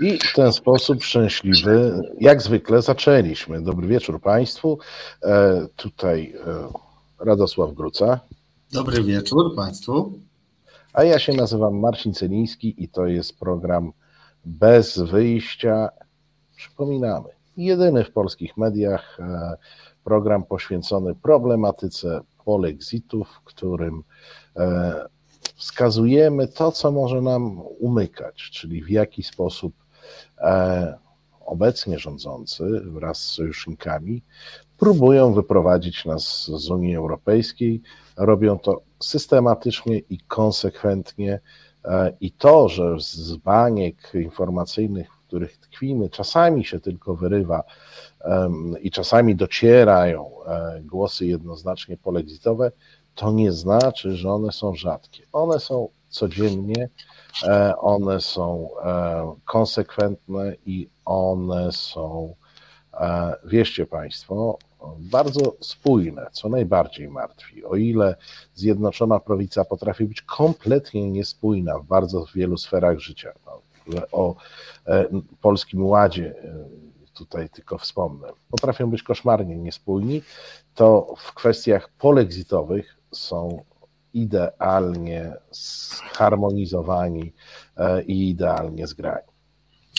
I w ten sposób szczęśliwy, jak zwykle, zaczęliśmy. Dobry wieczór Państwu. E, tutaj e, Radosław Gruca. Dobry wieczór Państwu. A ja się nazywam Marcin Celiński i to jest program Bez Wyjścia. Przypominamy, jedyny w polskich mediach e, program poświęcony problematyce polexitów, w którym wskazujemy to, co może nam umykać, czyli w jaki sposób obecnie rządzący wraz z sojusznikami próbują wyprowadzić nas z Unii Europejskiej. Robią to systematycznie i konsekwentnie. E, I to, że z baniek informacyjnych, w których tkwimy, czasami się tylko wyrywa i czasami docierają e, głosy jednoznacznie polexitowe, to nie znaczy, że one są rzadkie. One są codziennie E, one są e, konsekwentne i one są, e, wierzcie Państwo, bardzo spójne, co najbardziej martwi. O ile Zjednoczona Prawica potrafi być kompletnie niespójna w bardzo wielu sferach życia, no, o Polskim Ładzie tutaj tylko wspomnę, potrafią być koszmarnie niespójni, to w kwestiach polexitowych są idealnie zharmonizowani e, i idealnie zgrani.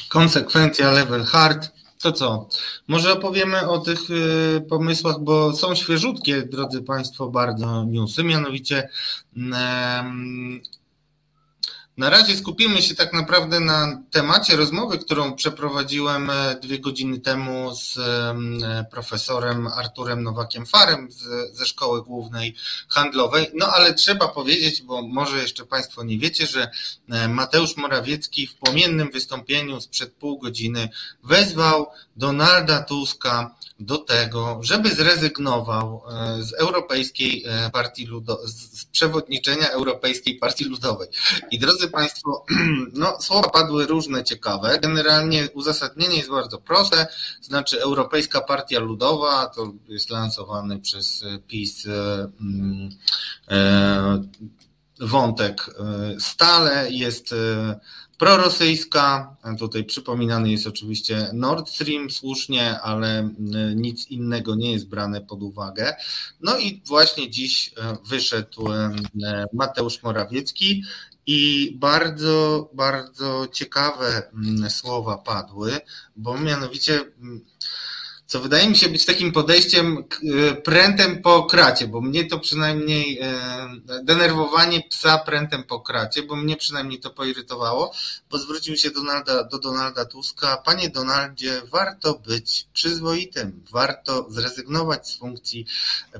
Konsekwencja level hard. To co? Może opowiemy o tych y, pomysłach, bo są świeżutkie, drodzy Państwo, bardzo newsy. Mianowicie na razie skupimy się tak naprawdę na temacie rozmowy, którą przeprowadziłem e, dwie godziny temu z profesorem Arturem Nowakiem Farem ze Szkoły Głównej Handlowej. No ale trzeba powiedzieć, bo może jeszcze Państwo nie wiecie, że e, Mateusz Morawiecki w płomiennym wystąpieniu sprzed pół godziny wezwał Donalda Tuska do tego, żeby zrezygnował z Europejskiej Partii Ludowej, z przewodniczenia Europejskiej Partii Ludowej. I drodzy Państwo, no, słowa padły różne, ciekawe. Generalnie uzasadnienie jest bardzo proste, znaczy Europejska Partia Ludowa to jest lansowany przez PiS mm, e, wątek e, stale jest e, prorosyjska. Tutaj przypominany jest oczywiście Nord Stream słusznie, ale nic innego nie jest brane pod uwagę. No i właśnie dziś wyszedł Mateusz Morawiecki i bardzo, bardzo ciekawe mm, słowa padły, bo mianowicie, mm, co wydaje mi się być takim podejściem e, prętem po kracie, bo mnie to przynajmniej e, denerwowanie psa prętem po kracie, bo mnie przynajmniej to poirytowało, bo zwrócił się Donalda, do Donalda Tuska, panie Donaldzie, warto być przyzwoitym, warto zrezygnować z funkcji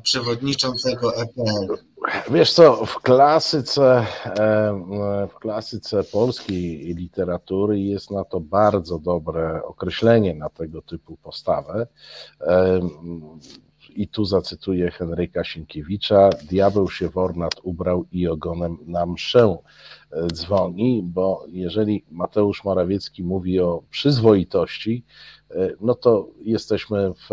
przewodniczącego EPL. Wiesz co, w klasyce, w klasyce polskiej literatury jest na to bardzo dobre określenie na tego typu postawę. I tu zacytuję Henryka Sienkiewicza: Diabeł się w ornat ubrał i ogonem na mszę e, dzwoni, bo jeżeli Mateusz Morawiecki mówi o przyzwoitości, e, no to jesteśmy w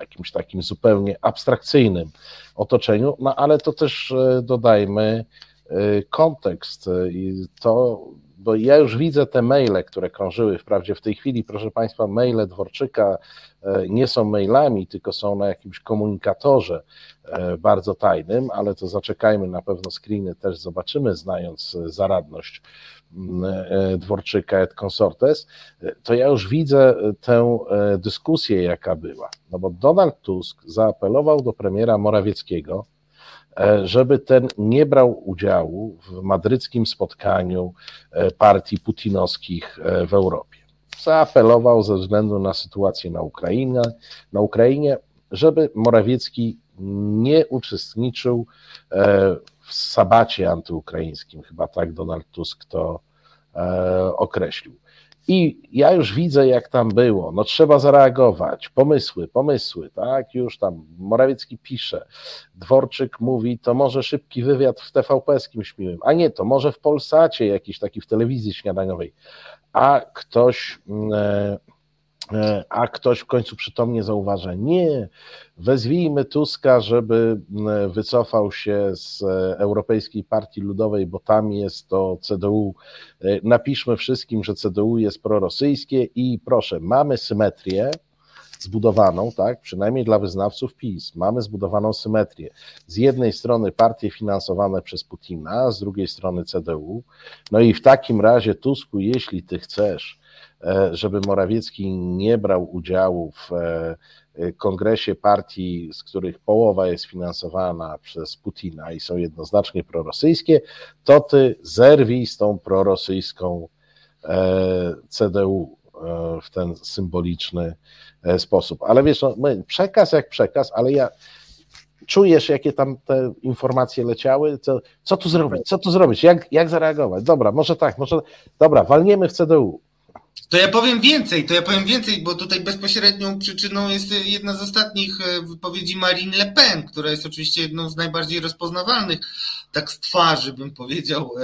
jakimś takim zupełnie abstrakcyjnym otoczeniu, no ale to też e, dodajmy e, kontekst e, i to, bo ja już widzę te maile, które krążyły, wprawdzie w tej chwili, proszę Państwa, maile Dworczyka nie są mailami, tylko są na jakimś komunikatorze bardzo tajnym, ale to zaczekajmy, na pewno screeny też zobaczymy, znając zaradność E, Dworczyka et consortes, to ja już widzę tę e, dyskusję, jaka była. No bo Donald Tusk zaapelował do premiera Morawieckiego, e, żeby ten nie brał udziału w madryckim spotkaniu partii putinowskich w Europie. Zaapelował ze względu na sytuację na Ukrainie, na Ukrainie żeby Morawiecki nie uczestniczył w sabacie antyukraińskim, chyba tak Donald Tusk to e, określił. I ja już widzę, jak tam było. No trzeba zareagować. Pomysły, pomysły, tak? Już tam Morawiecki pisze. Dworczyk mówi, to może szybki wywiad w TVP z kimś miłym. A nie, to może w Polsacie jakiś taki w telewizji śniadaniowej. A ktoś E, a ktoś w końcu przytomnie zauważa, nie, wezwijmy Tuska, żeby wycofał się z e, Europejskiej Partii Ludowej, bo tam jest to CDU. E, napiszmy wszystkim, że CDU jest prorosyjskie i proszę, mamy symetrię zbudowaną, tak, przynajmniej dla wyznawców PiS, mamy zbudowaną symetrię. Z jednej strony partie finansowane przez Putina, z drugiej strony CDU. No i w takim razie, Tusku, jeśli ty chcesz, E, żeby Morawiecki nie brał udziału w e, kongresie partii, z których połowa jest finansowana przez Putina i są jednoznacznie prorosyjskie, to ty zerwij z tą prorosyjską e, CDU w ten symboliczny sposób. Ale wiesz, no, przekaz jak przekaz, ale ja czujesz, jakie tam te informacje leciały, co, co tu zrobić, co tu zrobić, jak, jak zareagować, dobra, może tak, może, dobra, walniemy w CDU, to ja powiem więcej, to ja powiem więcej, bo tutaj bezpośrednią przyczyną jest jedna z ostatnich e, wypowiedzi Marine Le Pen, która jest oczywiście jedną z najbardziej rozpoznawalnych, tak z twarzy bym powiedział,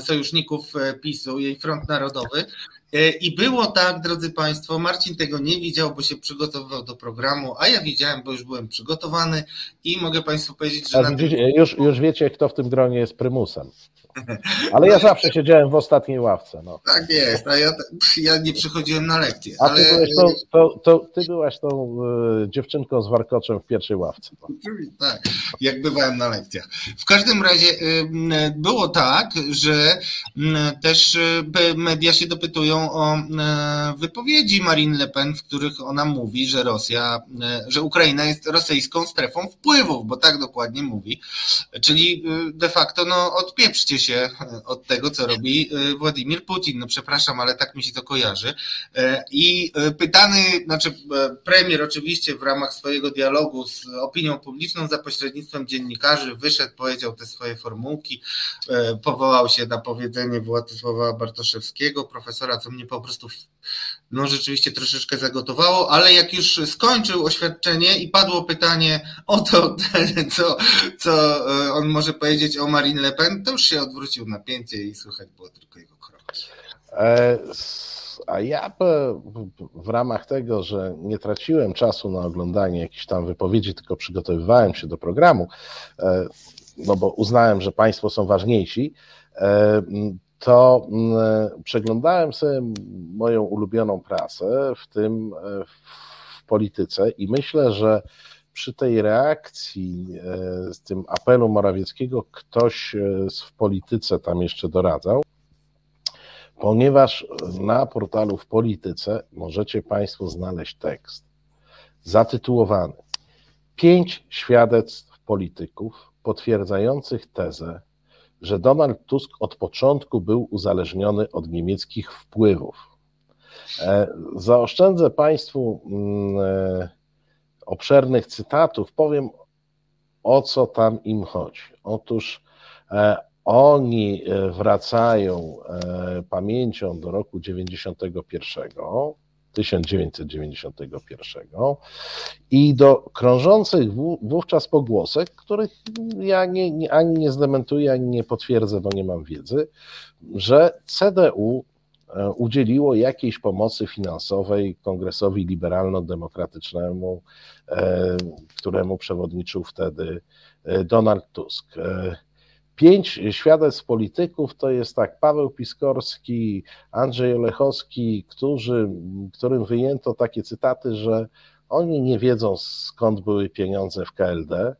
sojuszników e, PiSu, jej front narodowy. E, I było tak, drodzy Państwo, Marcin tego nie widział, bo się przygotowywał do programu, a ja widziałem, bo już byłem przygotowany i mogę Państwu powiedzieć, że. Tym... już, już wiecie, kto w tym gronie jest prymusem. Ale ja zawsze siedziałem w ostatniej ławce. No. Tak jest, a ja, ja nie przychodziłem na lekcje. A ty, byłeś tą, to, to, ty byłaś tą y, dziewczynką z warkoczem w pierwszej ławce. No. Tak, jak bywałem na lekcjach. W każdym razie y, było tak, że y, też media się dopytują o wypowiedzi Marine Le Pen, w których ona mówi, że Rosja, że Ukraina jest rosyjską strefą wpływów, bo tak dokładnie mówi. Czyli de facto no, odpieprzcie się się od tego, co robi e, Władimir Putin. No przepraszam, ale tak mi się to kojarzy. E, I e, pytany, znaczy premier oczywiście w ramach swojego dialogu z opinią publiczną za pośrednictwem dziennikarzy wyszedł, powiedział te swoje formułki, powołał się na powiedzenie Władysława Bartoszewskiego, profesora, co mnie po prostu no rzeczywiście troszeczkę zagotowało, ale jak już skończył oświadczenie i padło pytanie o to, co, co on może powiedzieć o Marine Le Pen, to już się odwrócił napięcie i słychać było tylko jego kroki. E, a ja w ramach tego, że nie traciłem czasu na oglądanie jakichś tam wypowiedzi, tylko przygotowywałem się do programu, e, no bo uznałem, że Państwo są ważniejsi, e, to przeglądałem sobie moją ulubioną prasę, w tym w polityce, i myślę, że przy tej reakcji, e, z tym apelu Morawieckiego, ktoś e, w polityce tam jeszcze doradzał, ponieważ na portalu w polityce możecie Państwo znaleźć tekst zatytułowany Pięć świadectw polityków potwierdzających tezę, że Donald Tusk od początku był uzależniony od niemieckich wpływów. E, zaoszczędzę Państwu mm, obszernych cytatów, powiem o co tam im chodzi. Otóż e, oni e, wracają e, pamięcią do roku 91, 1991 i do krążących wówczas pogłosek, których ja nie, nie, ani nie zdementuję, ani nie potwierdzę, bo nie mam wiedzy, że CDU E, udzieliło jakiejś pomocy finansowej Kongresowi Liberalno-Demokratycznemu, e, któremu przewodniczył wtedy e, Donald Tusk. Pięć świadectw polityków to jest tak Paweł Piskorski, Andrzej Olechowski, którzy, którym wyjęto takie cytaty, że oni nie wiedzą skąd były pieniądze w KLD,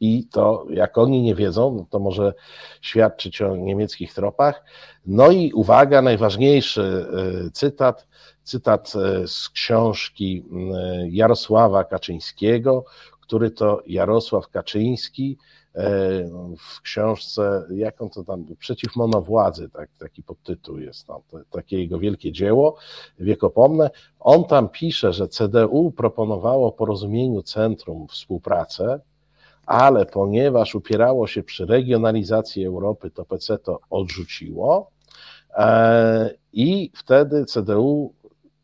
i to, jak oni nie wiedzą, to może świadczyć o niemieckich tropach. No i uwaga, najważniejszy e, cytat, cytat e, z książki Jarosława Kaczyńskiego, który to Jarosław Kaczyński w książce, jaką to tam, Przeciw monowładzy, tak, taki podtytuł jest tam, to, takie jego wielkie dzieło wiekopomne. On tam pisze, że CDU proponowało porozumieniu centrum współpracę, ale ponieważ upierało się przy regionalizacji Europy, to PC to odrzuciło e, i wtedy CDU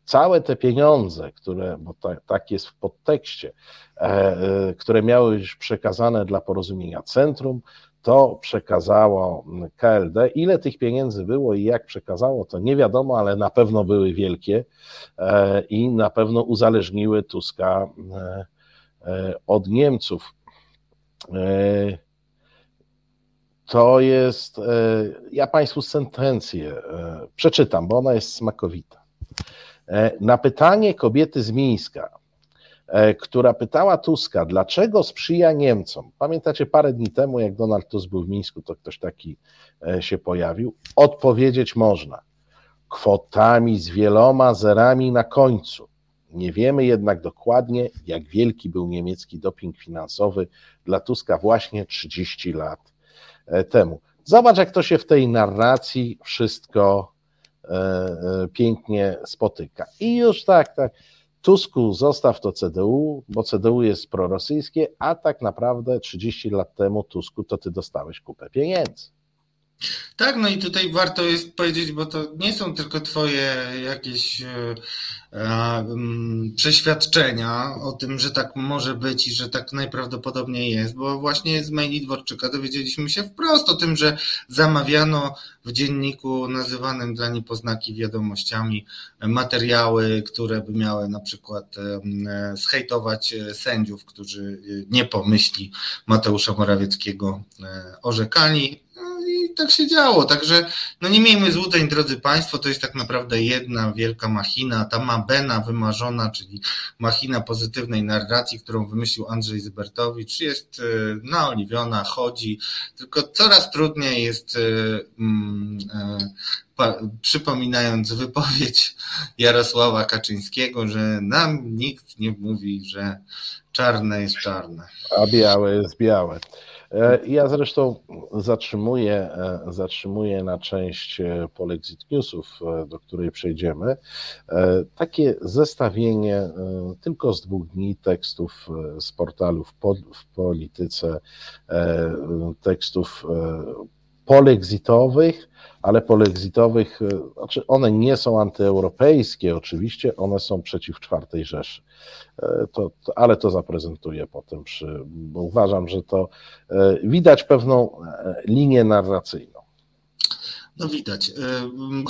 całe te pieniądze, które, bo tak, tak jest w podtekście, e, e, które miały być przekazane dla porozumienia centrum, to przekazało KLD. Ile tych pieniędzy było i jak przekazało, to nie wiadomo, ale na pewno były wielkie i na pewno uzależniły Tuska od Niemców. To jest, ja Państwu sentencję przeczytam, bo ona jest smakowita. Na pytanie kobiety z Mińska, E, która pytała Tuska, dlaczego sprzyja Niemcom. Pamiętacie parę dni temu, jak Donald Tusk był w Mińsku, to ktoś taki e, się pojawił. Odpowiedzieć można kwotami z wieloma zerami na końcu. Nie wiemy jednak dokładnie, jak wielki był niemiecki doping finansowy dla Tuska właśnie 30 lat e, temu. Zobacz, jak to się w tej narracji wszystko pięknie spotyka. I już tak, tak Tusku, zostaw to CDU, bo CDU jest prorosyjskie, a tak naprawdę 30 lat temu, Tusku, to ty dostałeś kupę pieniędzy. Tak, no i tutaj warto jest powiedzieć, bo to nie są tylko Twoje jakieś e, mm, przeświadczenia o tym, że tak może być i że tak najprawdopodobniej jest, bo właśnie z maili Dworczyka dowiedzieliśmy się wprost o tym, że zamawiano w dzienniku nazywanym dla niepoznaki wiadomościami materiały, które by miały na przykład e, zhejtować sędziów, którzy nie po myśli Mateusza Morawieckiego e, orzekali i tak się działo. Także no nie miejmy złudzeń, drodzy Państwo, to jest tak naprawdę jedna wielka machina, ta mabena wymarzona, czyli machina pozytywnej narracji, którą wymyślił Andrzej Zybertowicz, jest e, naoliwiona, chodzi, tylko coraz trudniej jest e, mm, e, przypominając wypowiedź Jarosława Kaczyńskiego, że nam nikt nie mówi, że czarne jest czarne. A białe jest białe. E, ja zresztą zatrzymuję, e, zatrzymuję na część e, Polexit Newsów, do której przejdziemy, takie zestawienie tylko z dwóch dni tekstów z portalów w polityce, tekstów polexitowych, ale polexitowych, znaczy one nie są antyeuropejskie oczywiście, one są przeciw czwartej Rzeszy. E, to, to, ale to zaprezentuję potem, przy, bo uważam, że to e, widać pewną e, linię narracyjną. No widać.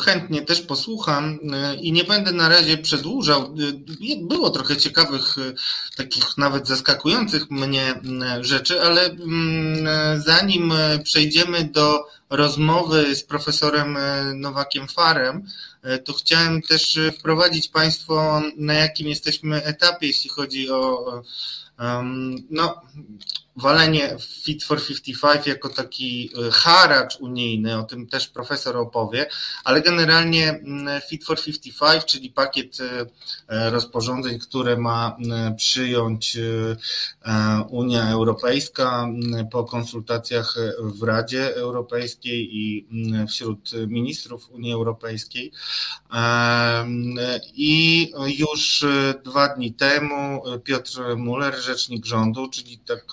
Chętnie też posłucham i nie będę na razie przedłużał. Było trochę ciekawych, takich nawet zaskakujących mnie rzeczy, ale mm, zanim przejdziemy do rozmowy z profesorem Nowakiem Farem, E, to chciałem też e, wprowadzić Państwo, na jakim jesteśmy etapie, jeśli chodzi o no, walenie Fit for 55 jako taki e, haracz unijny, o tym też profesor opowie, ale generalnie mm, Fit for 55, czyli pakiet e, rozporządzeń, które ma mm, przyjąć e, Unia Europejska mm, po konsultacjach w Radzie Europejskiej i wśród ministrów Unii Europejskiej. I już dwa dni temu Piotr Muller, rzecznik rządu, czyli tak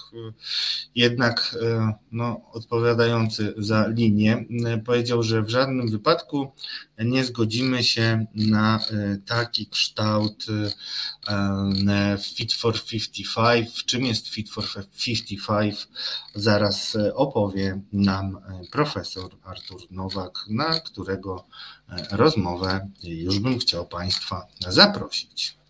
jednak e, no, odpowiadający za linię, e, powiedział, że w żadnym wypadku nie zgodzimy się na e, taki kształt Fit for 55. Czym jest Fit for 55? Zaraz opowie nam profesor Artur Nowak, na którego rozmowę już bym chciał Państwa zaprosić.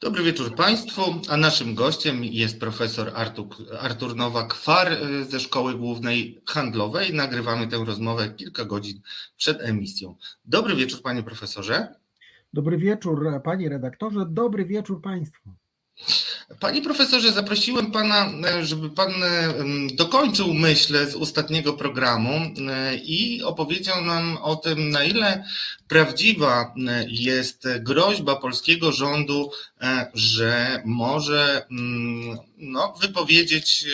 Dobry wieczór Państwu, a naszym gościem jest profesor Artur, Artur Nowak-Far y, ze Szkoły Głównej Handlowej. Nagrywamy tę rozmowę kilka godzin przed emisją. Dobry wieczór Panie Profesorze. Dobry wieczór Panie Redaktorze, dobry wieczór Państwu. Panie profesorze, zaprosiłem pana, e, żeby pan e, dokończył myśl z ostatniego programu i opowiedział nam o tym, na ile prawdziwa jest groźba polskiego rządu, że może mm, no, wypowiedzieć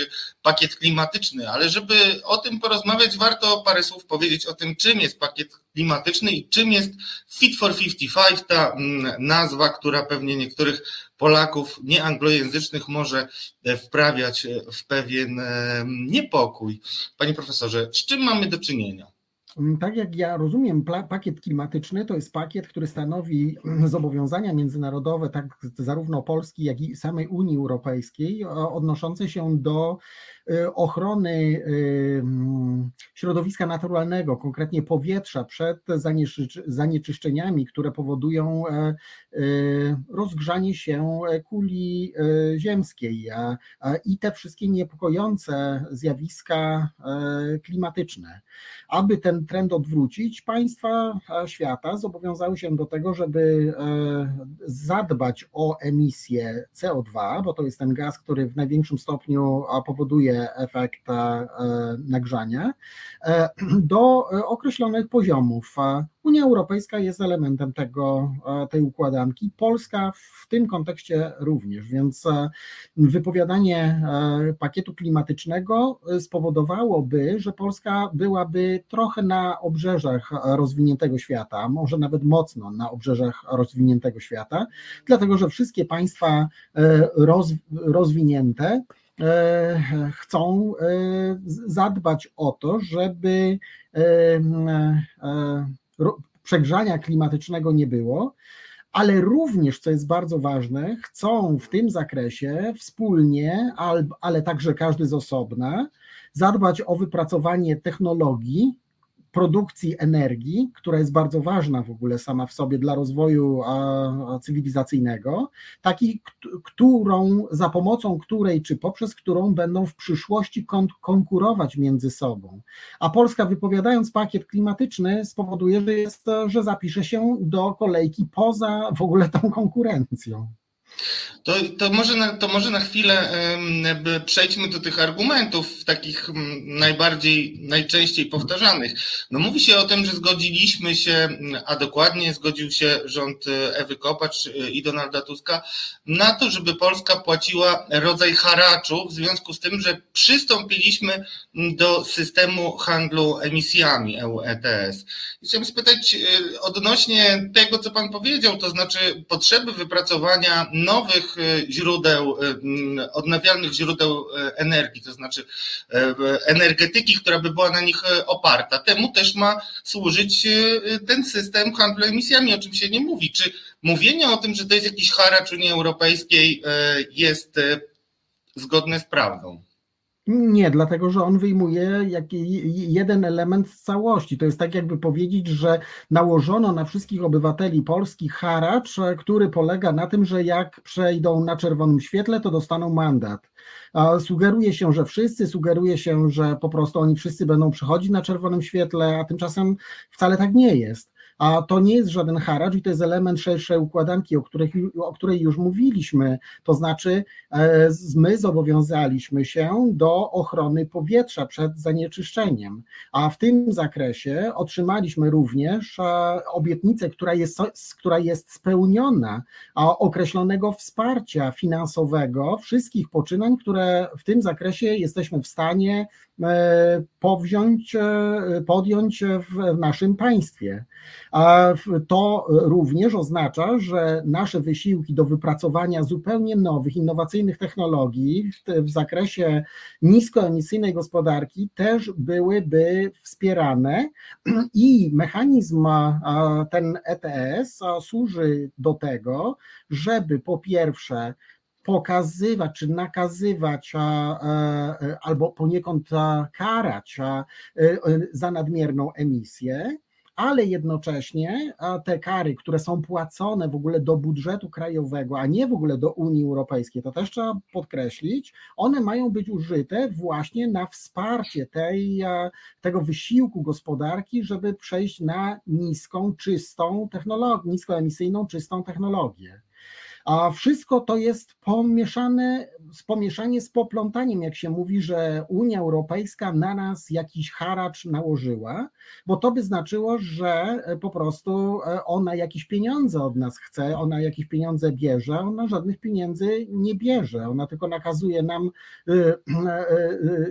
pakiet klimatyczny, ale żeby o tym porozmawiać, warto parę słów powiedzieć o tym, czym jest pakiet klimatyczny i czym jest Fit for 55, ta mm, nazwa, która pewnie niektórych Polaków nieanglojęzycznych może e, wprawiać e, w pewien e, niepokój. Panie profesorze, z czym mamy do czynienia? Mm, tak jak ja rozumiem, pakiet klimatyczny to jest pakiet, który stanowi zobowiązania międzynarodowe, tak zarówno Polski, jak i samej Unii Europejskiej, odnoszące się do ochrony y, mm, środowiska naturalnego, konkretnie powietrza, przed zanieczyszczeniami, które powodują e, y, rozgrzanie się kuli ziemskiej i te wszystkie niepokojące zjawiska e, klimatyczne. Aby ten trend odwrócić, państwa świata zobowiązały się do tego, żeby e, zadbać o emisję CO2, bo to jest ten gaz, który w największym stopniu powoduje efekt e, nagrzania, e, do określonych poziomów. Unia Europejska jest elementem tego, tej układanki, Polska w tym kontekście również, więc wypowiadanie pakietu klimatycznego spowodowałoby, że Polska byłaby trochę na obrzeżach rozwiniętego świata, może nawet mocno na obrzeżach rozwiniętego świata, dlatego że wszystkie państwa e, roz, rozwinięte e, chcą e, zadbać o to, żeby przegrzania klimatycznego nie było, ale również, co jest bardzo ważne, chcą w tym zakresie wspólnie, ale także każdy z osobna, zadbać o wypracowanie technologii, produkcji energii, która jest bardzo ważna w ogóle sama w sobie dla rozwoju cywilizacyjnego, takiej, którą, za pomocą której, czy poprzez którą będą w przyszłości konkurować między sobą. A Polska wypowiadając pakiet klimatyczny spowoduje, że, jest, że zapisze się do kolejki poza w ogóle tą konkurencją. To, to, może na, to może na chwilę przejdźmy do tych argumentów, takich najbardziej, najczęściej powtarzanych. No mówi się o tym, że zgodziliśmy się, a dokładnie zgodził się rząd e, Ewy Kopacz e, i Donalda Tuska na to, żeby Polska płaciła rodzaj haraczu w związku z tym, że przystąpiliśmy do systemu handlu emisjami EU ETS. Chciałbym spytać e, odnośnie tego, co Pan powiedział, to znaczy potrzeby wypracowania nowych e, źródeł, e, odnawialnych źródeł e, energii, to znaczy energetyki, która by była na nich oparta. Temu też ma służyć ten system handlu emisjami, o czym się nie mówi. Czy mówienie o tym, że to jest jakiś haracz Unii Europejskiej jest zgodne z prawdą? Nie, dlatego że on wyjmuje jeden element z całości. To jest tak, jakby powiedzieć, że nałożono na wszystkich obywateli Polski haracz, który polega na tym, że jak przejdą na czerwonym świetle, to dostaną mandat. Sugeruje się, że wszyscy, sugeruje się, że po prostu oni wszyscy będą przechodzić na czerwonym świetle, a tymczasem wcale tak nie jest a to nie jest żaden haracz i to jest element szerszej układanki, o, których, o której już mówiliśmy. To znaczy, e, my zobowiązaliśmy się do ochrony powietrza przed zanieczyszczeniem, a w tym zakresie otrzymaliśmy również e, obietnicę, która jest, która jest spełniona, określonego wsparcia finansowego wszystkich poczynań, które w tym zakresie jesteśmy w stanie powziąć, e, podjąć w naszym państwie. A to również oznacza, że nasze wysiłki do wypracowania zupełnie nowych, innowacyjnych technologii w zakresie niskoemisyjnej gospodarki też byłyby wspierane i mechanizm ten ETS służy do tego, żeby po pierwsze pokazywać czy nakazywać albo poniekąd karać e, za nadmierną emisję, ale jednocześnie te kary, które są płacone w ogóle do budżetu krajowego, a nie w ogóle do Unii Europejskiej, to też trzeba podkreślić, one mają być użyte właśnie na wsparcie tej, tego wysiłku gospodarki, żeby przejść na niską, czystą technologię, niskoemisyjną, czystą technologię. A wszystko to jest pomieszane, pomieszanie z poplątaniem, jak się mówi, że Unia Europejska na nas jakiś haracz nałożyła, bo to by znaczyło, że po prostu e, ona jakieś pieniądze od nas chce, ona jakieś pieniądze bierze, ona żadnych pieniędzy nie bierze, ona tylko nakazuje nam e, e,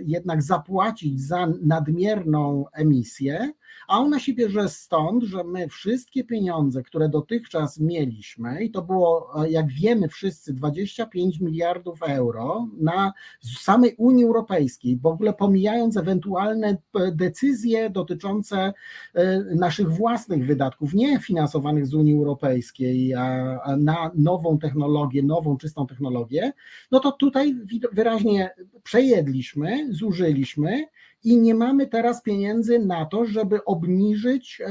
jednak zapłacić za nadmierną emisję, a ona się bierze stąd, że my wszystkie pieniądze, które dotychczas mieliśmy, i to było, jak wiemy wszyscy, 25 miliardów euro na samej Unii Europejskiej, w ogóle pomijając ewentualne decyzje dotyczące naszych własnych wydatków, nie finansowanych z Unii Europejskiej, a na nową technologię, nową, czystą technologię, no to tutaj wyraźnie przejedliśmy, zużyliśmy i nie mamy teraz pieniędzy na to, żeby obniżyć e,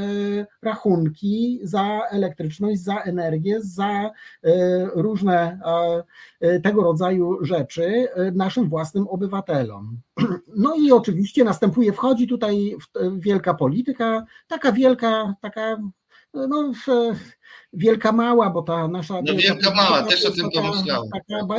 rachunki za elektryczność, za energię, za e, różne e, tego rodzaju rzeczy naszym własnym obywatelom. No i oczywiście następuje, wchodzi tutaj wielka polityka, taka wielka, taka no, wielka mała, bo ta nasza. No wielka mała, też o tym pomyślałem.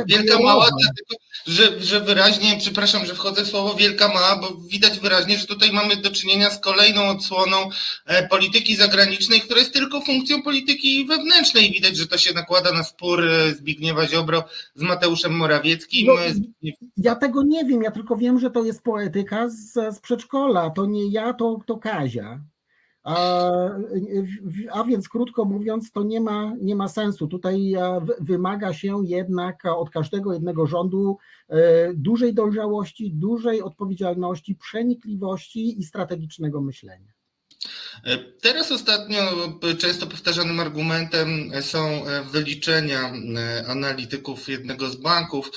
Wielka mała, dlatego, że, że wyraźnie, przepraszam, że wchodzę w słowo wielka mała, bo widać wyraźnie, że tutaj mamy do czynienia z kolejną odsłoną e, polityki zagranicznej, która jest tylko funkcją polityki wewnętrznej. Widać, że to się nakłada na spór e, Zbigniewa Ziobro z Mateuszem Morawieckim. No, Zbigniew... Ja tego nie wiem, ja tylko wiem, że to jest poetyka z, z przedszkola. To nie ja, to, to Kazia. A, więc krótko mówiąc, to nie ma, nie ma sensu. Tutaj e, wymaga się jednak od każdego jednego rządu e, dużej dojrzałości, dużej odpowiedzialności, przenikliwości i strategicznego myślenia. Teraz ostatnio często powtarzanym argumentem są wyliczenia analityków jednego z banków,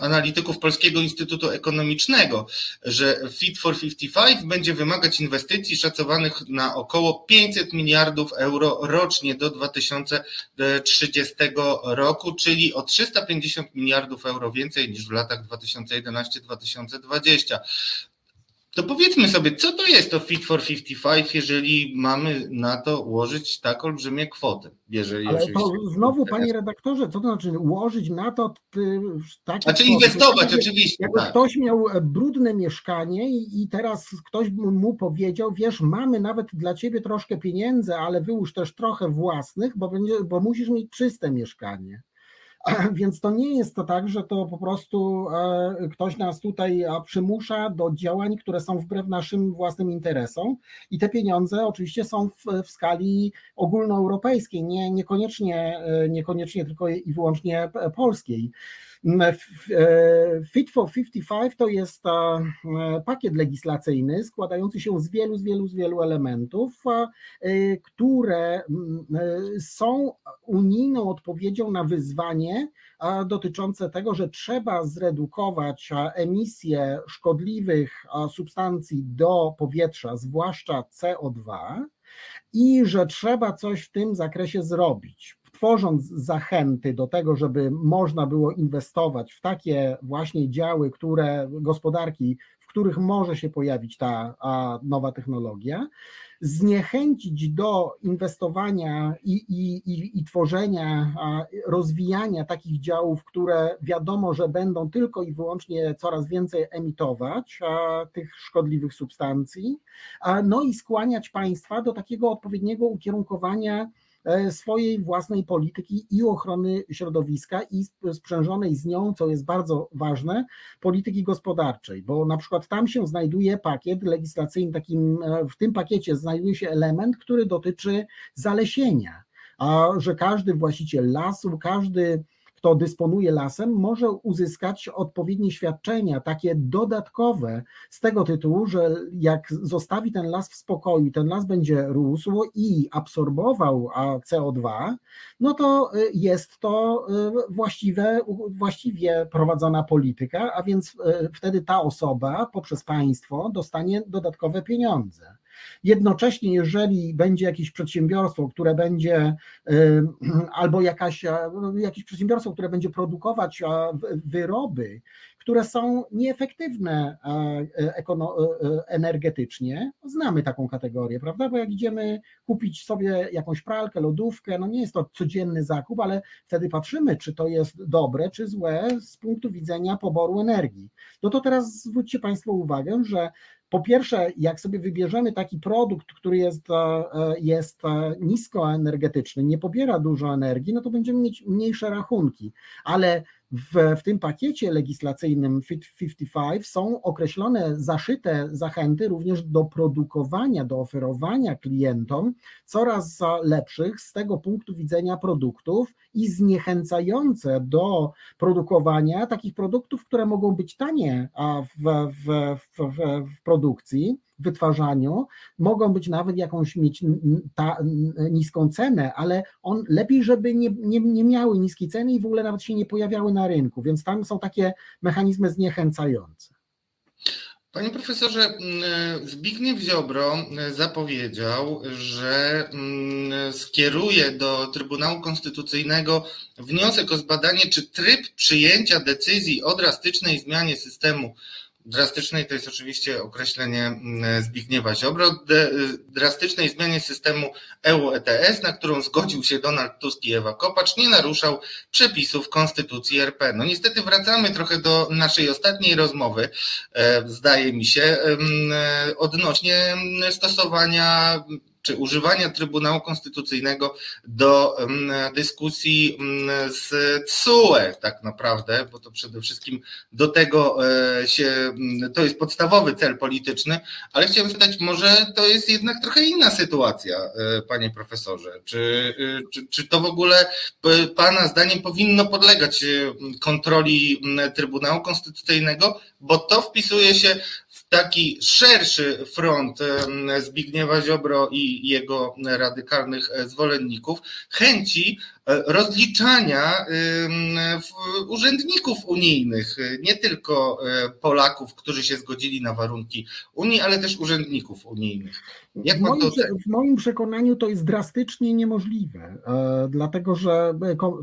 analityków Polskiego Instytutu Ekonomicznego, że Fit for 55 będzie wymagać inwestycji szacowanych na około 500 miliardów euro rocznie do 2030 roku, czyli o 350 miliardów euro więcej niż w latach 2011-2020 to powiedzmy sobie, co to jest to Fit for 55, jeżeli mamy na to ułożyć tak olbrzymie kwoty? Jeżeli Ale to znowu, panie redaktorze, co to znaczy ułożyć na to takie Znaczy kwoty, inwestować, oczywiście. Jakby tak. ktoś miał brudne mieszkanie i, i teraz ktoś mu powiedział, wiesz, mamy nawet dla ciebie troszkę pieniędzy, ale wyłóż też trochę własnych, bo, będzie, bo musisz mieć czyste mieszkanie. Więc to nie jest to tak, że to po prostu e, ktoś nas tutaj przymusza do działań, które są wbrew naszym własnym interesom. I te pieniądze oczywiście są w, w skali ogólnoeuropejskiej, nie, niekoniecznie, e, niekoniecznie tylko i wyłącznie polskiej. E, Fit for 55 to jest e, pakiet legislacyjny składający się z wielu, z wielu, z wielu elementów, e, które są unijną odpowiedzią na wyzwanie dotyczące tego, że trzeba zredukować emisję szkodliwych substancji do powietrza, zwłaszcza CO2, i że trzeba coś w tym zakresie zrobić tworząc zachęty do tego, żeby można było inwestować w takie właśnie działy, które gospodarki, w których może się pojawić ta nowa technologia, zniechęcić do inwestowania i, i, i, i tworzenia, rozwijania takich działów, które wiadomo, że będą tylko i wyłącznie coraz więcej emitować tych szkodliwych substancji, no i skłaniać państwa do takiego odpowiedniego ukierunkowania swojej własnej polityki i ochrony środowiska i sprzężonej z nią, co jest bardzo ważne, polityki gospodarczej, bo na przykład tam się znajduje pakiet legislacyjny, takim, e, w tym pakiecie znajduje się element, który dotyczy zalesienia, a że każdy właściciel lasu, każdy kto dysponuje lasem, może uzyskać odpowiednie świadczenia, takie dodatkowe, z tego tytułu, że jak zostawi ten las w spokoju, ten las będzie rósł i absorbował CO2, no to y, jest to y, właściwe, właściwie prowadzona polityka, a więc y, wtedy ta osoba poprzez państwo dostanie dodatkowe pieniądze. Jednocześnie, jeżeli będzie jakieś przedsiębiorstwo, które będzie albo jakaś, jakieś przedsiębiorstwo, które będzie produkować wyroby, które są nieefektywne e, e, energetycznie, znamy taką kategorię, prawda? Bo jak idziemy kupić sobie jakąś pralkę, lodówkę, no nie jest to codzienny zakup, ale wtedy patrzymy, czy to jest dobre, czy złe z punktu widzenia poboru energii. No to teraz zwróćcie Państwo uwagę, że po pierwsze, jak sobie wybierzemy taki produkt, który jest, e, jest niskoenergetyczny, nie pobiera dużo energii, no to będziemy mieć mniejsze rachunki, ale w, w tym pakiecie legislacyjnym Fit 55 są określone, zaszyte zachęty również do produkowania, do oferowania klientom coraz lepszych z tego punktu widzenia produktów i zniechęcające do produkowania takich produktów, które mogą być tanie w, w, w, w produkcji wytwarzaniu, mogą być nawet jakąś mieć ta, niską cenę, ale on lepiej, żeby nie, nie, nie miały niskiej ceny i w ogóle nawet się nie pojawiały na rynku, więc tam są takie mechanizmy zniechęcające. Panie profesorze, Zbigniew Ziobro zapowiedział, że skieruje do Trybunału Konstytucyjnego wniosek o zbadanie, czy tryb przyjęcia decyzji o drastycznej zmianie systemu drastycznej to jest oczywiście określenie mm, Zbigniewa Ziobro, drastycznej zmianie systemu EU ETS, na którą zgodził się Donald Tusk i Ewa Kopacz, nie naruszał przepisów Konstytucji RP. No niestety wracamy trochę do naszej ostatniej rozmowy, e, zdaje mi się, odnośnie stosowania czy używania Trybunału Konstytucyjnego do dyskusji z TSUE tak naprawdę, bo to przede wszystkim do tego e, się, to jest podstawowy cel polityczny, ale chciałem zapytać, może to jest jednak trochę inna sytuacja, e, panie profesorze, czy, e, czy, czy to w ogóle pana zdaniem powinno podlegać kontroli Trybunału Konstytucyjnego, bo to wpisuje się taki szerszy front Zbigniewa Ziobro i jego radykalnych e, zwolenników chęci e, rozliczania urzędników unijnych, nie tylko e, Polaków, którzy się zgodzili na warunki Unii, ale też urzędników unijnych. W moim, w moim, przekonaniu to jest drastycznie niemożliwe, dlatego że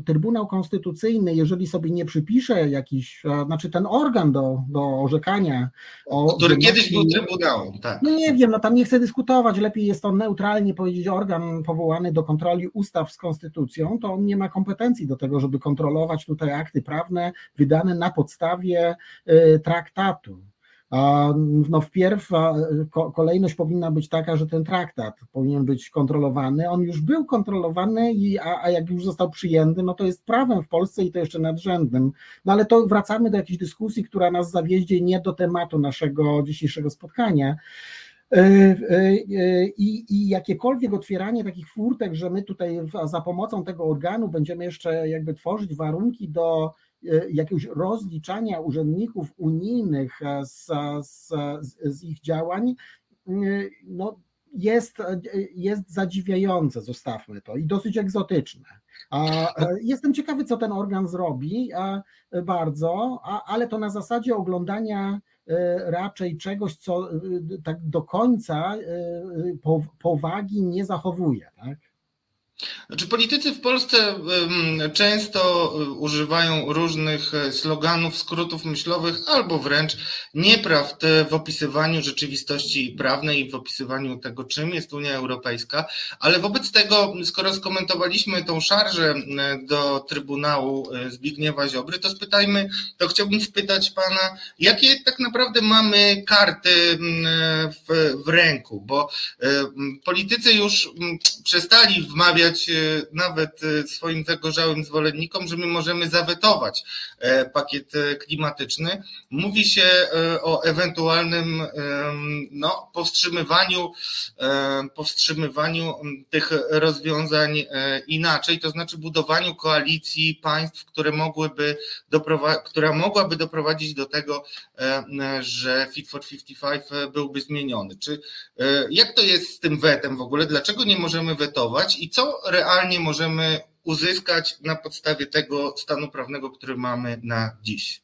Trybunał Konstytucyjny, jeżeli sobie nie przypisze jakiś, znaczy ten organ do, do orzekania o. Który kiedyś był Trybunałem, tak. No nie wiem, no tam nie chcę dyskutować, lepiej jest to neutralnie powiedzieć organ powołany do kontroli ustaw z konstytucją, to on nie ma kompetencji do tego, żeby kontrolować tutaj akty prawne wydane na podstawie traktatu. No wpierw kolejność powinna być taka, że ten traktat powinien być kontrolowany. On już był kontrolowany, a, a jak już został przyjęty, no to jest prawem w Polsce i to jeszcze nadrzędnym. No ale to wracamy do jakiejś dyskusji, która nas zawieździe nie do tematu naszego dzisiejszego spotkania. E, e, e, I, I, jakiekolwiek otwieranie takich furtek, że my tutaj za pomocą tego organu będziemy jeszcze jakby tworzyć warunki do jakiegoś rozliczania urzędników unijnych e, z, z, z ich działań, e, no, jest, jest zadziwiające, zostawmy to, i dosyć egzotyczne. Jestem ciekawy, co ten organ zrobi, bardzo, ale to na zasadzie oglądania raczej czegoś, co tak do końca powagi nie zachowuje. Tak? Znaczy, politycy w Polsce często y, używają różnych e, sloganów, skrótów myślowych albo wręcz nieprawd w opisywaniu rzeczywistości prawnej i w opisywaniu tego, czym jest Unia Europejska. Ale wobec tego, skoro skomentowaliśmy tą szarżę do Trybunału e, Zbigniewa Ziobry, to spytajmy, to chciałbym spytać Pana, jakie tak naprawdę mamy karty w, w ręku, bo e, politycy już przestali wmawiać E, nawet e, swoim zagorzałym zwolennikom, że my możemy zawetować e, pakiet klimatyczny. Mówi się o ewentualnym no, powstrzymywaniu, powstrzymywaniu tych rozwiązań inaczej, to znaczy budowaniu koalicji państw, które mogłyby która mogłaby doprowadzić do tego, że Fit for 55 byłby zmieniony. Czy jak to jest z tym wetem w ogóle? Dlaczego nie możemy wetować i co realnie możemy uzyskać na podstawie tego stanu prawnego, który mamy na dziś?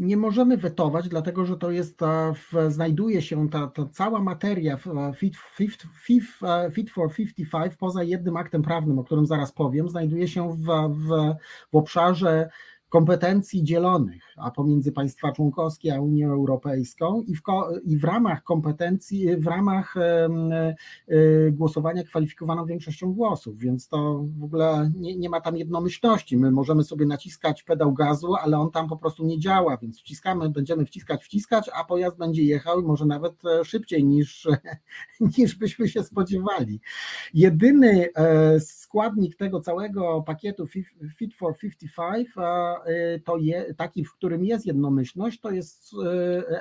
nie możemy wetować, dlatego że to jest, w, znajduje się ta, ta cała materia fit, fit, fit, fit, for 55 poza jednym aktem prawnym, o którym zaraz powiem, znajduje się w, w, w obszarze kompetencji dzielonych, a pomiędzy państwa członkowskie a Unię Europejską i w, i w ramach kompetencji, w ramach y, głosowania kwalifikowaną większością głosów, więc to w ogóle nie, nie ma tam jednomyślności. My możemy sobie naciskać pedał gazu, ale on tam po prostu nie działa, więc wciskamy, będziemy wciskać, wciskać, a pojazd będzie jechał może nawet e, szybciej niż, niż byśmy się spodziewali. Jedyny e, składnik tego całego pakietu Fit for 55 to je, taki, w którym jest jednomyślność, to jest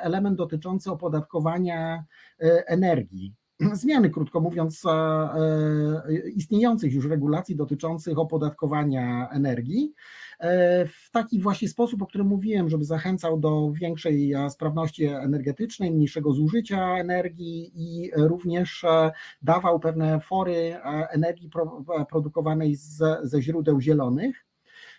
element dotyczący opodatkowania energii zmiany, krótko mówiąc, istniejących już regulacji dotyczących opodatkowania energii. E, w taki właśnie sposób, o którym mówiłem, żeby zachęcał do większej e, sprawności energetycznej, mniejszego zużycia energii i również e, dawał pewne fory energii produkowanej z, ze źródeł zielonych.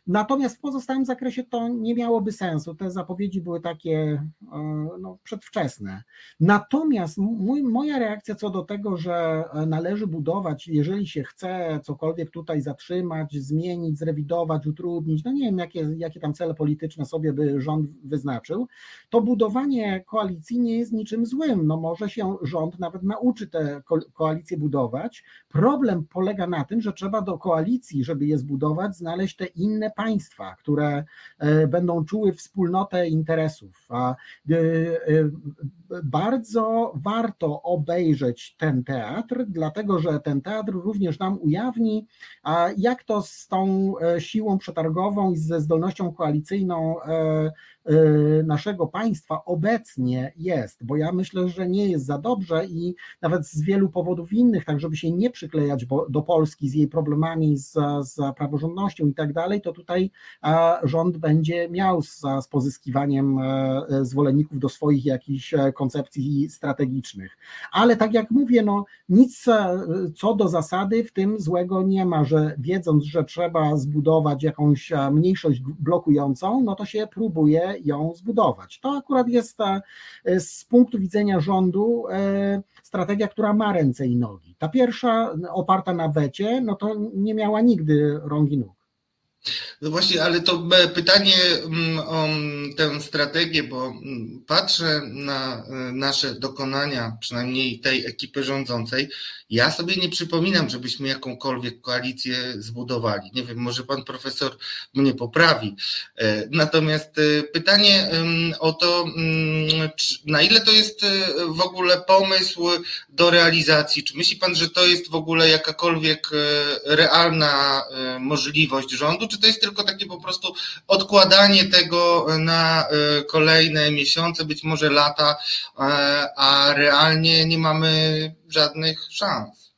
Natomiast w pozostałym zakresie to nie miałoby sensu. Te zapowiedzi były takie e, no, przedwczesne. Natomiast mój, moja reakcja co do tego, że należy budować, jeżeli się chce cokolwiek tutaj zatrzymać, zmienić, zrewidować, utrudnić, no nie wiem, jakie, jakie tam cele polityczne sobie by rząd wyznaczył, to budowanie koalicji nie jest niczym złym. No może się rząd nawet nauczy te koalicje budować. Problem polega na tym, że trzeba do koalicji, żeby je zbudować, znaleźć te inne państwa, które e, będą czuły wspólnotę interesów. E, e, bardzo warto obejrzeć ten teatr, dlatego że ten teatr również nam ujawni, jak to z tą siłą przetargową i ze zdolnością koalicyjną naszego państwa obecnie jest, bo ja myślę, że nie jest za dobrze i nawet z wielu powodów innych, tak żeby się nie przyklejać do Polski z jej problemami, z, z praworządnością i tak dalej, to tutaj rząd będzie miał z, z pozyskiwaniem e, zwolenników do swoich jakichś e, koncepcji strategicznych. Ale tak jak mówię, no nic e, co do zasady w tym złego nie ma, że wiedząc, że trzeba zbudować jakąś mniejszość blokującą, no to się próbuje ją zbudować. To akurat jest e, z punktu widzenia rządu e, strategia, która ma ręce i nogi. Ta pierwsza, oparta na wecie, no to nie miała nigdy rąk i nóg. No właśnie, ale to pytanie mm, o tę strategię, bo mm, patrzę na e, nasze dokonania, przynajmniej tej ekipy rządzącej. Ja sobie nie przypominam, żebyśmy jakąkolwiek koalicję zbudowali. Nie wiem, może pan profesor mnie poprawi. E, natomiast e, pytanie o to, mm, na ile to jest w ogóle pomysł do realizacji? Czy myśli pan, że to jest w ogóle jakakolwiek realna możliwość rządu? Czy to jest tylko takie po prostu odkładanie tego na e, kolejne miesiące, być może lata, e, a realnie nie mamy żadnych szans?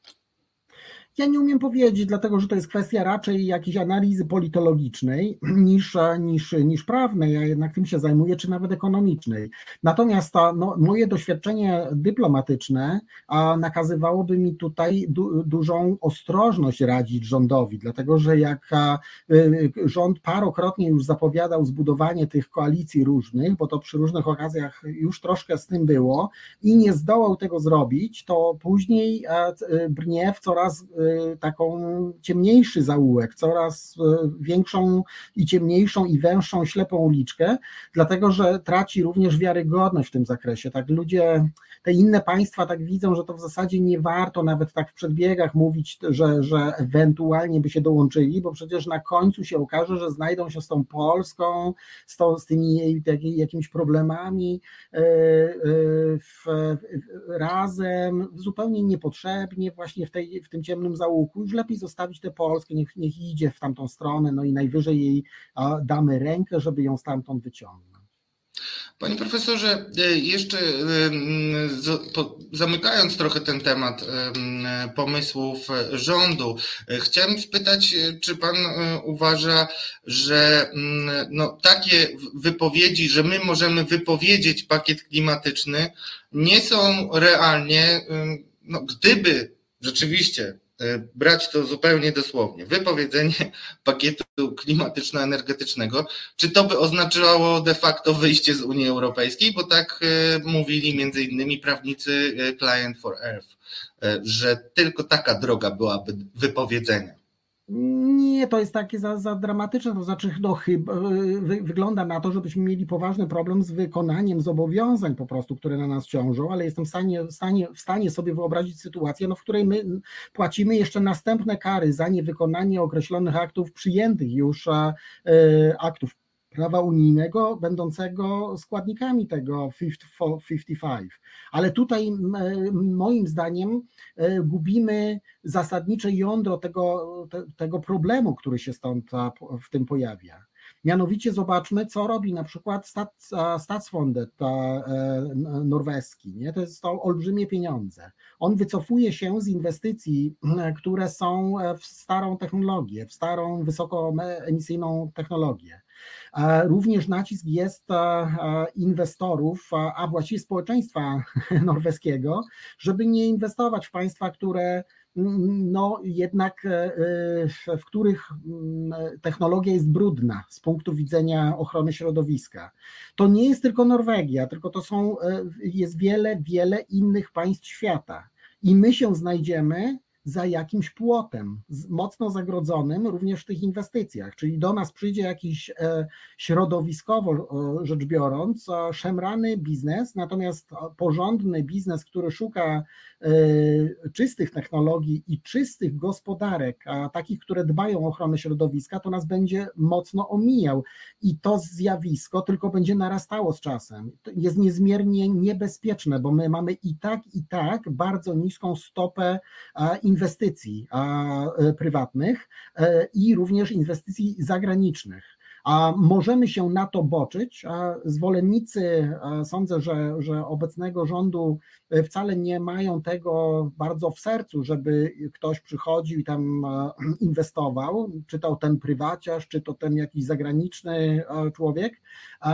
Ja nie umiem powiedzieć, dlatego że to jest kwestia raczej jakiejś analizy politologicznej niż, niż, niż prawnej, ja jednak tym się zajmuję, czy nawet ekonomicznej. Natomiast no, moje doświadczenie dyplomatyczne a, nakazywałoby mi tutaj du, dużą ostrożność radzić rządowi, dlatego że jak a, y, rząd parokrotnie już zapowiadał zbudowanie tych koalicji różnych, bo to przy różnych okazjach już troszkę z tym było i nie zdołał tego zrobić, to później a, y, brnie w coraz Y, taką ciemniejszy zaułek, coraz y, większą i ciemniejszą i węższą ślepą uliczkę, dlatego że traci również wiarygodność w tym zakresie. Tak ludzie, te inne państwa tak widzą, że to w zasadzie nie warto nawet tak w przedbiegach mówić, że, że ewentualnie by się dołączyli, bo przecież na końcu się okaże, że znajdą się z tą Polską, z, to, z tymi jakimiś problemami y, w, razem, zupełnie niepotrzebnie właśnie w, tej, w tym ciemnym tym załuku, już lepiej zostawić tę Polskę, niech, niech idzie w tamtą stronę, no i najwyżej jej damy rękę, żeby ją stamtąd wyciągnąć. Panie profesorze, e, jeszcze zamykając trochę ten temat pomysłów rządu, e, chciałem spytać, e, czy pan uważa, że no, takie wypowiedzi, że my możemy wypowiedzieć pakiet klimatyczny, nie są realnie, no, gdyby rzeczywiście E, brać to zupełnie dosłownie. Wypowiedzenie pakietu klimatyczno-energetycznego, czy to by oznaczało de facto wyjście z Unii Europejskiej, bo tak e, mówili między innymi prawnicy e, Client for Earth, że tylko taka droga byłaby wypowiedzenia. Nie, to jest takie za, za dramatyczne, to znaczy no, chyba, wy, wygląda na to, żebyśmy mieli poważny problem z wykonaniem zobowiązań po prostu, które na nas ciążą, ale jestem w stanie, w stanie, w stanie sobie wyobrazić sytuację, no, w której my płacimy jeszcze następne kary za niewykonanie określonych aktów przyjętych już e, aktów prawa unijnego, będącego składnikami tego 55. Ale tutaj moim zdaniem e, gubimy zasadnicze jądro tego, tego problemu, który się stąd w tym pojawia. Mianowicie zobaczmy, co robi na przykład Statsfondet norweski. Nie? To to olbrzymie pieniądze. On wycofuje się z inwestycji, które są w starą technologię, w starą wysokoemisyjną technologię. Również nacisk jest inwestorów, a właściwie społeczeństwa norweskiego, żeby nie inwestować w państwa, które no jednak e, e, w których technologia jest brudna z punktu widzenia ochrony środowiska. To nie jest tylko Norwegia, tylko to są, e, jest wiele, wiele innych państw świata. I my się znajdziemy za jakimś płotem, mocno zagrodzonym również w tych inwestycjach. Czyli do nas przyjdzie jakiś e, środowiskowo rzecz biorąc szemrany biznes, natomiast porządny biznes, który szuka e, czystych technologii i czystych gospodarek, a takich, które dbają o ochronę środowiska, to nas będzie mocno omijał. I to zjawisko tylko będzie narastało z czasem. Jest niezmiernie niebezpieczne, bo my mamy i tak, i tak bardzo niską stopę inwestycji inwestycji e, prywatnych e, i również inwestycji zagranicznych. A możemy się na to boczyć. A zwolennicy, sądzę, że, że obecnego rządu e, wcale nie mają tego bardzo w sercu, żeby ktoś przychodził i tam inwestował, czy to ten prywaciarz, czy to ten jakiś zagraniczny człowiek,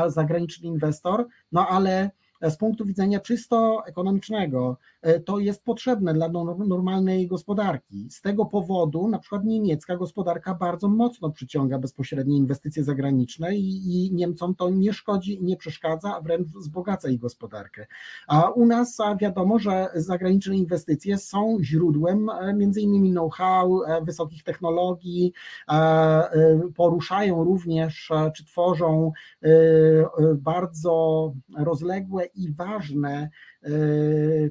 zagraniczny inwestor, no ale z punktu widzenia czysto ekonomicznego to jest potrzebne dla normalnej gospodarki. Z tego powodu na przykład niemiecka gospodarka bardzo mocno przyciąga bezpośrednie inwestycje zagraniczne i, i Niemcom to nie szkodzi nie przeszkadza, a wręcz wzbogaca ich gospodarkę. A u nas wiadomo, że zagraniczne inwestycje są źródłem e, między innymi know-how, e, wysokich technologii, poruszają również czy tworzą bardzo rozległe i ważne e,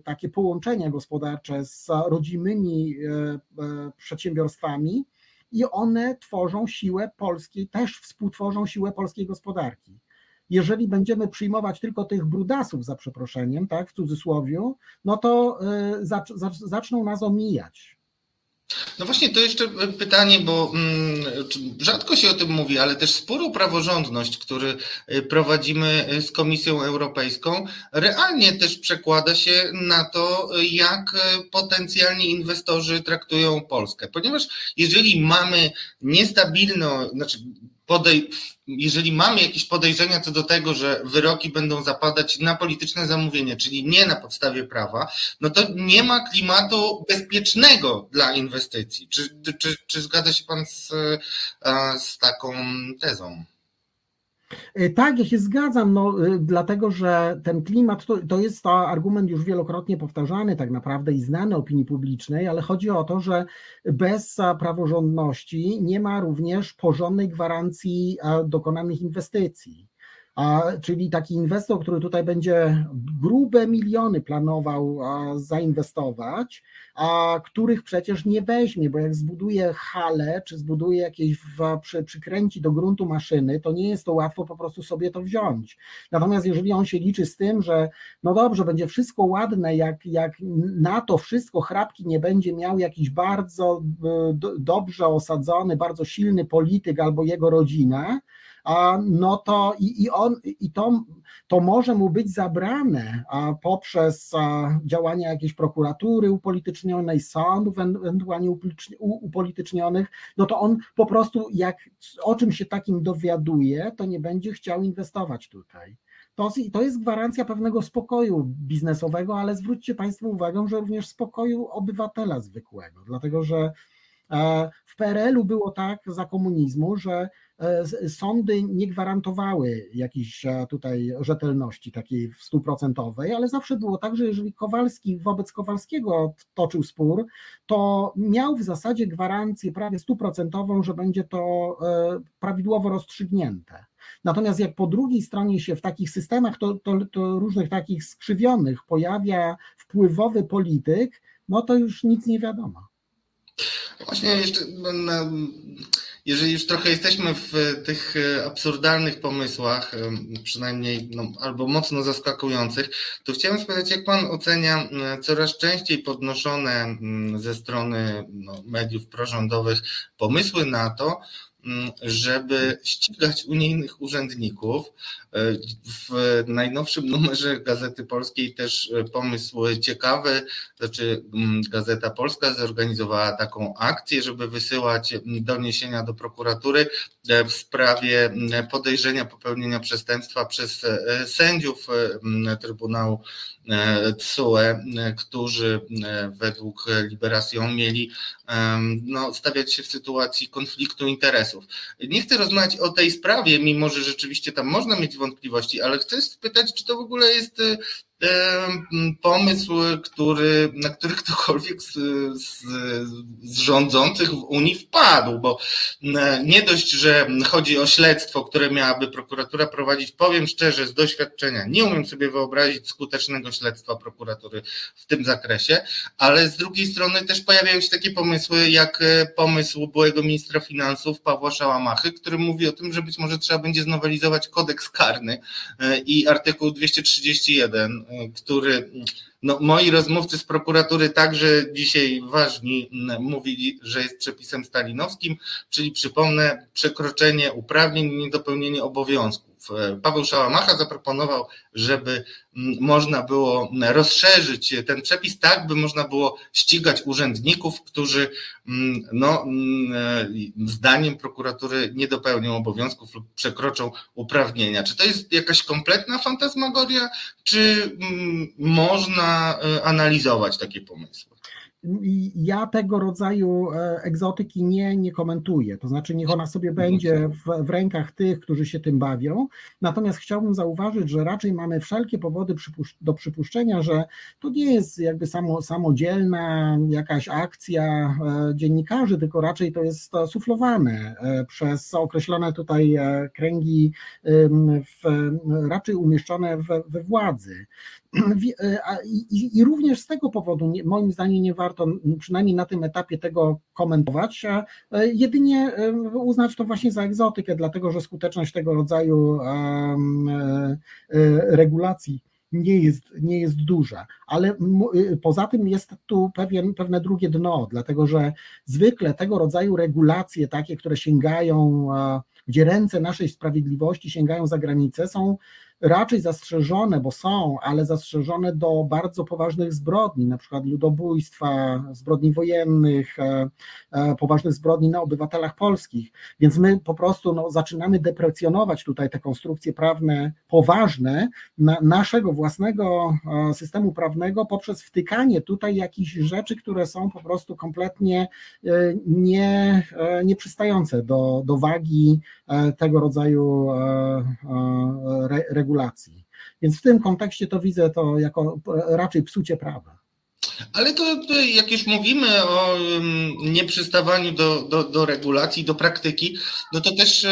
takie połączenia gospodarcze z rodzimymi e, e, przedsiębiorstwami i one tworzą siłę polskiej, też współtworzą siłę polskiej gospodarki. Jeżeli będziemy przyjmować tylko tych brudasów, za przeproszeniem, tak, w cudzysłowie, no to zaczną nas omijać. No właśnie, to jeszcze pytanie, bo mm, rzadko się o tym mówi, ale też spór o praworządność, który y, prowadzimy y, z Komisją Europejską, realnie też przekłada się na to, jak potencjalni inwestorzy traktują Polskę. Ponieważ jeżeli mamy niestabilną, znaczy podej jeżeli mamy jakieś podejrzenia co do tego, że wyroki będą zapadać na polityczne zamówienie, czyli nie na podstawie prawa, no to nie ma klimatu bezpiecznego dla inwestycji. Czy, czy, czy zgadza się Pan z, z taką tezą? E, tak, ja się zgadzam, no, e, dlatego że ten klimat to, to jest to argument już wielokrotnie powtarzany, tak naprawdę i znany opinii publicznej, ale chodzi o to, że bez praworządności nie ma również porządnej gwarancji dokonanych inwestycji a, czyli taki inwestor, który tutaj będzie grube miliony planował a, zainwestować, a których przecież nie weźmie, bo jak zbuduje halę, czy zbuduje jakieś, w, przy, przykręci do gruntu maszyny, to nie jest to łatwo po prostu sobie to wziąć. Natomiast jeżeli on się liczy z tym, że no dobrze, będzie wszystko ładne, jak, jak na to wszystko chrapki nie będzie miał jakiś bardzo do, dobrze osadzony, bardzo silny polityk albo jego rodzina, no to i, i on i to, to może mu być zabrane poprzez działania jakiejś prokuratury upolitycznionej, sądów ewentualnie upolitycznionych, no to on po prostu jak o czym się takim dowiaduje, to nie będzie chciał inwestować tutaj. To, to jest gwarancja pewnego spokoju biznesowego, ale zwróćcie Państwo uwagę, że również spokoju obywatela zwykłego, dlatego że w PRL-u było tak za komunizmu, że E, sądy nie gwarantowały jakiejś e, tutaj rzetelności takiej stuprocentowej, ale zawsze było tak, że jeżeli Kowalski wobec Kowalskiego toczył spór, to miał w zasadzie gwarancję prawie stuprocentową, że będzie to e, prawidłowo rozstrzygnięte. Natomiast jak po drugiej stronie się w takich systemach, to, to, to różnych takich skrzywionych pojawia wpływowy polityk, no to już nic nie wiadomo. Właśnie jeszcze jeżeli już trochę jesteśmy w tych e, absurdalnych pomysłach, e, przynajmniej no, albo mocno zaskakujących, to chciałem spytać, jak Pan ocenia e, coraz częściej podnoszone ze strony no, mediów prorządowych pomysły na to, mm, żeby ścigać unijnych urzędników. W najnowszym numerze Gazety Polskiej też pomysł ciekawy, znaczy mm, Gazeta Polska zorganizowała taką akcję, żeby wysyłać doniesienia do prokuratury w sprawie podejrzenia popełnienia przestępstwa przez sędziów Trybunału TSUE, którzy według Liberation mieli no, stawiać się w sytuacji konfliktu interesów. Nie chcę rozmawiać o tej sprawie, mimo że rzeczywiście tam można mieć wątpliwości, ale chcę spytać, czy to w ogóle jest pomysł, który, na który ktokolwiek z, z, z, rządzących w Unii wpadł, bo nie dość, że chodzi o śledztwo, które miałaby prokuratura prowadzić, powiem szczerze, z doświadczenia, nie umiem sobie wyobrazić skutecznego śledztwa prokuratury w tym zakresie, ale z drugiej strony też pojawiają się takie pomysły, jak e, pomysł byłego ministra finansów Pawła Szałamachy, który mówi o tym, że być może trzeba będzie znowelizować kodeks karny e, i artykuł 231 który no, moi rozmówcy z prokuratury także dzisiaj ważni mówili, że jest przepisem stalinowskim, czyli przypomnę, przekroczenie uprawnień niedopełnienie obowiązków. Paweł Szałamacha zaproponował, żeby można było rozszerzyć ten przepis tak, by można było ścigać urzędników, którzy no, zdaniem prokuratury nie dopełnią obowiązków lub przekroczą uprawnienia. Czy to jest jakaś kompletna fantasmagoria, czy można e, analizować takie pomysły? Ja tego rodzaju e, egzotyki nie, nie komentuję. To znaczy, niech ona sobie będzie w, w, rękach tych, którzy się tym bawią. Natomiast chciałbym zauważyć, że raczej mamy wszelkie powody do przypuszczenia, że to nie jest jakby samo, samodzielna jakaś akcja e, dziennikarzy, tylko raczej to jest suflowane e, przez określone tutaj kręgi, w, raczej umieszczone we, we władzy. E, I, również z tego powodu, moim zdaniem, nie warto przynajmniej na tym etapie tego komentować, a e, jedynie e, uznać to właśnie za egzotykę, dlatego że skuteczność tego rodzaju regulacji nie jest, nie jest duża, ale poza tym jest tu pewien, pewne drugie dno, dlatego że zwykle tego rodzaju regulacje, takie, które sięgają, gdzie ręce naszej sprawiedliwości sięgają za granicę, są raczej zastrzeżone, bo są, ale zastrzeżone do bardzo poważnych zbrodni, na przykład ludobójstwa, zbrodni wojennych, e, e, poważnych zbrodni na obywatelach polskich. Więc my po prostu no, zaczynamy deprecjonować tutaj te konstrukcje prawne poważne na naszego własnego e, systemu prawnego poprzez wtykanie tutaj jakichś rzeczy, które są po prostu kompletnie nie, nieprzystające do, do wagi tego rodzaju regulacji regulacji. Więc w tym kontekście to widzę to jako raczej psucie prawa. Ale to, jak już mówimy o nieprzystawaniu do, do, do, regulacji, do praktyki, no to też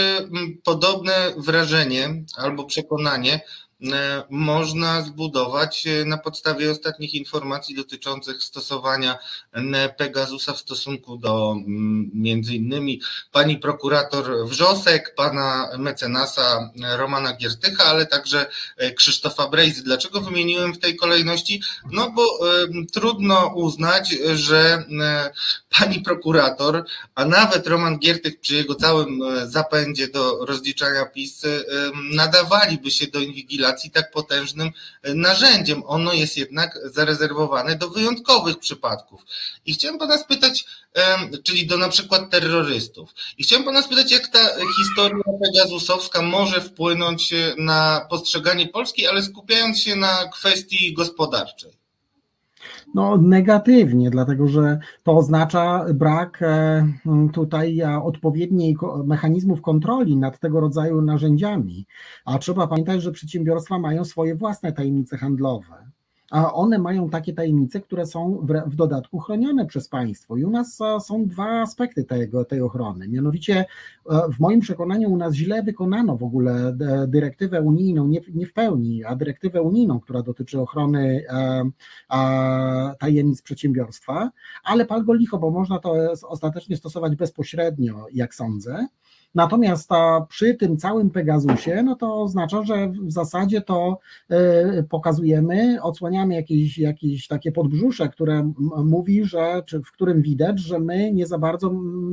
podobne wrażenie albo przekonanie można zbudować e, na podstawie ostatnich informacji dotyczących stosowania e, Pegasusa w stosunku do między innymi pani prokurator Wrzosek, pana mecenasa Romana Giertycha, ale także Krzysztofa Brejzy. Dlaczego wymieniłem w tej kolejności? No bo trudno uznać, że pani prokurator, a nawet Roman Giertych przy jego całym zapędzie do rozliczania PiS nadawaliby się do inwigilacji tak potężnym e, narzędziem. Ono jest jednak zarezerwowane do wyjątkowych przypadków. I chciałem pana spytać, czyli do na przykład terrorystów. I chciałem pana spytać, jak ta historia pegazusowska może wpłynąć e, na postrzeganie Polski, ale skupiając się na kwestii gospodarczej. No, negatywnie, dlatego że to oznacza brak e, tutaj odpowiedniej mechanizmów kontroli nad tego rodzaju narzędziami. A trzeba pamiętać, że przedsiębiorstwa mają swoje własne tajemnice handlowe a one mają takie tajemnice, które są w, w, dodatku chronione przez państwo. I u nas są dwa aspekty tego, tej ochrony. Mianowicie, e, w moim przekonaniu, u nas źle wykonano w ogóle dyrektywę unijną, nie, nie w pełni, a dyrektywę unijną, która dotyczy ochrony tajemnic przedsiębiorstwa, ale pal go licho, bo można to ostatecznie stosować bezpośrednio, jak sądzę. Natomiast przy tym całym Pegasusie, no to oznacza, że w zasadzie to e, pokazujemy, odsłaniamy jakieś, jakieś takie podbrzusze, które mówi, że, czy w którym widać, że my nie za bardzo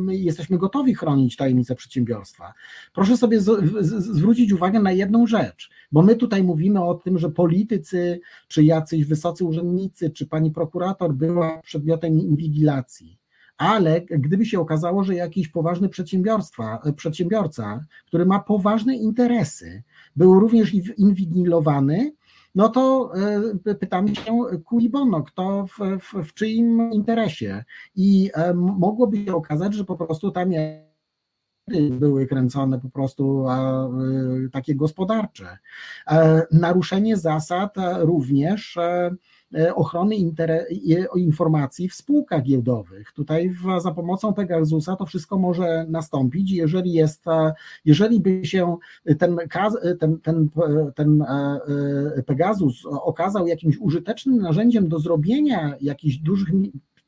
jesteśmy gotowi chronić tajemnice przedsiębiorstwa. Proszę sobie z, z, zwrócić uwagę na jedną rzecz, bo my tutaj mówimy o tym, że politycy, czy jacyś wysocy urzędnicy, czy pani prokurator była przedmiotem inwigilacji ale gdyby się okazało, że jakiś poważny przedsiębiorstwa, przedsiębiorca, który ma poważne interesy, był również inwigilowany, no to e, pytamy się cui bono, kto w, w, w czyim interesie. I e, mogłoby się okazać, że po prostu tam były kręcone po prostu e, takie gospodarcze. Naruszenie zasad również E, ochrony informacji w spółkach giełdowych. Tutaj w, za pomocą Pegasusa to wszystko może nastąpić. Jeżeli jest, e, jeżeli by się ten, ten, ten, ten e, Pegasus okazał jakimś użytecznym narzędziem do zrobienia jakichś dużych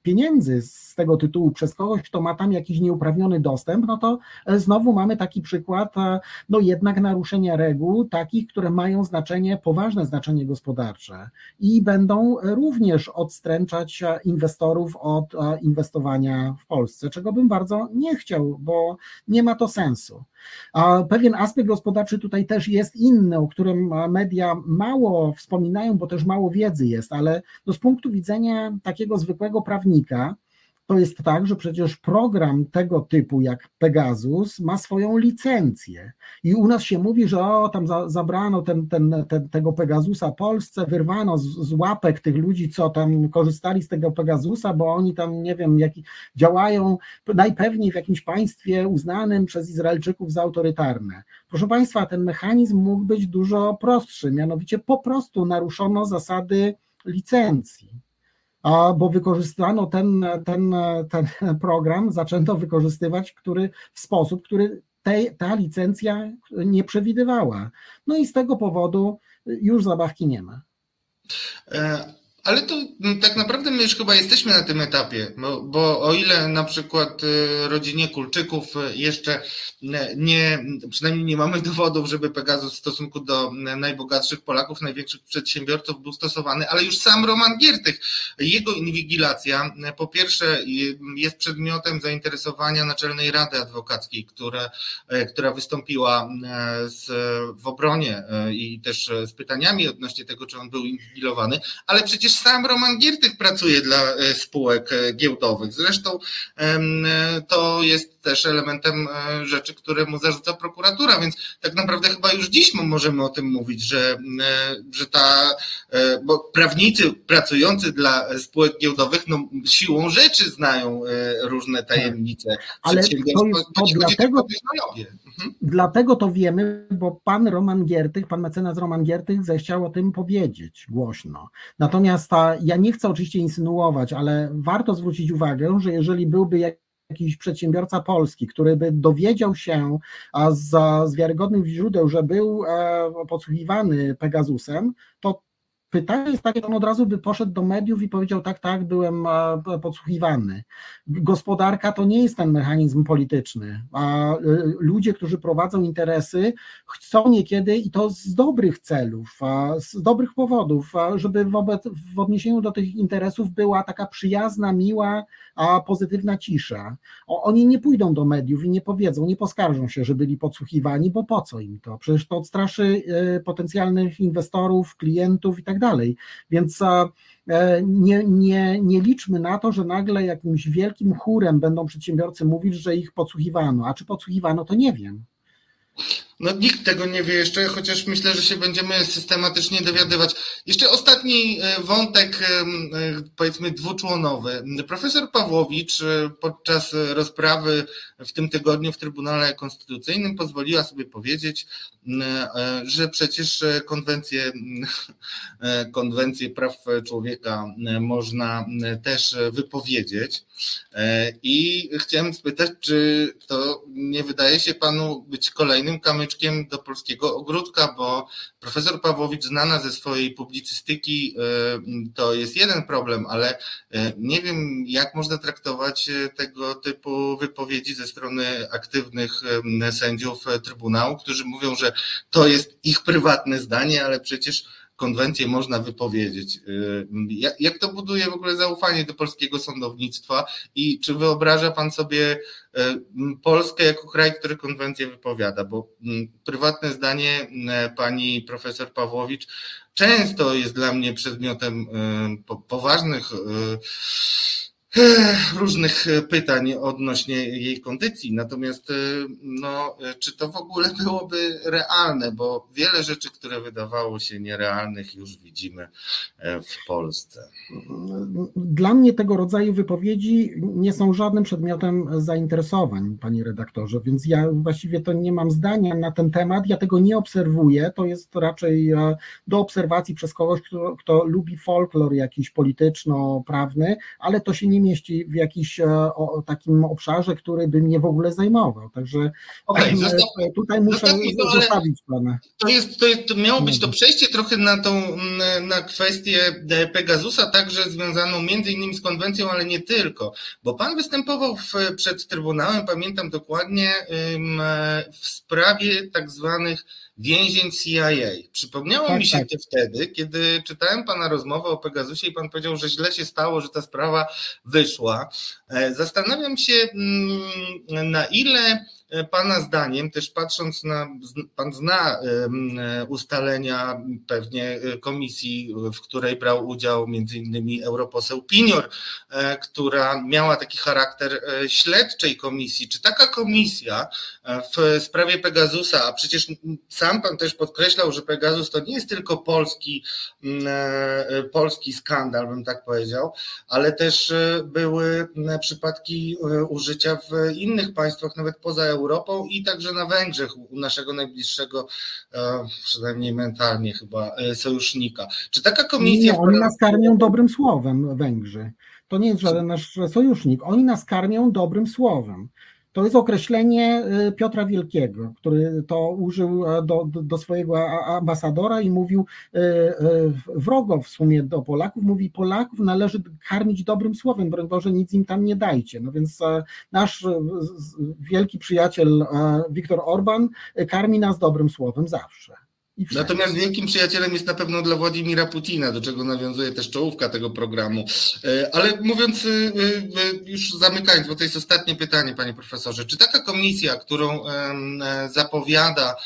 pieniędzy z tego tytułu przez kogoś, kto ma tam jakiś nieuprawniony dostęp, no to e, znowu mamy taki przykład, e, no jednak naruszenia reguł, takich, które mają znaczenie, poważne znaczenie gospodarcze i będą również odstręczać e, inwestorów od inwestowania w Polsce, czego bym bardzo nie chciał, bo nie ma to sensu. Pewien aspekt gospodarczy tutaj też jest inny, o którym media mało wspominają, bo też mało wiedzy jest, ale no z punktu widzenia takiego zwykłego prawnika, to jest tak, że przecież program tego typu jak Pegasus ma swoją licencję i u nas się mówi, że o, tam za, zabrano ten, ten, ten, tego Pegasusa Polsce, wyrwano z, z, łapek tych ludzi, co tam korzystali z tego Pegasusa, bo oni tam, nie wiem, jaki, działają najpewniej w jakimś państwie uznanym przez Izraelczyków za autorytarne. Proszę Państwa, ten mechanizm mógł być dużo prostszy, mianowicie po prostu naruszono zasady licencji bo wykorzystano ten, ten, ten program, zaczęto wykorzystywać, który w sposób, który ta licencja nie przewidywała. No i z tego powodu już zabawki nie ma. E, ale to no, tak naprawdę my już chyba jesteśmy na tym etapie, bo, bo, o ile na przykład y, rodzinie Kulczyków y, jeszcze nie, przynajmniej nie mamy dowodów, żeby Pegasus w stosunku do najbogatszych Polaków, największych przedsiębiorców był stosowany, ale już sam Roman Giertych, jego inwigilacja po pierwsze jest przedmiotem zainteresowania Naczelnej Rady Adwokackiej, która, e, która wystąpiła z, w obronie i też z pytaniami odnośnie tego, czy on był inwigilowany, ale przecież sam Roman Giertych pracuje dla e, spółek e, giełdowych. Zresztą e, to jest też elementem rzeczy, które mu zarzuca prokuratura, więc tak naprawdę chyba już dziś możemy o tym mówić, że, że ta, bo prawnicy pracujący dla spółek giełdowych no, siłą rzeczy znają różne tajemnice tak. Ale to jest to dlatego, mhm. dlatego to wiemy, bo pan Roman Giertych, pan mecenas Roman Giertych zechciał o tym powiedzieć głośno. Natomiast ja nie chcę oczywiście insynuować, ale warto zwrócić uwagę, że jeżeli byłby jakiś przedsiębiorca polski, który by dowiedział się z, z wiarygodnych źródeł, że był e, podsłuchiwany Pegasusem, to Pytanie jest takie, on od razu by poszedł do mediów i powiedział: Tak, tak, byłem podsłuchiwany. Gospodarka to nie jest ten mechanizm polityczny, a e, ludzie, którzy prowadzą interesy, chcą niekiedy i to z dobrych celów, z dobrych powodów, żeby wobec, w odniesieniu do tych interesów była taka przyjazna, miła, a pozytywna cisza. Oni nie pójdą do mediów i nie powiedzą, nie poskarżą się, że byli podsłuchiwani, bo po co im to? Przecież to odstraszy e, potencjalnych inwestorów, klientów i tak dalej. Więc e, nie, nie, nie liczmy na to, że nagle jakimś wielkim chórem będą przedsiębiorcy mówić, że ich podsłuchiwano. A czy podsłuchiwano, to nie wiem. No nikt tego nie wie jeszcze, chociaż myślę, że się będziemy systematycznie dowiadywać. Jeszcze ostatni e, wątek, e, e, powiedzmy dwuczłonowy. Profesor Pawłowicz podczas rozprawy w tym tygodniu w Trybunale Konstytucyjnym pozwoliła sobie powiedzieć, że przecież konwencję, praw człowieka można też wypowiedzieć. I chciałem spytać, czy to nie wydaje się panu być kolejnym kamieniem do polskiego ogródka, bo profesor Pawłowicz znana ze swojej publicystyki to jest jeden problem, ale nie wiem, jak można traktować tego typu wypowiedzi ze strony aktywnych sędziów Trybunału, którzy mówią, że to jest ich prywatne zdanie, ale przecież konwencję można wypowiedzieć. Y, jak, jak to buduje w ogóle zaufanie do polskiego sądownictwa i czy wyobraża Pan sobie y, Polskę jako kraj, który konwencję wypowiada? Bo prywatne zdanie pani profesor Pawłowicz często jest dla mnie przedmiotem y, poważnych różnych e, pytań odnośnie jej kondycji. Natomiast, e, no, e, czy to w ogóle byłoby realne, bo wiele rzeczy, które wydawało się nierealnych, już widzimy w Polsce. Dla mnie tego rodzaju wypowiedzi nie są żadnym przedmiotem zainteresowań, panie redaktorze, więc ja właściwie to nie mam zdania na ten temat. Ja tego nie obserwuję. To jest raczej do obserwacji przez kogoś, kto, kto lubi folklor jakiś polityczno-prawny, ale to się nie mieści w jakimś e, o, takim obszarze, który by mnie w ogóle zajmował. Także okay, e, zostaw, tutaj muszę to, zostawić pana. To, jest, to, jest, to miało być to przejście trochę na tą na kwestię e, Pegasusa, także związaną między innymi z konwencją, ale nie tylko, bo pan występował w, przed Trybunałem, pamiętam dokładnie, w sprawie tak zwanych więzień CIA. Przypomniało tak, mi się tak. to wtedy, kiedy czytałem pana rozmowę o Pegasusie i pan powiedział, że źle się stało, że ta sprawa wyszła. E, zastanawiam się, mm, na ile pana zdaniem, też patrząc na, Pan zna e, ustalenia pewnie e, komisji, w której brał udział między innymi europoseł Pinior, która miała taki charakter śledczej komisji. Czy taka komisja w sprawie Pegasusa, a przecież sam Pan też podkreślał, że Pegasus to nie jest tylko polski, polski skandal, bym tak powiedział, ale też były przypadki użycia w innych państwach, nawet poza Europą, Europą i także na Węgrzech, u naszego najbliższego, e, przynajmniej mentalnie chyba, e, sojusznika. Czy taka komisja. Nie, oni nas karmią dobrym słowem, Węgrzy. To nie jest żaden nasz sojusznik. Oni nas karmią dobrym słowem. To jest określenie y, Piotra Wielkiego, który to użył e, do, do swojego ambasadora i mówił y, y, wrogo w sumie do Polaków, mówi Polaków należy karmić dobrym słowem, broń Boże nic im tam nie dajcie. No więc e, nasz wielki przyjaciel Viktor Orban karmi nas dobrym słowem zawsze. Natomiast wielkim przyjacielem jest na pewno dla Władimira Putina, do czego nawiązuje też czołówka tego programu. E, ale mówiąc, e, e, już zamykając, bo to jest ostatnie pytanie, panie profesorze, czy taka komisja, którą zapowiada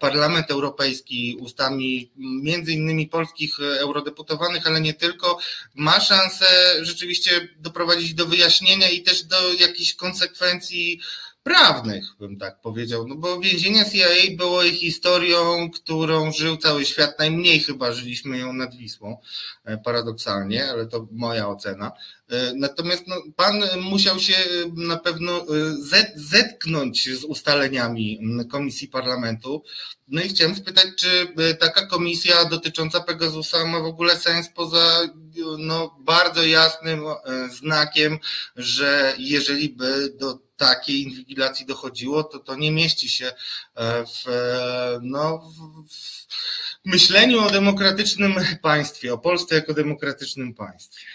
Parlament Europejski ustami między innymi polskich eurodeputowanych, ale nie tylko, ma szansę rzeczywiście doprowadzić do wyjaśnienia i też do jakichś konsekwencji prawnych, bym tak powiedział, no bo więzienia CIA było ich historią, którą żył cały świat, najmniej chyba żyliśmy ją nad Wisłą, e, paradoksalnie, ale to moja ocena. E, natomiast no, pan musiał się na pewno e, zetknąć z ustaleniami Komisji Parlamentu. No i chciałem spytać, czy taka komisja dotycząca Pegasusa ma w ogóle sens poza no, bardzo jasnym znakiem, że jeżeli by do takiej inwigilacji dochodziło, to to nie mieści się e, w, e, no, w myśleniu o demokratycznym państwie, o Polsce jako demokratycznym państwie.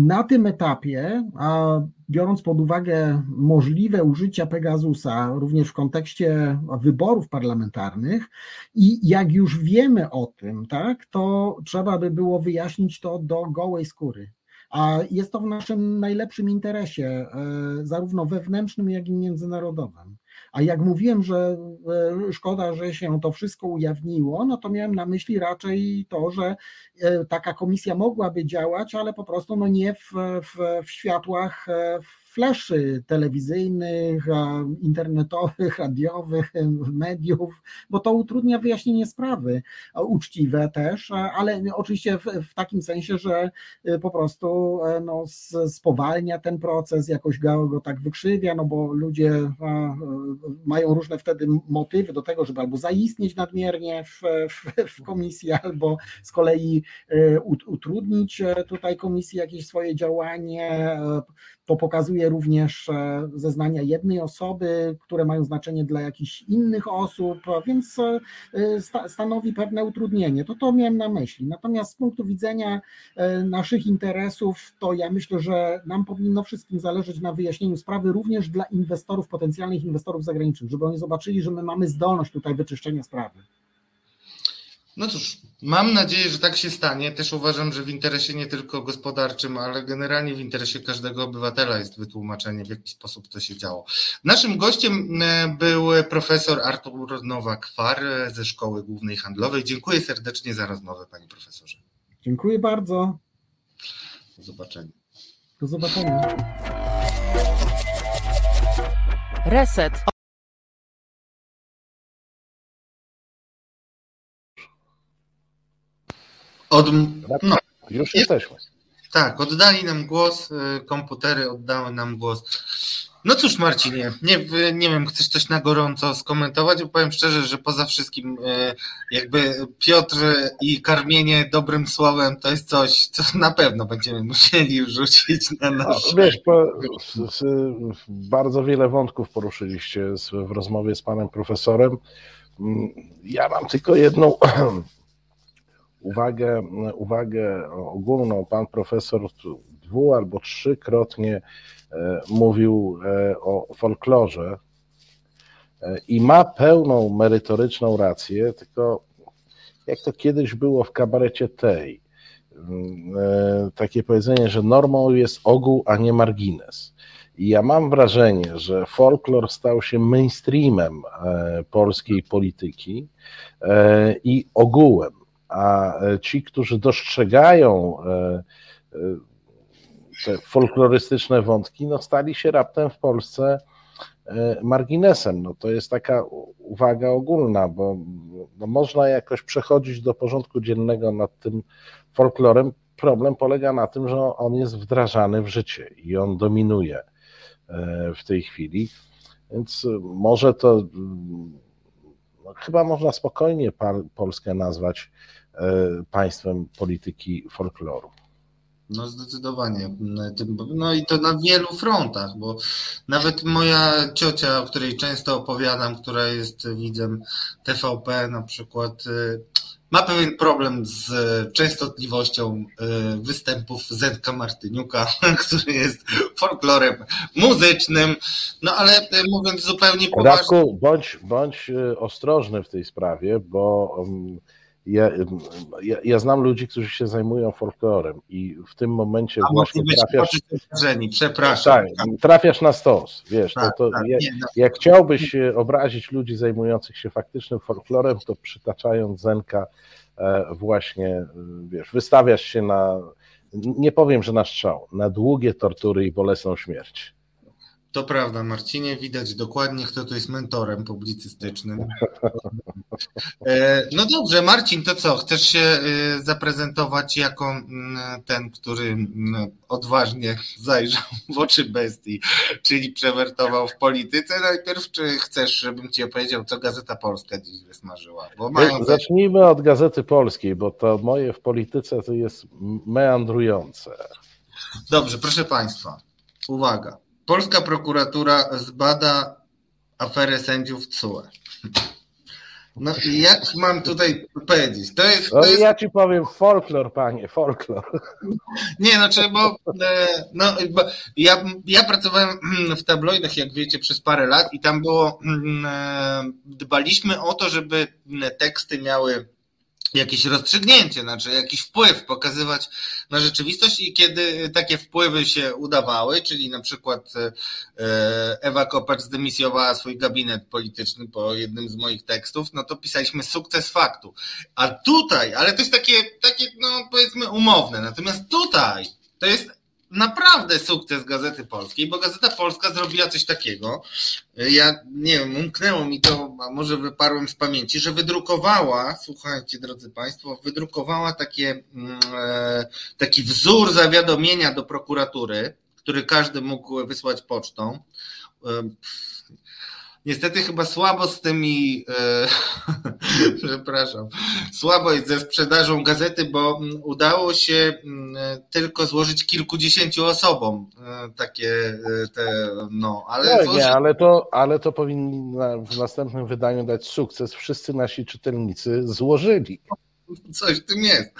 Na tym etapie, a biorąc pod uwagę możliwe użycia Pegasusa również w kontekście wyborów parlamentarnych i jak już wiemy o tym, tak, to trzeba by było wyjaśnić to do gołej skóry. A jest to w naszym najlepszym interesie, e, zarówno wewnętrznym, jak i międzynarodowym. A jak mówiłem, że e, szkoda, że się to wszystko ujawniło, no to miałem na myśli raczej to, że e, taka komisja mogłaby działać, ale po prostu no nie w, w, w światłach, w fleszy telewizyjnych, internetowych, radiowych, mediów, bo to utrudnia wyjaśnienie sprawy, uczciwe też, ale oczywiście w, w takim sensie, że y, po prostu e, no, spowalnia ten proces, jakoś go, go tak wykrzywia, no bo ludzie mają różne wtedy motywy do tego, żeby albo zaistnieć nadmiernie w, w, w komisji, albo z kolei e, utrudnić e, tutaj komisji jakieś swoje działanie, to pokazuje przechowuje również e, zeznania jednej osoby, które mają znaczenie dla jakichś innych osób, więc stanowi pewne utrudnienie. To to miałem na myśli. Natomiast z punktu widzenia naszych interesów, to ja myślę, że nam powinno wszystkim zależeć na wyjaśnieniu sprawy również dla inwestorów, potencjalnych inwestorów zagranicznych, żeby oni zobaczyli, że my mamy zdolność tutaj wyczyszczenia sprawy. No cóż, mam nadzieję, że tak się stanie. Też uważam, że w interesie nie tylko gospodarczym, ale generalnie w interesie każdego obywatela jest wytłumaczenie, w jaki sposób to się działo. Naszym gościem e, był profesor Artur Nowak-Kwar ze Szkoły Głównej Handlowej. Dziękuję serdecznie za rozmowę, panie profesorze. Dziękuję bardzo. Do zobaczenia. Do zobaczenia. Reset. Od, no, Już jesteśmy. Tak, oddali nam głos, y, komputery oddały nam głos. No cóż, Marcinie, nie, nie wiem, chcesz coś na gorąco skomentować? Powiem szczerze, że poza wszystkim, y, jakby Piotr i karmienie dobrym słowem to jest coś, co na pewno będziemy musieli wrzucić na nasz. No, wiesz, po, bardzo wiele wątków poruszyliście w rozmowie z panem profesorem. Mm, ja mam tylko jedną uwagę, uwagę ogólną. Pan profesor dwu albo trzykrotnie e, mówił e, o folklorze e, i ma pełną merytoryczną rację, tylko jak to kiedyś było w kabarecie tej, mm, takie powiedzenie, że normą jest ogół, a nie margines. I ja mam wrażenie, że folklor stał się mainstreamem polskiej polityki i ogółem a e, ci, którzy dostrzegają e, e, te folklorystyczne wątki, no stali się raptem w Polsce marginesem. No to jest taka uwaga ogólna, bo no można jakoś przechodzić do porządku dziennego nad tym folklorem. Problem polega na tym, że on jest wdrażany w życie i on dominuje w tej chwili. Więc może to no, chyba można spokojnie Polskę nazwać państwem polityki folkloru. No zdecydowanie. No i to na wielu frontach, bo nawet moja ciocia, o której często opowiadam, która jest widzem TVP na przykład, y, ma pewien problem z częstotliwością występów Zenka Martyniuka, który jest folklorem muzycznym. No ale mówiąc zupełnie poważnie... Radku, bądź, bądź ostrożny w tej sprawie, bo um, ja, ja, ja, znam ludzi, którzy się zajmują folklorem i w tym momencie A właśnie trafiasz... Przepraszam. Tak, trafiasz na stos, wiesz, tak, to, to tak, jak, no. jak chciałbyś obrazić ludzi zajmujących się faktycznym folklorem, to przytaczając Zenka e, właśnie, wiesz, wystawiasz się na, nie powiem, że na strzał, na długie tortury i bolesną śmierć. To prawda, Marcinie, widać dokładnie, kto tu jest mentorem publicystycznym. E, no dobrze, Marcin, to co? Chcesz się e, zaprezentować jako mm, ten, który mm, odważnie zajrzał w oczy bestii, czyli przewertował w polityce? Najpierw, czy chcesz, żebym ci opowiedział, co Gazeta Polska dziś wysmażyła? Mają... Zacznijmy od Gazety Polskiej, bo to moje w polityce to jest meandrujące. Dobrze, proszę Państwa, uwaga. Polska prokuratura zbada aferę sędziów CUE. No i jak mam tutaj powiedzieć? To jest, to no jest... ja ci powiem folklor, panie, folklor. Nie, znaczy, bo, e, no, bo ja, ja pracowałem w tabloidach, jak wiecie, przez parę lat i tam było, mm, e, dbaliśmy o to, żeby teksty miały jakieś rozstrzygnięcie, znaczy jakiś wpływ pokazywać na rzeczywistość i kiedy takie wpływy się udawały, czyli na przykład e, Ewa Kopacz zdemisjowała swój gabinet polityczny po jednym z moich tekstów, no to pisaliśmy sukces faktu. A tutaj, ale to jest takie, takie no powiedzmy umowne, natomiast tutaj to jest naprawdę sukces Gazety Polskiej, bo Gazeta Polska zrobiła coś takiego. Ja nie wiem, umknęło mi to, a może wyparłem z pamięci, że wydrukowała, słuchajcie drodzy Państwo, wydrukowała takie, mm, e, taki wzór zawiadomienia do prokuratury, który każdy mógł wysłać pocztą. Niestety chyba słabo z tymi, e, przepraszam, słabo jest ze sprzedażą gazety, bo mm, udało się mm, tylko złożyć kilkudziesięciu osobom e, takie e, te, no, ale... No, nie, ale to, ale to powinni w następnym wydaniu dać sukces. Wszyscy nasi czytelnicy złożyli. Coś w tym jest.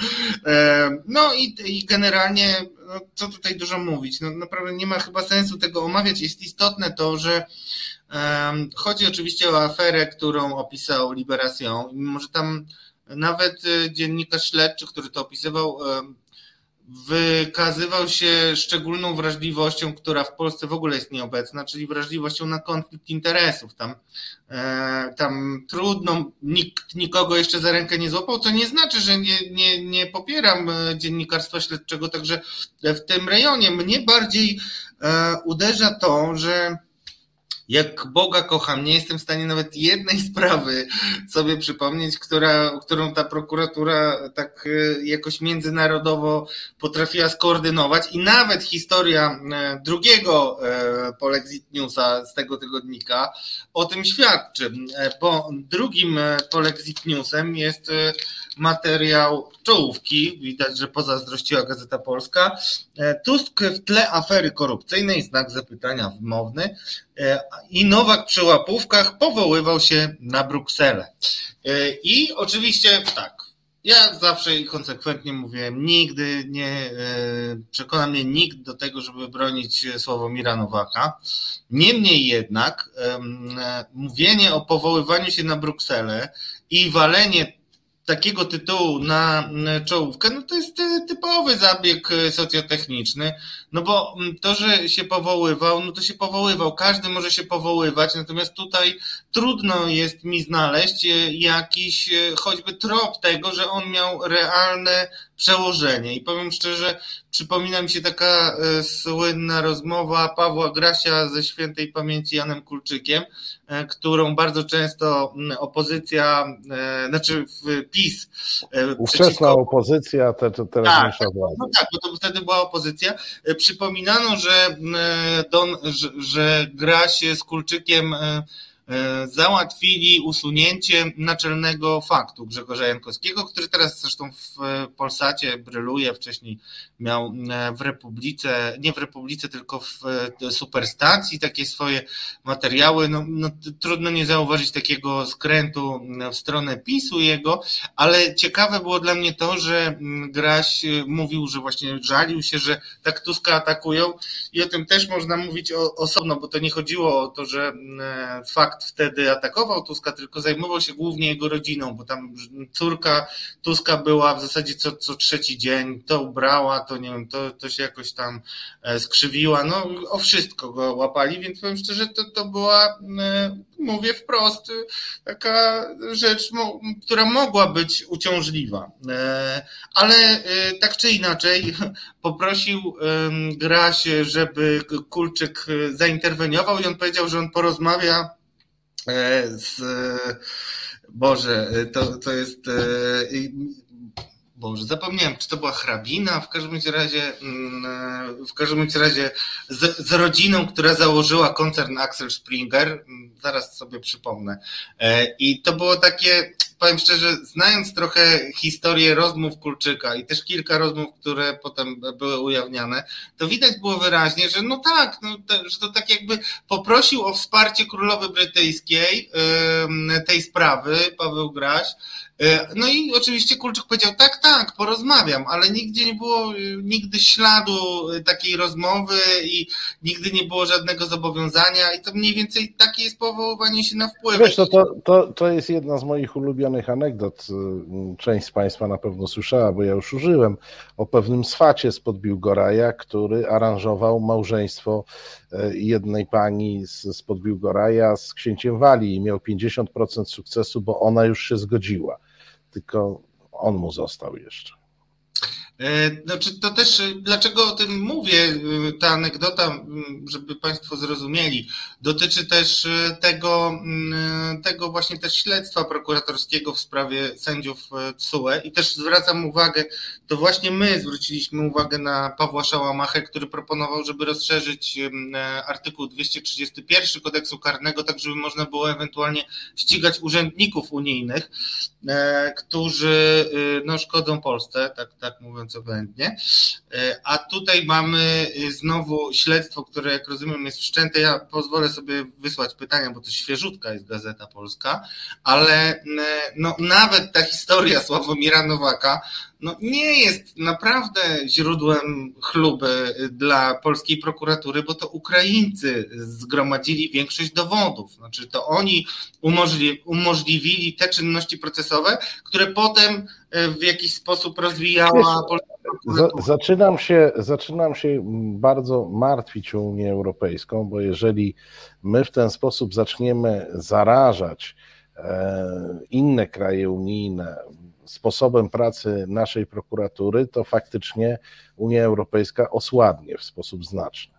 No i, i generalnie, no, co tutaj dużo mówić? No, naprawdę nie ma chyba sensu tego omawiać. Jest istotne to, że Chodzi oczywiście o aferę, którą opisał Liberation. Mimo, że tam nawet e, dziennikarz śledczy, który to opisywał, wykazywał się szczególną wrażliwością, która w Polsce w ogóle jest nieobecna, czyli wrażliwością na konflikt interesów. Tam, e, tam trudno, nikt nikogo jeszcze za rękę nie złapał, co nie znaczy, że nie, nie, nie popieram e, dziennikarstwa śledczego, także w tym rejonie mnie bardziej uderza to, że jak Boga kocham, nie jestem w stanie nawet jednej sprawy sobie przypomnieć, która, którą ta prokuratura tak e, jakoś międzynarodowo potrafiła skoordynować. I nawet historia e, drugiego e, Polexit Newsa z tego tygodnika o tym świadczy, bo drugim Polexit Newsem jest materiał czołówki, widać, że pozazdrościła Gazeta Polska. Tusk w tle afery korupcyjnej, znak zapytania wymowny. E, i Nowak przy łapówkach powoływał się na Brukselę. E, I oczywiście tak, ja zawsze i konsekwentnie mówiłem, nigdy nie e, przekona mnie nikt do tego, żeby bronić Sławomira Nowaka. Niemniej jednak mówienie o powoływaniu się na Brukselę i walenie takiego tytułu na czołówkę, no to jest e, typowy zabieg e, socjotechniczny, no bo to, że się powoływał, no to się powoływał, każdy może się powoływać, natomiast tutaj trudno jest mi znaleźć e, jakiś choćby trop tego, że on miał realne przełożenie. I powiem szczerze, przypomina mi się taka e, słynna rozmowa Pawła Grasia ze świętej pamięci Janem Kulczykiem, e, którą bardzo często opozycja, e, znaczy PiS. Ówczesna przeciwko... opozycja, te, te, teraz tak, tak, No tak, bo to wtedy była opozycja. Przypominano, że, Don, że, że Graś z Kulczykiem E, załatwili usunięcie naczelnego faktu Grzegorza Jankowskiego, który teraz zresztą w Polsacie bryluje, wcześniej miał e, w Republice, nie w Republice, tylko w e, Superstacji takie swoje materiały. No, no, trudno nie zauważyć takiego skrętu w stronę PiSu jego, ale ciekawe było dla mnie to, że Graś mówił, że właśnie żalił się, że tak Tuska atakują i o tym też można mówić osobno, bo to nie chodziło o to, że fakt wtedy atakował Tuska, tylko zajmował się głównie jego rodziną, bo tam córka Tuska była w zasadzie co, co trzeci dzień, to ubrała, to nie wiem, to, to się jakoś tam e, skrzywiła, no o wszystko go łapali, więc powiem szczerze, to, to była, e, mówię wprost, taka rzecz, która mogła być uciążliwa. E, ale tak czy inaczej poprosił Graś, żeby Kulczyk zainterweniował i on powiedział, że on porozmawia z Boże, to, to jest e, Boże, zapomniałem, czy to była hrabina, w każdym razie, mm, w każdym razie z, z, rodziną, która założyła koncern Axel Springer, zaraz sobie przypomnę. E, I to było takie, powiem szczerze, znając trochę historię rozmów Kulczyka i też kilka rozmów, które potem były ujawniane, to widać było wyraźnie, że no tak, no, że to tak jakby poprosił o wsparcie królowej brytyjskiej tej sprawy, Paweł Graś, E, no i oczywiście Kulczyk powiedział, tak, tak, porozmawiam, ale nigdzie nie było y, nigdy śladu y, takiej rozmowy i nigdy nie było żadnego zobowiązania i to mniej więcej takie jest powoływanie się na wpływ. Wiesz, to, to, to, to jest jedna z moich ulubionych anegdot. Część z Państwa na pewno słyszała, bo ja już użyłem o pewnym swacie spod Biłgoraja, który aranżował małżeństwo jednej pani spod Biłgoraja z księciem Walii i miał 50% sukcesu, bo ona już się zgodziła tylko on mu został jeszcze. E, znaczy, to też, e, dlaczego o tym mówię, e, ta anegdota, żeby Państwo zrozumieli, dotyczy też tego, tego właśnie też śledztwa prokuratorskiego w sprawie sędziów TSUE i też zwracam uwagę, to właśnie my zwróciliśmy uwagę na Pawła Szałamachę, który proponował, żeby rozszerzyć artykuł 231 kodeksu karnego, tak żeby można było ewentualnie ścigać urzędników unijnych, którzy no, szkodzą Polsce, tak, tak mówiąc oględnie. E, a tutaj mamy e, znowu śledztwo, które jak rozumiem jest wszczęte. Ja pozwolę sobie wysłać pytania, bo to świeżutka jest Gazeta Polska, ale e, no, nawet ta historia Sławomira Nowaka no, nie jest naprawdę źródłem chluby dla polskiej prokuratury, bo to Ukraińcy zgromadzili większość dowodów. Znaczy, to oni umożliwili te czynności procesowe, które potem e, w jakiś sposób rozwijała polska prokuratura. Zaczynam się, zaczynam się bardzo martwić o Unię Europejską, bo jeżeli my w ten sposób zaczniemy zarażać e, inne kraje unijne sposobem pracy naszej prokuratury, to faktycznie Unia Europejska osłabnie w sposób znaczny.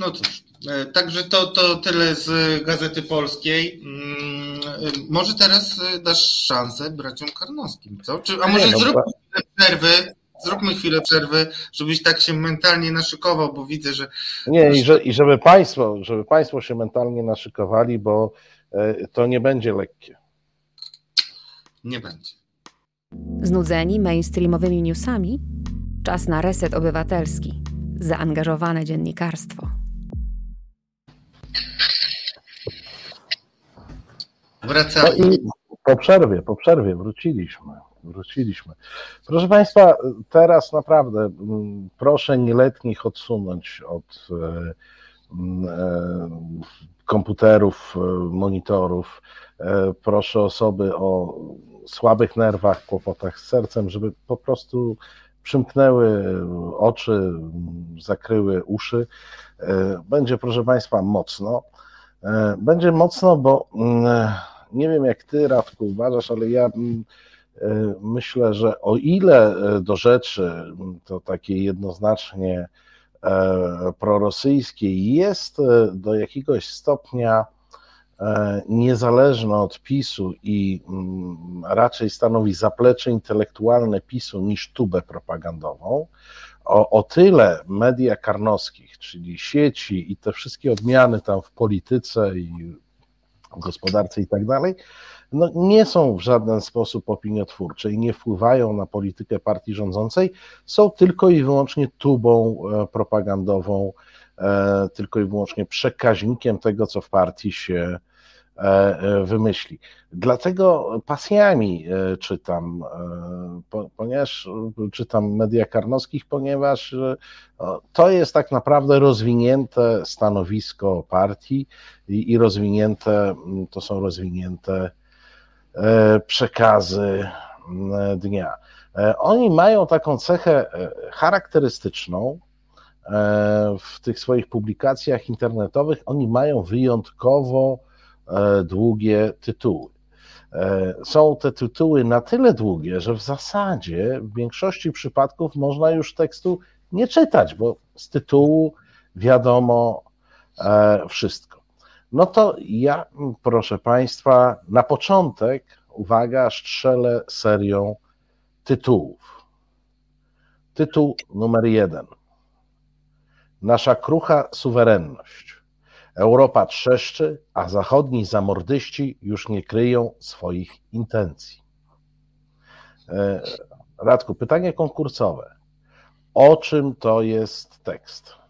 No cóż, e, także to, to tyle z Gazety Polskiej. Mm, e, może teraz e, dasz szansę braciom Karnowskim, co? Czy, a może no, zróbmy chwilę przerwy, zróbmy chwilę przerwy, żebyś tak się mentalnie naszykował, bo widzę, że... Nie, i, że, i żeby, państwo, żeby Państwo się mentalnie naszykowali, bo to nie będzie lekkie nie będzie. Znudzeni mainstreamowymi newsami? Czas na reset obywatelski. Zaangażowane dziennikarstwo. Wracamy. No i po przerwie, po przerwie wróciliśmy. Wróciliśmy. Proszę Państwa, teraz naprawdę mm, proszę nieletnich odsunąć od e, mm, e, komputerów, e, monitorów. Proszę osoby o słabych nerwach, kłopotach z sercem, żeby po prostu przymknęły oczy, zakryły uszy. E, będzie, proszę Państwa, mocno. E, będzie mocno, bo mm, nie wiem jak Ty, Radku, uważasz, ale ja mm, e, myślę, że o ile do rzeczy to takie jednoznacznie prorosyjskie jest do jakiegoś stopnia E, niezależne od PiSu i mm, raczej stanowi zaplecze intelektualne PiSu niż tubę propagandową, o, o tyle media karnowskich, czyli sieci i te wszystkie odmiany tam w polityce i gospodarce i tak dalej, no nie są w żaden sposób opiniotwórcze i nie wpływają na politykę partii rządzącej, są tylko i wyłącznie tubą e, propagandową, tylko i wyłącznie przekaźnikiem tego, co w partii się E, e, wymyśli. Dlatego pasjami e, czytam, ponieważ czytam media karnowskich, ponieważ to jest tak naprawdę rozwinięte stanowisko partii i, i rozwinięte, to są rozwinięte przekazy dnia. Oni mają taką cechę charakterystyczną, w tych swoich publikacjach internetowych, oni mają wyjątkowo E, długie tytuły. E, są te tytuły na tyle długie, że w zasadzie w większości przypadków można już tekstu nie czytać, bo z tytułu wiadomo e, wszystko. No to ja, proszę Państwa, na początek, uwaga, strzelę serią tytułów. Tytuł numer jeden. Nasza krucha suwerenność. Europa trzeszczy, a zachodni zamordyści już nie kryją swoich intencji. E, Radku, pytanie konkursowe. O czym to jest tekst?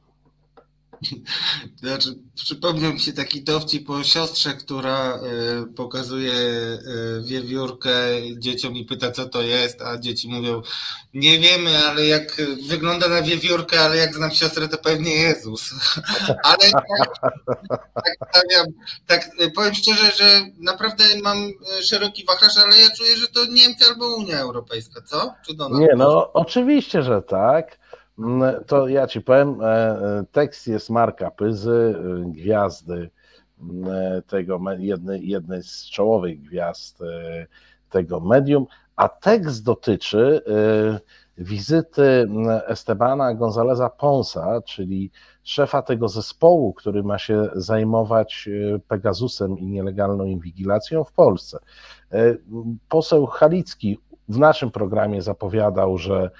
Znaczy, przypomniał mi się taki dowcip o siostrze, która y, pokazuje y, wiewiórkę dzieciom i pyta, co to jest, a dzieci mówią, nie wiemy, ale jak wygląda na wiewiórkę, ale jak znam siostrę, to pewnie Jezus. ale tak, tak, stawiam, tak, powiem szczerze, że naprawdę mam szeroki wachlarz, ale ja czuję, że to Niemcy albo Unia Europejska, co? Czy Donald Nie, no oczywiście, że tak. Mm, to ja ci powiem, e, e, tekst jest Marka Pyzy, e, gwiazdy tego, jednej, jednej z czołowych gwiazd tego medium, a tekst dotyczy wizyty Estebana Gonzaleza Ponsa, czyli szefa tego zespołu, który ma się zajmować Pegasusem i nielegalną inwigilacją w Polsce. Poseł Halicki w naszym programie zapowiadał, że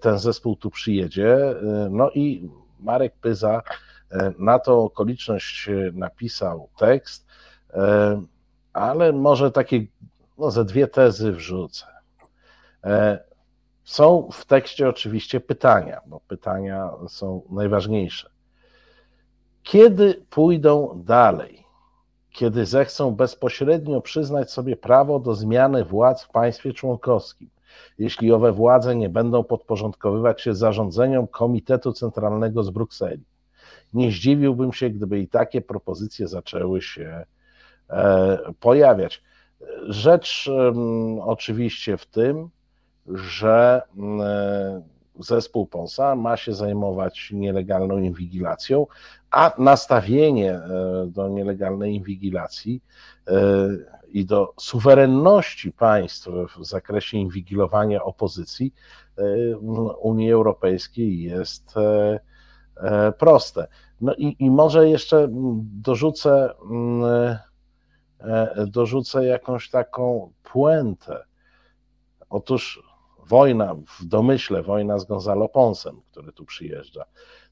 ten zespół tu przyjedzie. No i Marek Pyza na tą okoliczność napisał tekst, ale może takie no, ze dwie tezy wrzucę. E, są w tekście oczywiście pytania, bo pytania są najważniejsze. Kiedy pójdą dalej? Kiedy zechcą bezpośrednio przyznać sobie prawo do zmiany władz w państwie członkowskim, jeśli owe władze nie będą podporządkowywać się zarządzeniom Komitetu Centralnego z Brukseli. Nie zdziwiłbym się, gdyby i takie propozycje zaczęły się e, pojawiać. Rzecz oczywiście w tym, że zespół Ponsa ma się zajmować nielegalną inwigilacją, a nastawienie e, do nielegalnej inwigilacji e, i do suwerenności państw w zakresie inwigilowania opozycji e, Unii Europejskiej jest proste. No i, i może jeszcze dorzucę E, dorzucę jakąś taką puentę. Otóż wojna, w domyśle wojna z Gonzalo Ponsem, który tu przyjeżdża,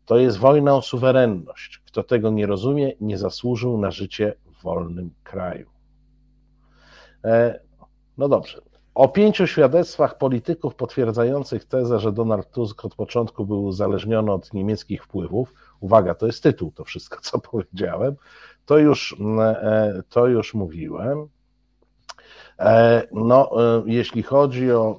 to jest wojna o suwerenność. Kto tego nie rozumie, nie zasłużył na życie w wolnym kraju. E, no dobrze. O pięciu świadectwach polityków potwierdzających tezę, że Donald Tusk od początku był uzależniony od niemieckich wpływów, uwaga, to jest tytuł, to wszystko, co powiedziałem, to już, mm, e, to już mówiłem. E, no, jeśli chodzi o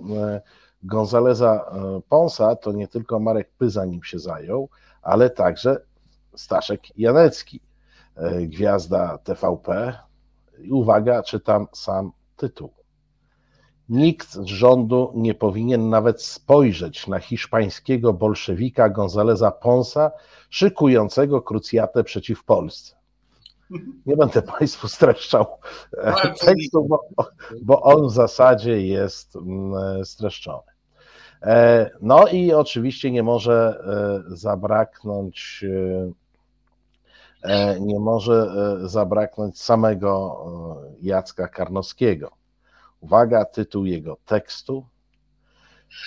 Gonzaleza Ponsa, to nie tylko Marek Pyza nim się zajął, ale także Staszek Janecki, gwiazda TVP. I uwaga, czytam sam tytuł. Nikt z rządu nie powinien nawet spojrzeć na hiszpańskiego bolszewika Gonzaleza Ponsa, szykującego krucjatę przeciw Polsce. Nie będę Państwu streszczał e, tekstu, bo, bo on w zasadzie jest mm, streszczony. E, no i oczywiście nie może e, zabraknąć nie może zabraknąć samego Jacka Karnowskiego. Uwaga, tytuł jego tekstu.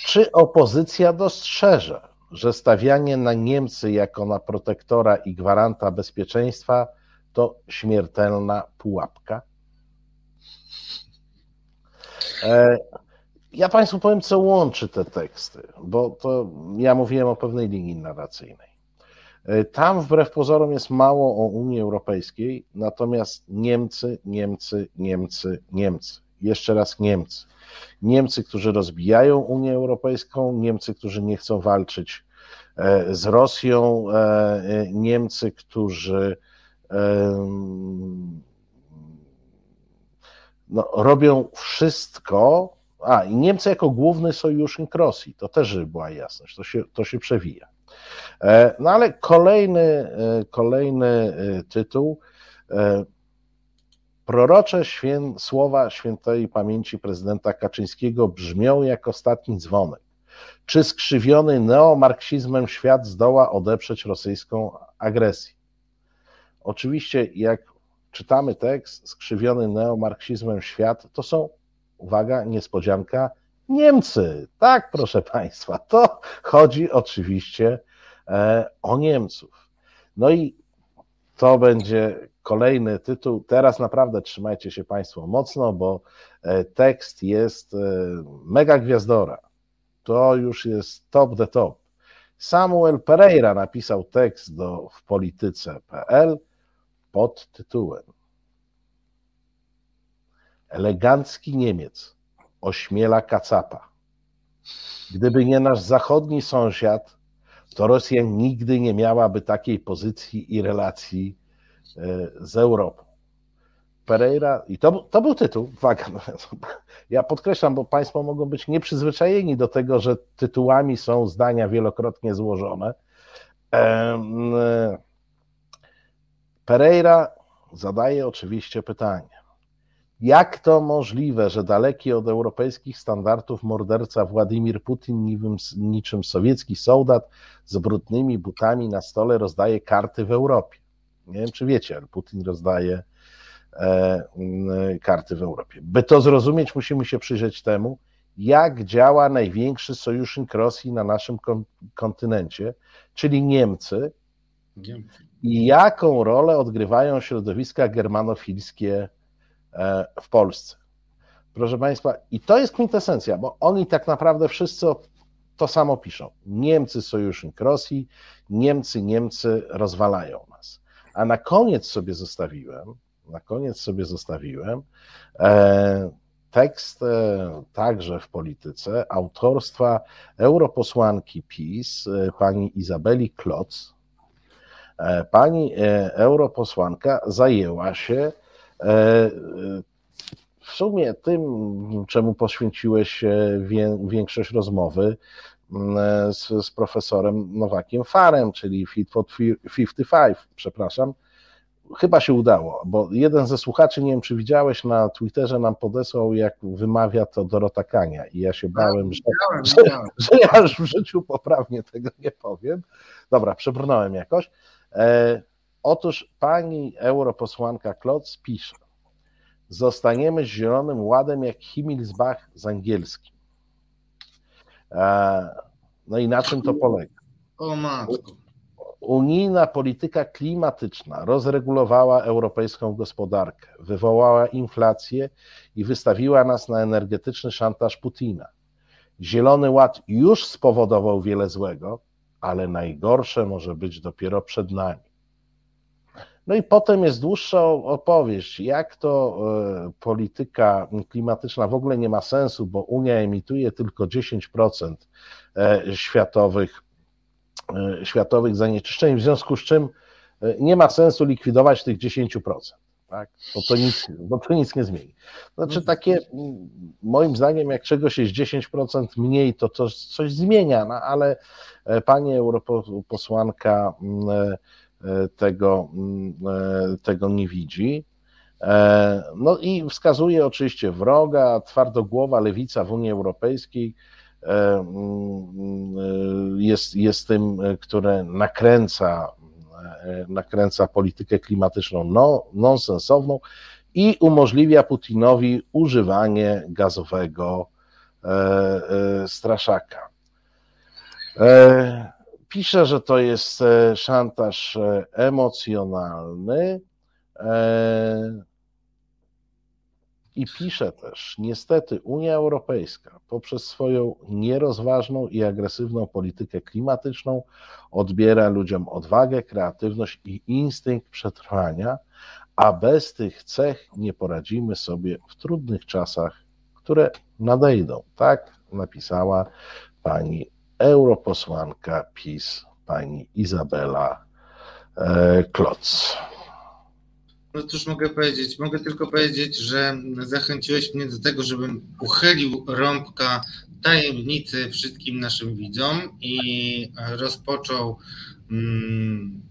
Czy opozycja dostrzeże, że stawianie na Niemcy jako na protektora i gwaranta bezpieczeństwa to śmiertelna pułapka. E, ja Państwu powiem, co łączy te teksty, bo to ja mówiłem o pewnej linii narracyjnej. E, tam wbrew pozorom jest mało o Unii Europejskiej, natomiast Niemcy, Niemcy, Niemcy, Niemcy. Jeszcze raz Niemcy. Niemcy, którzy rozbijają Unię Europejską, Niemcy, którzy nie chcą walczyć e, z Rosją, Niemcy, którzy no, robią wszystko. A, i Niemcy jako główny sojusznik Rosji, to też była jasność, to się, to się przewija. E, no ale kolejny, e, kolejny e, tytuł. Prorocze świę, słowa świętej pamięci prezydenta Kaczyńskiego brzmią jak ostatni dzwonek. Czy skrzywiony neomarksizmem świat zdoła odeprzeć rosyjską agresję? Oczywiście, jak czytamy tekst skrzywiony neomarksizmem świat, to są, uwaga, niespodzianka, Niemcy. Tak, proszę Państwa, to chodzi oczywiście o Niemców. No i to będzie kolejny tytuł. Teraz naprawdę trzymajcie się Państwo mocno, bo e, tekst jest e, mega gwiazdora. To już jest top the top. Samuel Pereira napisał tekst do w polityce.pl pod tytułem Elegancki Niemiec ośmiela kacapa. Gdyby nie nasz zachodni sąsiad, to Rosja nigdy nie miałaby takiej pozycji i relacji e, z Europą. Pereira, i to, to był tytuł, uwaga, ja podkreślam, bo Państwo mogą być nieprzyzwyczajeni do tego, że tytułami są zdania wielokrotnie złożone. Pereira zadaje oczywiście pytanie: Jak to możliwe, że daleki od europejskich standardów morderca Władimir Putin, niczym, niczym sowiecki soldat z brudnymi butami na stole rozdaje karty w Europie? Nie wiem, czy wiecie, ale Putin rozdaje e, karty w Europie. By to zrozumieć, musimy się przyjrzeć temu, jak działa największy sojusznik Rosji na naszym kontynencie, czyli Niemcy, i jaką rolę odgrywają środowiska germanofilskie w Polsce. Proszę Państwa, i to jest kwintesencja, bo oni tak naprawdę wszyscy to samo piszą. Niemcy sojusznik Rosji, Niemcy, Niemcy rozwalają nas. A na koniec sobie zostawiłem, na koniec sobie zostawiłem e, tekst e, także w polityce autorstwa europosłanki PiS, e, pani Izabeli Kloc. E, pani europosłanka zajęła się w sumie tym, czemu poświęciłeś większość rozmowy z, z profesorem Nowakiem Farem, czyli Fit for 55, przepraszam, chyba się udało, bo jeden ze słuchaczy, nie wiem czy widziałeś na Twitterze, nam podesłał, jak wymawia to Dorota Kania i ja się bałem, że, że, że ja już w życiu poprawnie tego nie powiem. Dobra, przebrnąłem jakoś. E, otóż pani europosłanka Klotz pisze, zostaniemy z Zielonym Ładem jak Himmelsbach z angielskim. E, no i na czym to polega? O matko. Unijna polityka klimatyczna rozregulowała europejską gospodarkę, wywołała inflację i wystawiła nas na energetyczny szantaż Putina. Zielony Ład już spowodował wiele złego, ale najgorsze może być dopiero przed nami. No i potem jest dłuższa opowieść, jak to e, polityka klimatyczna w ogóle nie ma sensu, bo Unia emituje tylko 10% e, światowych E, światowych zanieczyszczeń, w związku z czym nie ma sensu likwidować tych 10%, tak? bo, to nic, bo to nic nie zmieni. Znaczy takie, moim zdaniem, jak czegoś jest 10% mniej, to coś, coś zmienia, no, ale pani europosłanka tego, tego nie widzi. No i wskazuje oczywiście wroga, twardogłowa lewica w Unii Europejskiej, E, mm, e, jest, jest tym, e, które nakręca, nakręca politykę klimatyczną no, nonsensowną i umożliwia Putinowi używanie gazowego straszaka. Pisze, że to jest szantaż emocjonalny. I pisze też, niestety Unia Europejska poprzez swoją nierozważną i agresywną politykę klimatyczną odbiera ludziom odwagę, kreatywność i instynkt przetrwania, a bez tych cech nie poradzimy sobie w trudnych czasach, które nadejdą. Tak napisała pani europosłanka PiS, pani Izabela e, Kloc. No cóż mogę powiedzieć? Mogę tylko powiedzieć, że zachęciłeś mnie do tego, żebym uchylił rąbka tajemnicy wszystkim naszym widzom i rozpoczął mm,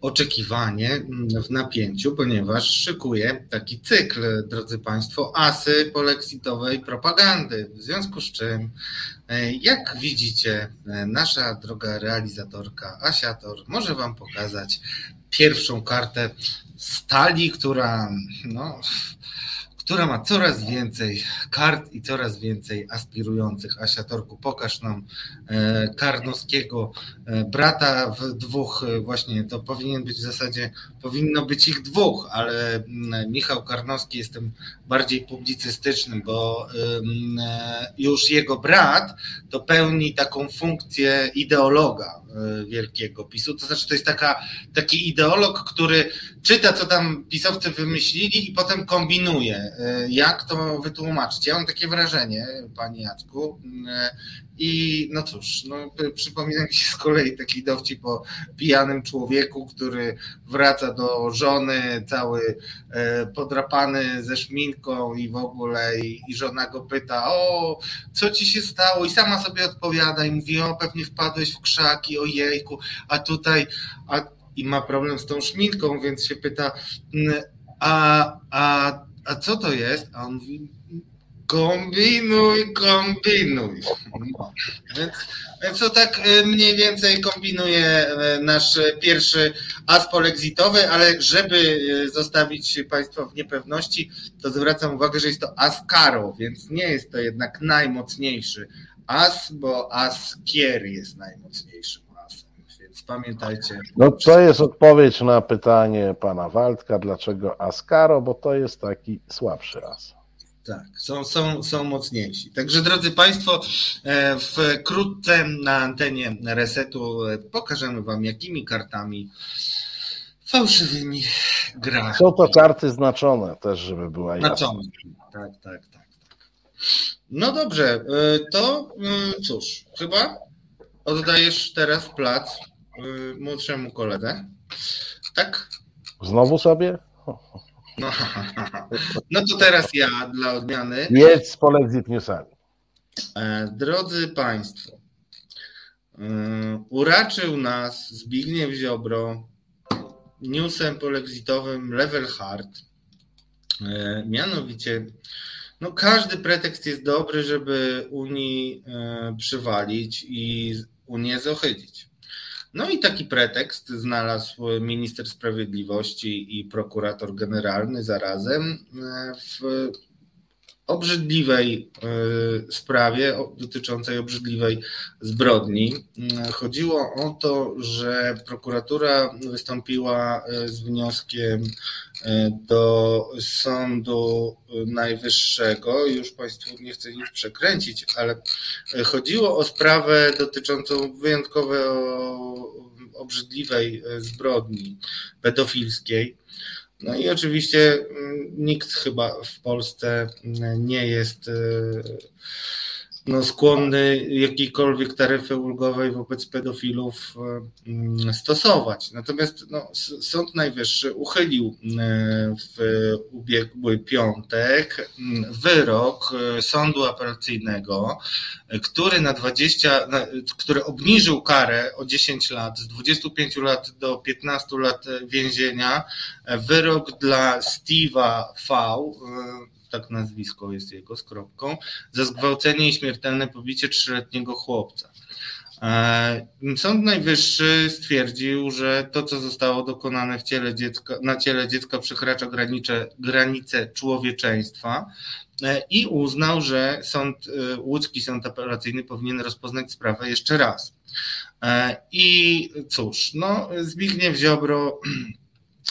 oczekiwanie w napięciu, ponieważ szykuję taki cykl, drodzy Państwo, asy polexitowej propagandy. W związku z czym, e, jak widzicie, e, nasza droga realizatorka Asiator może Wam pokazać pierwszą kartę stali, która, no, która ma coraz więcej kart i coraz więcej aspirujących. Asia Torku, pokaż nam e, Karnowskiego, e, brata w dwóch, e, właśnie to powinien być w zasadzie, powinno być ich dwóch, ale mm, Michał Karnowski jestem bardziej publicystycznym, bo już jego brat to pełni taką funkcję ideologa wielkiego PiSu. To znaczy, to jest taka, taki ideolog, który czyta, co tam pisowcy wymyślili i potem kombinuje, e, jak to wytłumaczyć. Ja mam takie wrażenie, panie Jacku, e, i no cóż, no, przypomina mi się z kolei taki dowcip o pijanym człowieku, który wraca do żony cały podrapany ze szminką i w ogóle i, i żona go pyta, o co ci się stało i sama sobie odpowiada i mówi, o pewnie wpadłeś w krzaki, o jejku, a tutaj a, i ma problem z tą szminką, więc się pyta, a, a a co to jest? A on mówi, kombinuj, kombinuj. Więc, to tak e, mniej więcej kombinuje e, nasz pierwszy as polexitowy, ale żeby e, zostawić Państwa w niepewności, to zwracam uwagę, że jest to as karo, więc nie jest to jednak najmocniejszy as, bo as kier jest najmocniejszym asem, więc pamiętajcie. No to jest odpowiedź na pytanie pana Waldka, dlaczego as karo, bo to jest taki słabszy as. Tak, są, są, są mocniejsi. Także drodzy Państwo, e, wkrótce na antenie resetu e, pokażemy Wam, jakimi kartami fałszywymi gra. Są to karty znaczone też, żeby była jasna. Znaczone. Tak, tak, tak, tak. No dobrze, e, to cóż, chyba oddajesz teraz plac młodszemu koledze. Tak? Znowu sobie? No, no to teraz ja dla odmiany. Jedź z Polexit Newsami. E, drodzy Państwo, e, uraczył nas Zbigniew Ziobro newsem polexitowym Level Hard. E, mianowicie, no każdy pretekst jest dobry, żeby Unii przywalić i Unię zohydzić. No i taki pretekst znalazł minister sprawiedliwości i prokurator generalny zarazem e, w obrzydliwej e, sprawie dotyczącej obrzydliwej zbrodni. E, chodziło o to, że prokuratura wystąpiła z wnioskiem do Sądu Najwyższego. Już Państwu nie chcę nic przekręcić, ale chodziło o sprawę dotyczącą wyjątkowo obrzydliwej zbrodni pedofilskiej. No i oczywiście mm, nikt chyba w Polsce nie jest no, skłonny jakiejkolwiek taryfy ulgowej wobec pedofilów stosować. Natomiast no, Sąd Najwyższy uchylił e, w ubiegły piątek wyrok e, Sądu Apelacyjnego, e, który na 20, który obniżył karę o 10 lat, z 25 lat do 15 lat więzienia. Wyrok dla Steve'a V tak nazwisko jest jego z kropką, za zgwałcenie i śmiertelne pobicie trzyletniego chłopca. E, Sąd Najwyższy stwierdził, że to, co zostało dokonane ciele dziecka, na ciele dziecka przekracza granice, granice człowieczeństwa e, i uznał, że sąd, e, łódzki sąd apelacyjny powinien rozpoznać sprawę jeszcze raz. I cóż, no, Zbigniew Ziobro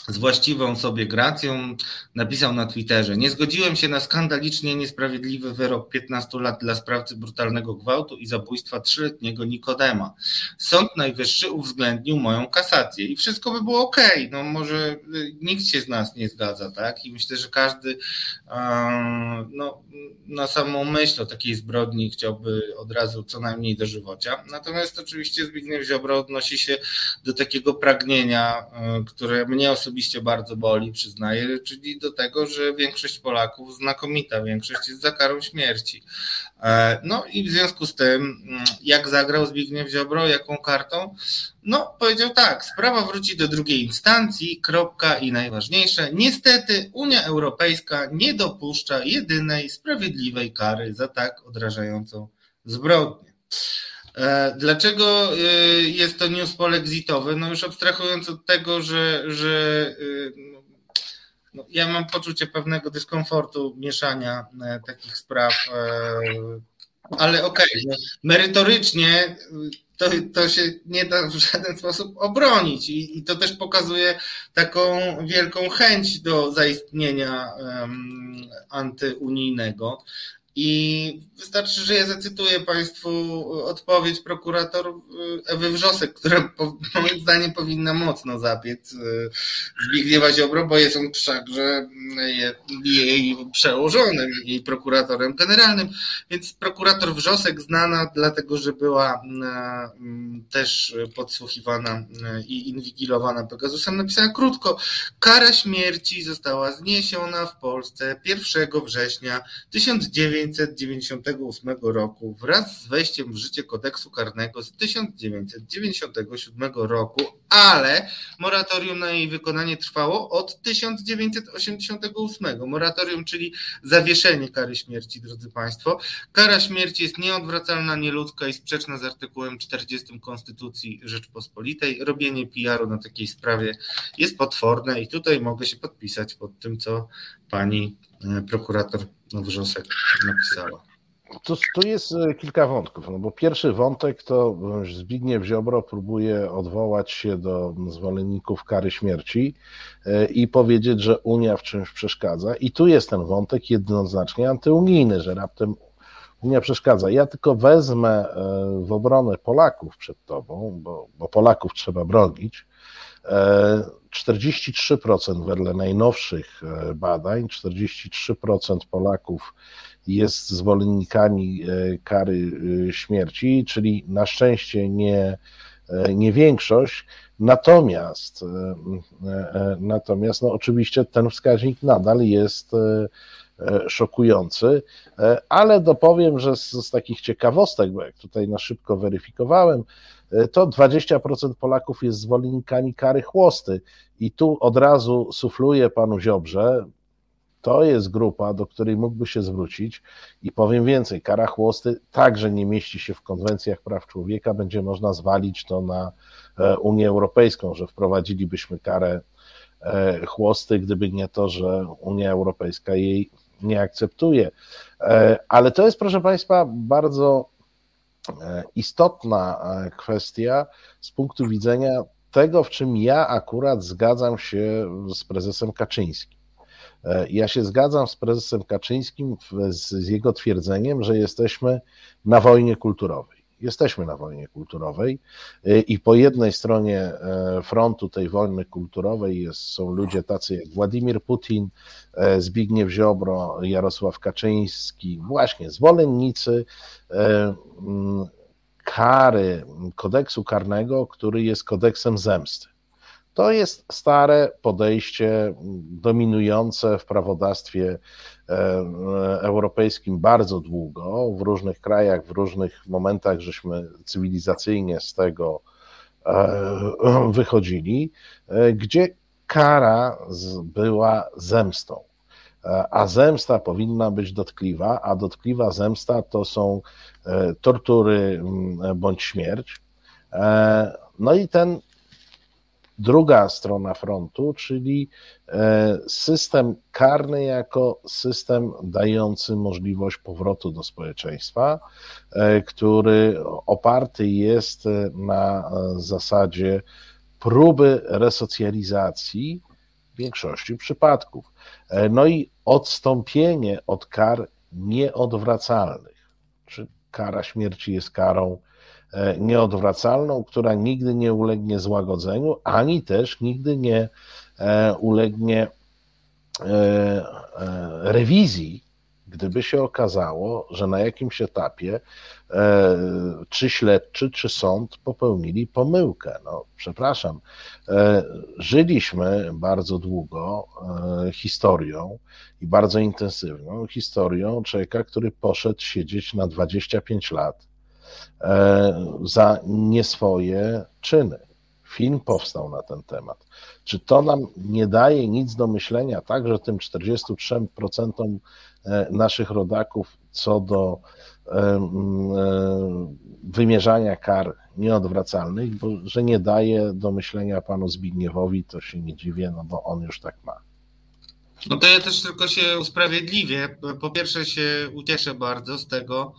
z właściwą sobie gracją napisał na Twitterze: Nie zgodziłem się na skandalicznie niesprawiedliwy wyrok 15 lat dla sprawcy brutalnego gwałtu i zabójstwa trzyletniego Nikodema. Sąd Najwyższy uwzględnił moją kasację i wszystko by było ok. No może y, nikt się z nas nie zgadza, tak? I myślę, że każdy no, na samą myśl o takiej zbrodni chciałby od razu co najmniej dożywocia. Natomiast oczywiście Zbigniew Ziobro odnosi się do takiego pragnienia, y, które mnie osobiście osobiście bardzo boli, przyznaję, czyli do tego, że większość Polaków, znakomita większość jest za karą śmierci. E, no i w związku z tym, mm, jak zagrał Zbigniew Ziobro, jaką kartą? No, powiedział tak, sprawa wróci do drugiej instancji, kropka i najważniejsze, niestety Unia Europejska nie dopuszcza jedynej sprawiedliwej kary za tak odrażającą zbrodnię. E, dlaczego e, jest to news polexitowy? No już abstrahując od tego, że, że e, no, ja mam poczucie pewnego dyskomfortu mieszania takich spraw, ale okej, okay, no, merytorycznie to, to się nie da w żaden sposób obronić I, i to też pokazuje taką wielką chęć do zaistnienia um, antyunijnego. I wystarczy, że ja zacytuję Państwu odpowiedź prokurator y, Ewy Wrzosek, która moim zdaniem powinna mocno zapiec y, Zbigniewa Ziobro, bo jest on wszakże jej przełożonym i prokuratorem generalnym. Więc prokurator Wrzosek znana dlatego, że była też podsłuchiwana i inwigilowana Pegasusem, napisała krótko. Kara śmierci została zniesiona w Polsce 1 września 1900 1998 roku wraz z wejściem w życie kodeksu karnego z 1997 roku, ale moratorium na jej wykonanie trwało od 1988. Moratorium, czyli zawieszenie kary śmierci, drodzy Państwo. Kara śmierci jest nieodwracalna, nieludzka i sprzeczna z artykułem 40 Konstytucji Rzeczpospolitej. Robienie PR-u na takiej sprawie jest potworne i tutaj mogę się podpisać pod tym, co pani prokurator Wrzosek napisała. Tu, tu jest e, kilka wątków. No bo pierwszy wątek to Zbigniew Ziobro próbuje odwołać się do zwolenników kary śmierci e, i powiedzieć, że Unia w czymś przeszkadza. I tu jest ten wątek jednoznacznie antyunijny, że raptem Unia przeszkadza. Ja tylko wezmę e, w obronę Polaków przed tobą, bo, bo Polaków trzeba bronić. 43% wedle najnowszych badań, 43% Polaków jest zwolennikami e, kary e, śmierci, czyli na szczęście nie, e, nie większość. Natomiast, natomiast no oczywiście ten wskaźnik nadal jest szokujący, ale dopowiem, że z, z takich ciekawostek, bo jak tutaj na szybko weryfikowałem, to 20% Polaków jest zwolennikami kary chłosty. I tu od razu sufluję panu Ziobrze, to jest grupa, do której mógłby się zwrócić i powiem więcej, kara chłosty także nie mieści się w konwencjach praw człowieka, będzie można zwalić to na e, Unię Europejską, że wprowadzilibyśmy karę e, chłosty, gdyby nie to, że Unia Europejska jej nie akceptuje. E, ale to jest, proszę Państwa, bardzo istotna kwestia z punktu widzenia tego, w czym ja akurat zgadzam się z prezesem Kaczyńskim. E, ja się zgadzam z prezesem Kaczyńskim z jego twierdzeniem, że jesteśmy na wojnie kulturowej. Jesteśmy na wojnie kulturowej e, i po jednej stronie e, frontu tej wojny kulturowej jest, są ludzie tacy jak Władimir Putin, Zbigniew Ziobro, Jarosław Kaczyński, właśnie zwolennicy kary, kodeksu karnego, który jest kodeksem zemsty. To jest stare podejście dominujące w prawodawstwie e, europejskim bardzo długo. W różnych krajach, w różnych momentach żeśmy cywilizacyjnie z tego e, wychodzili, e, gdzie kara była zemstą. A zemsta powinna być dotkliwa, a dotkliwa zemsta to są tortury bądź śmierć. No i ten druga strona frontu, czyli e, system karny jako system dający możliwość powrotu do społeczeństwa, e, który oparty jest na zasadzie próby resocjalizacji w większości przypadków. E, no i odstąpienie od kar nieodwracalnych. Czy kara śmierci jest karą E, nieodwracalną, która nigdy nie ulegnie złagodzeniu, ani też nigdy nie e, ulegnie e, rewizji, gdyby się okazało, że na jakimś etapie czy śledczy, czy sąd popełnili pomyłkę. No, przepraszam, żyliśmy bardzo długo historią i bardzo intensywną historią człowieka, który poszedł siedzieć na 25 lat E, za nieswoje czyny. Film powstał na ten temat. Czy to nam nie daje nic do myślenia, także tym 43% e, naszych rodaków co do e, wymierzania kar nieodwracalnych, bo że nie daje do myślenia panu Zbigniewowi, to się nie dziwię, no bo on już tak ma. No to ja też tylko się usprawiedliwię. Po pierwsze się ucieszę bardzo z tego,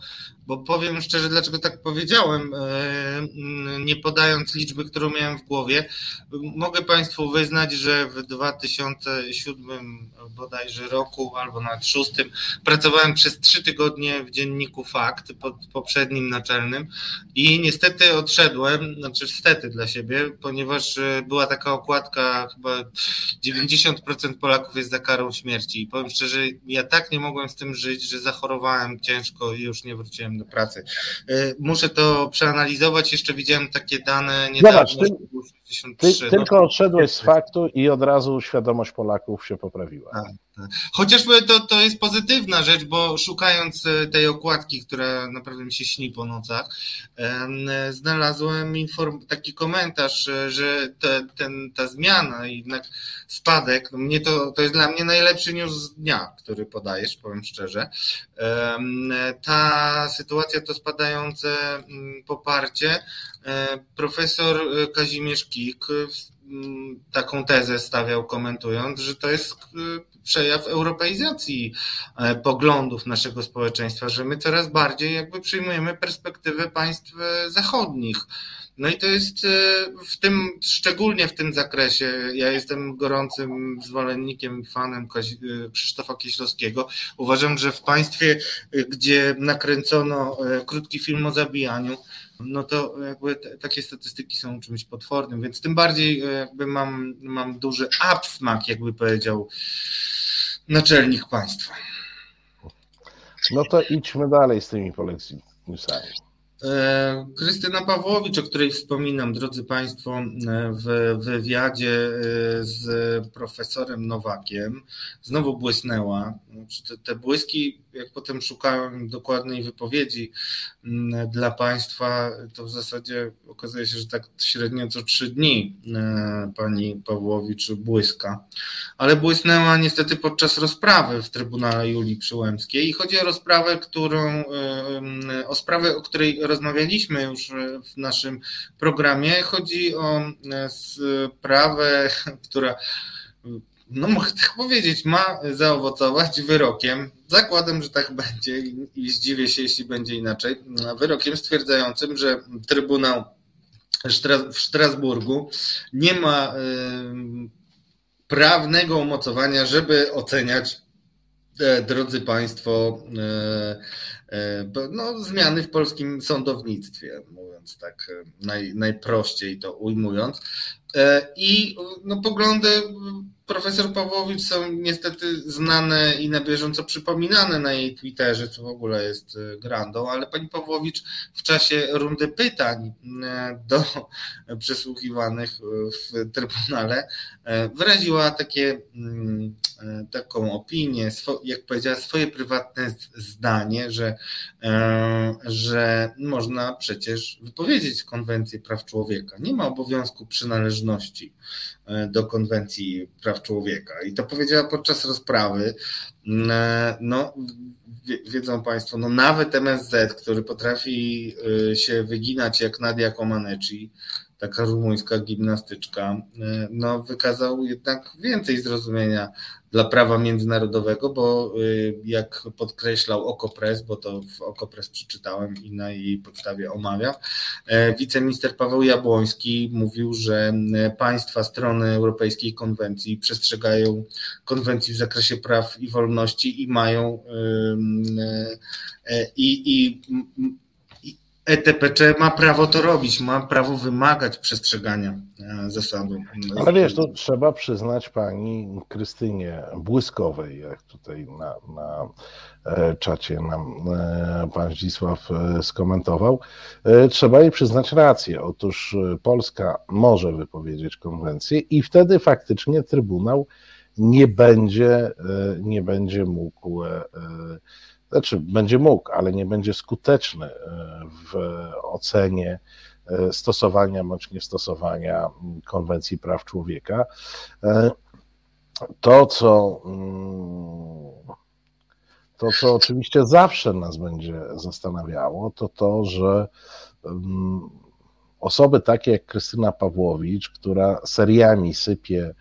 bo powiem szczerze, dlaczego tak powiedziałem, e, nie podając liczby, którą miałem w głowie. Mogę Państwu wyznać, że w 2007 bodajże roku, albo nawet szóstym, pracowałem przez trzy tygodnie w dzienniku Fakt, pod poprzednim naczelnym i niestety odszedłem, znaczy niestety dla siebie, ponieważ e, była taka okładka, chyba 90% Polaków jest za karą śmierci i powiem szczerze, ja tak nie mogłem z tym żyć, że zachorowałem ciężko i już nie wróciłem do pracy. Y, muszę to przeanalizować. Jeszcze widziałem takie dane niedawno, Zobacz, ty... 83. Ty, tylko odszedłeś z faktu i od razu świadomość Polaków się poprawiła. Tak, tak. Chociażby to, to jest pozytywna rzecz, bo szukając e, tej okładki, która naprawdę mi się śni po nocach, znalazłem inform- taki komentarz, e, że te, ten, ta zmiana, jednak spadek, mnie to, to jest dla mnie najlepszy news dnia, który podajesz, powiem szczerze. Ta sytuacja to spadające mm, poparcie. E, profesor Kazimierz Kik taką tezę stawiał komentując, że to jest przejaw europeizacji e, poglądów naszego społeczeństwa, że my coraz bardziej jakby przyjmujemy perspektywę państw e, zachodnich. No i to jest e, w tym, szczególnie w tym zakresie, ja jestem gorącym zwolennikiem fanem Krzysztofa Kieślowskiego. Uważam, że w państwie, gdzie nakręcono krótki film o zabijaniu, no to jakby te, takie statystyki są czymś potwornym, więc tym bardziej jakby mam, mam duży absmak, jakby powiedział naczelnik państwa. No to idźmy dalej z tymi polexit newsami. E, Krystyna Pawłowicz, o której wspominam, drodzy Państwo, e, w wywiadzie e, z profesorem Nowakiem, znowu błysnęła. Znaczy, te, te błyski, jak potem szukałem dokładnej wypowiedzi mm, dla Państwa, to w zasadzie okazuje się, że tak średnio co trzy dni pani Pawłowicz błyska. Ale błysnęła niestety podczas rozprawy w Trybunale Julii Przyłębskiej i chodzi o rozprawę, którą, o sprawę, o której rozmawialiśmy już w naszym programie. Chodzi o e, sprawę, która no mogę tak powiedzieć, ma zaowocować wyrokiem. Zakładam, że tak będzie i zdziwię się, jeśli będzie inaczej. Wyrokiem stwierdzającym, że Trybunał w Strasburgu nie ma e, prawnego umocowania, żeby oceniać, e, drodzy Państwo, E, no, zmiany w polskim sądownictwie, mówiąc tak e, naj, najprościej to ujmując. E, I no, poglądy profesor Pawłowicz są niestety znane i na bieżąco przypominane na jej Twitterze, co w ogóle jest grandą, ale pani Pawłowicz w czasie rundy pytań do przesłuchiwanych w Trybunale wyraziła takie, mm, taką opinię, jak powiedziała, swoje prywatne zdanie, że że można przecież wypowiedzieć konwencję praw człowieka. Nie ma obowiązku przynależności e, do konwencji praw człowieka. I to powiedziała podczas rozprawy. E, no, wiedzą Państwo, no nawet MSZ, który potrafi się wyginać jak Nadia Comaneci, taka rumuńska gimnastyczka, no wykazał jednak więcej zrozumienia dla prawa międzynarodowego, bo y, jak podkreślał Okopres, bo to w Okopres przeczytałem i na jej podstawie omawiam, e, wiceminister Paweł Jabłoński mówił, że e, państwa strony Europejskiej Konwencji przestrzegają konwencji w zakresie praw i wolności i mają e, i, i ETPC ma prawo to robić, ma prawo wymagać przestrzegania e, zasadu. Ale wiesz, to trzeba przyznać pani Krystynie Błyskowej, jak tutaj na, na e, czacie nam e, pan Zdzisław skomentował, trzeba jej przyznać rację. Otóż Polska może wypowiedzieć konwencję i wtedy faktycznie Trybunał nie będzie, nie będzie mógł znaczy będzie mógł, ale nie będzie skuteczny e, w ocenie e, stosowania bądź niestosowania konwencji praw człowieka. E, to, co mm, to, co oczywiście zawsze nas będzie zastanawiało, to to, że mm, osoby takie jak Krystyna Pawłowicz, która seriami sypie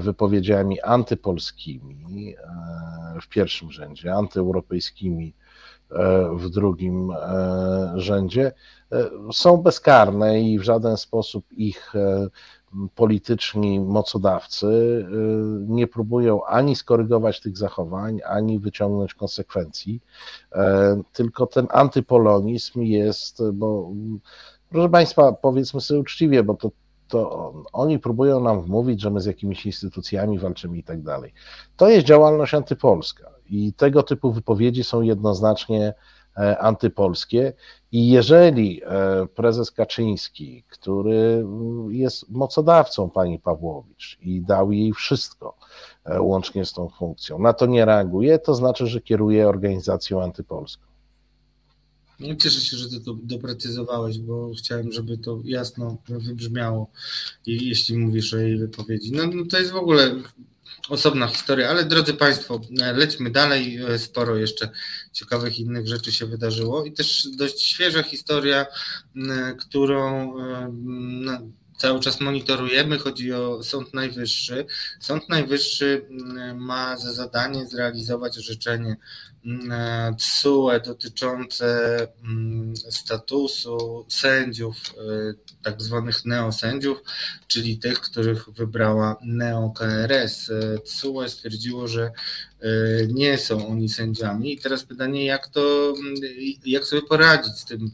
wypowiedziami antypolskimi e, w pierwszym rzędzie, antyeuropejskimi e, w drugim rzędzie, są bezkarne i w żaden sposób ich polityczni mocodawcy nie próbują ani skorygować tych zachowań, ani wyciągnąć konsekwencji, tylko ten antypolonizm jest, bo proszę Państwa, powiedzmy sobie uczciwie, bo to to oni próbują nam wmówić, że my z jakimiś instytucjami walczymy i tak dalej. To jest działalność antypolska i tego typu wypowiedzi są jednoznacznie antypolskie. I jeżeli prezes Kaczyński, który jest mocodawcą pani Pawłowicz i dał jej wszystko, łącznie z tą funkcją, na to nie reaguje, to znaczy, że kieruje organizacją antypolską. No, cieszę się, że ty to doprecyzowałeś, bo chciałem, żeby to jasno wybrzmiało, jeśli mówisz o jej wypowiedzi. No, no to jest w ogóle osobna historia, ale drodzy Państwo, lećmy dalej. Sporo jeszcze ciekawych innych rzeczy się wydarzyło i też dość świeża historia, którą cały czas monitorujemy. Chodzi o Sąd Najwyższy. Sąd Najwyższy ma za zadanie zrealizować orzeczenie TSUE dotyczące mm, statusu sędziów, y, tak zwanych neosędziów, czyli tych, których wybrała neo-KRS. TSUE stwierdziło, że nie są oni sędziami. I teraz pytanie, jak to, jak sobie poradzić z tym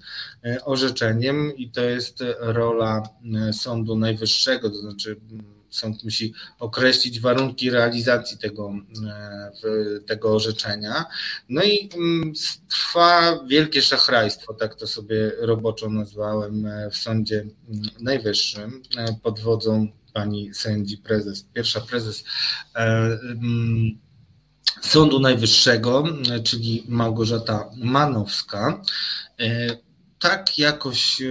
orzeczeniem, i to jest rola Sądu Najwyższego, to znaczy sąd musi określić warunki realizacji tego, e, tego orzeczenia. No i mm, trwa wielkie szachrajstwo, tak to sobie roboczo nazwałem, e, w Sądzie mm, Najwyższym e, pod wodzą pani sędzi prezes, pierwsza prezes mm, Sądu Najwyższego, czyli Małgorzata Manowska tak jakoś e,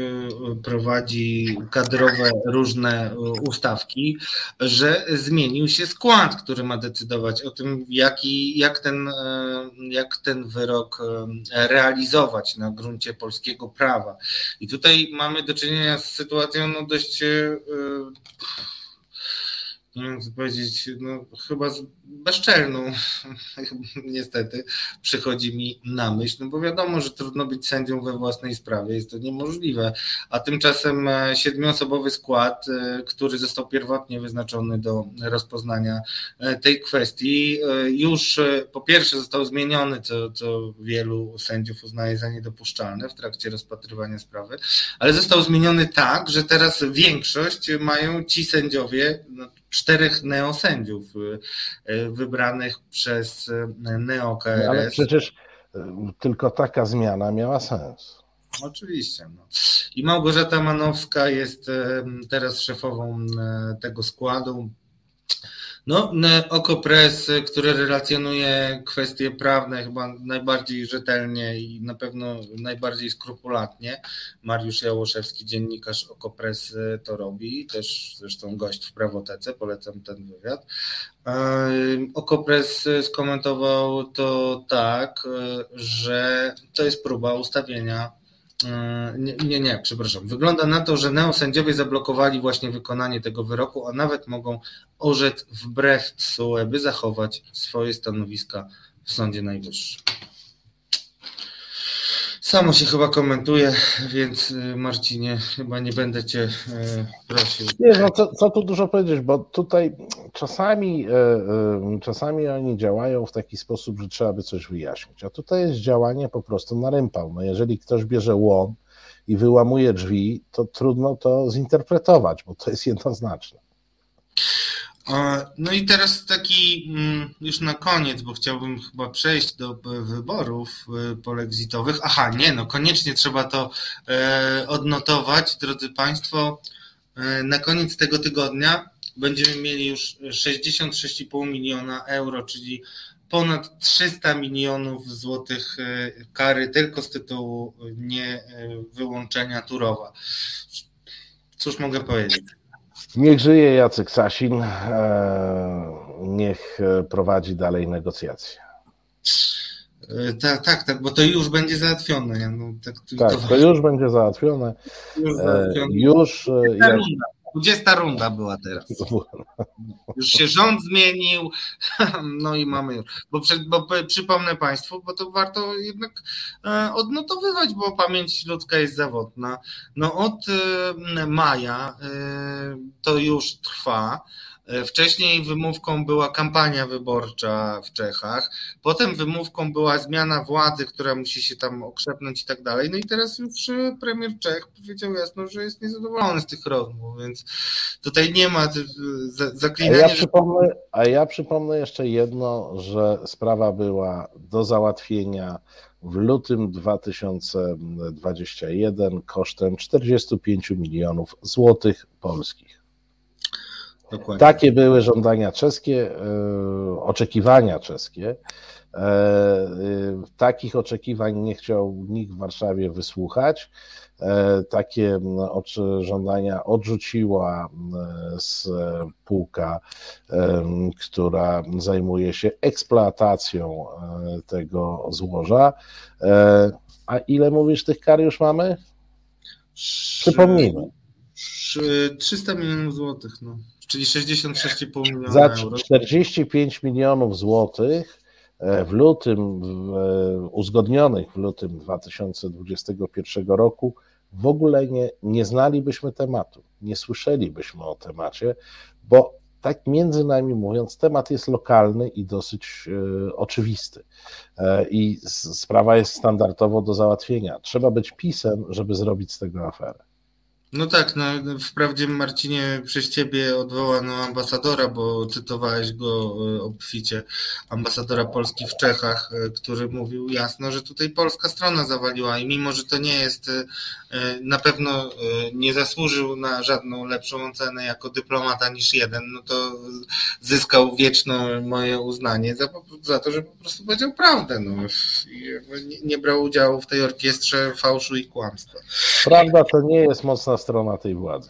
prowadzi kadrowe różne e, ustawki, że zmienił się skład, który ma decydować o tym, jaki, jak, ten, e, jak ten wyrok realizować na gruncie polskiego prawa. I tutaj mamy do czynienia z sytuacją no, dość powiedzieć, no chyba bezczelną, niestety, przychodzi mi na myśl, no bo wiadomo, że trudno być sędzią we własnej sprawie, jest to niemożliwe, a tymczasem e, siedmioosobowy skład, e, który został pierwotnie wyznaczony do rozpoznania e, tej kwestii, już po pierwsze został zmieniony, co, co wielu sędziów uznaje za niedopuszczalne w trakcie rozpatrywania sprawy, ale został zmieniony tak, że teraz większość mają ci sędziowie, no, czterech neosędziów y, wybranych przez y, neo-KRS. Ale przecież y, tylko taka zmiana miała sens. Oczywiście. No. I Małgorzata Manowska jest teraz szefową tego składu. No, Okopres, który relacjonuje kwestie prawne chyba najbardziej rzetelnie i na pewno najbardziej skrupulatnie. Mariusz Jałoszewski, dziennikarz Okopres to robi, też zresztą gość w Prawotece, polecam ten wywiad. Okopres skomentował to tak, że to jest próba ustawienia E, nie, nie, nie, przepraszam. Wygląda na to, że neosędziowie zablokowali właśnie wykonanie tego wyroku, a nawet mogą orzec wbrew TSUE, by zachować swoje stanowiska w Sądzie Najwyższym. Samo się chyba komentuje, więc y, Marcinie, chyba nie będę Cię y, prosił. Nie, no co, co tu dużo powiedzieć, bo tutaj czasami, y, czasami oni działają w taki sposób, że trzeba by coś wyjaśnić, a tutaj jest działanie po prostu na rympał. No jeżeli ktoś bierze łom i wyłamuje drzwi, to trudno to zinterpretować, bo to jest jednoznaczne. No i teraz taki mm, już na koniec, bo chciałbym chyba przejść do e, wyborów e, polexitowych. Aha, nie, no koniecznie trzeba to e, odnotować, drodzy Państwo. Na koniec tego tygodnia będziemy mieli już 66,5 miliona euro, czyli ponad 300 milionów złotych kary tylko z tytułu nie wyłączenia Turowa. Cóż mogę powiedzieć? Niech żyje Jacek Sasin, e, niech prowadzi dalej negocjacje. E, tak, tak, tak, bo to już będzie załatwione. No, tak, tak to, to już będzie załatwione. Już, załatwione. już jak, 20 runda była teraz. Już się rząd zmienił, no i mamy już. Bo, bo przypomnę Państwu, bo to warto jednak e, odnotowywać, bo pamięć ludzka jest zawodna. No od e, maja e, to już trwa. E, wcześniej wymówką była kampania wyborcza w Czechach, potem wymówką była zmiana władzy, która musi się tam okrzepnąć i tak dalej. No i teraz już e, premier Czech powiedział jasno, że jest niezadowolony z tych rozmów, więc tutaj nie ma zaklinania. A ja przypomnę, a ja przypomnę jeszcze jedno, że sprawa była do załatwienia w lutym 2021 kosztem 45 milionów złotych polskich. Dokładnie. Takie były żądania czeskie, e, oczekiwania czeskie. E, e, takich oczekiwań nie chciał nikt w Warszawie wysłuchać. Takie żądania odrzuciła spółka, która zajmuje się eksploatacją tego złoża. A ile mówisz, tych kar już mamy? Przypomnijmy. 300 milionów złotych. No. Czyli 66,5 milionów Za 45 milionów złotych e, w lutym, e, uzgodnionych w lutym 2021 roku, w ogóle nie, nie znalibyśmy tematu, nie słyszelibyśmy o temacie, bo tak między nami mówiąc, temat jest lokalny i dosyć e, oczywisty. I sprawa jest standardowo do załatwienia. Trzeba być pisem, żeby zrobić z tego aferę. No tak, no, wprawdzie Marcinie przez ciebie odwołano ambasadora, bo cytowałeś go e, obficie, ambasadora Polski w Czechach, e, który mówił jasno, że tutaj polska strona zawaliła i mimo, że to nie jest, e, na pewno nie zasłużył na żadną lepszą ocenę jako dyplomata niż jeden, no to zyskał wieczne moje uznanie za, za to, że po prostu powiedział prawdę, no. Nie, nie brał udziału w tej orkiestrze fałszu i kłamstwa. Prawda to nie jest mocna strona tej władzy.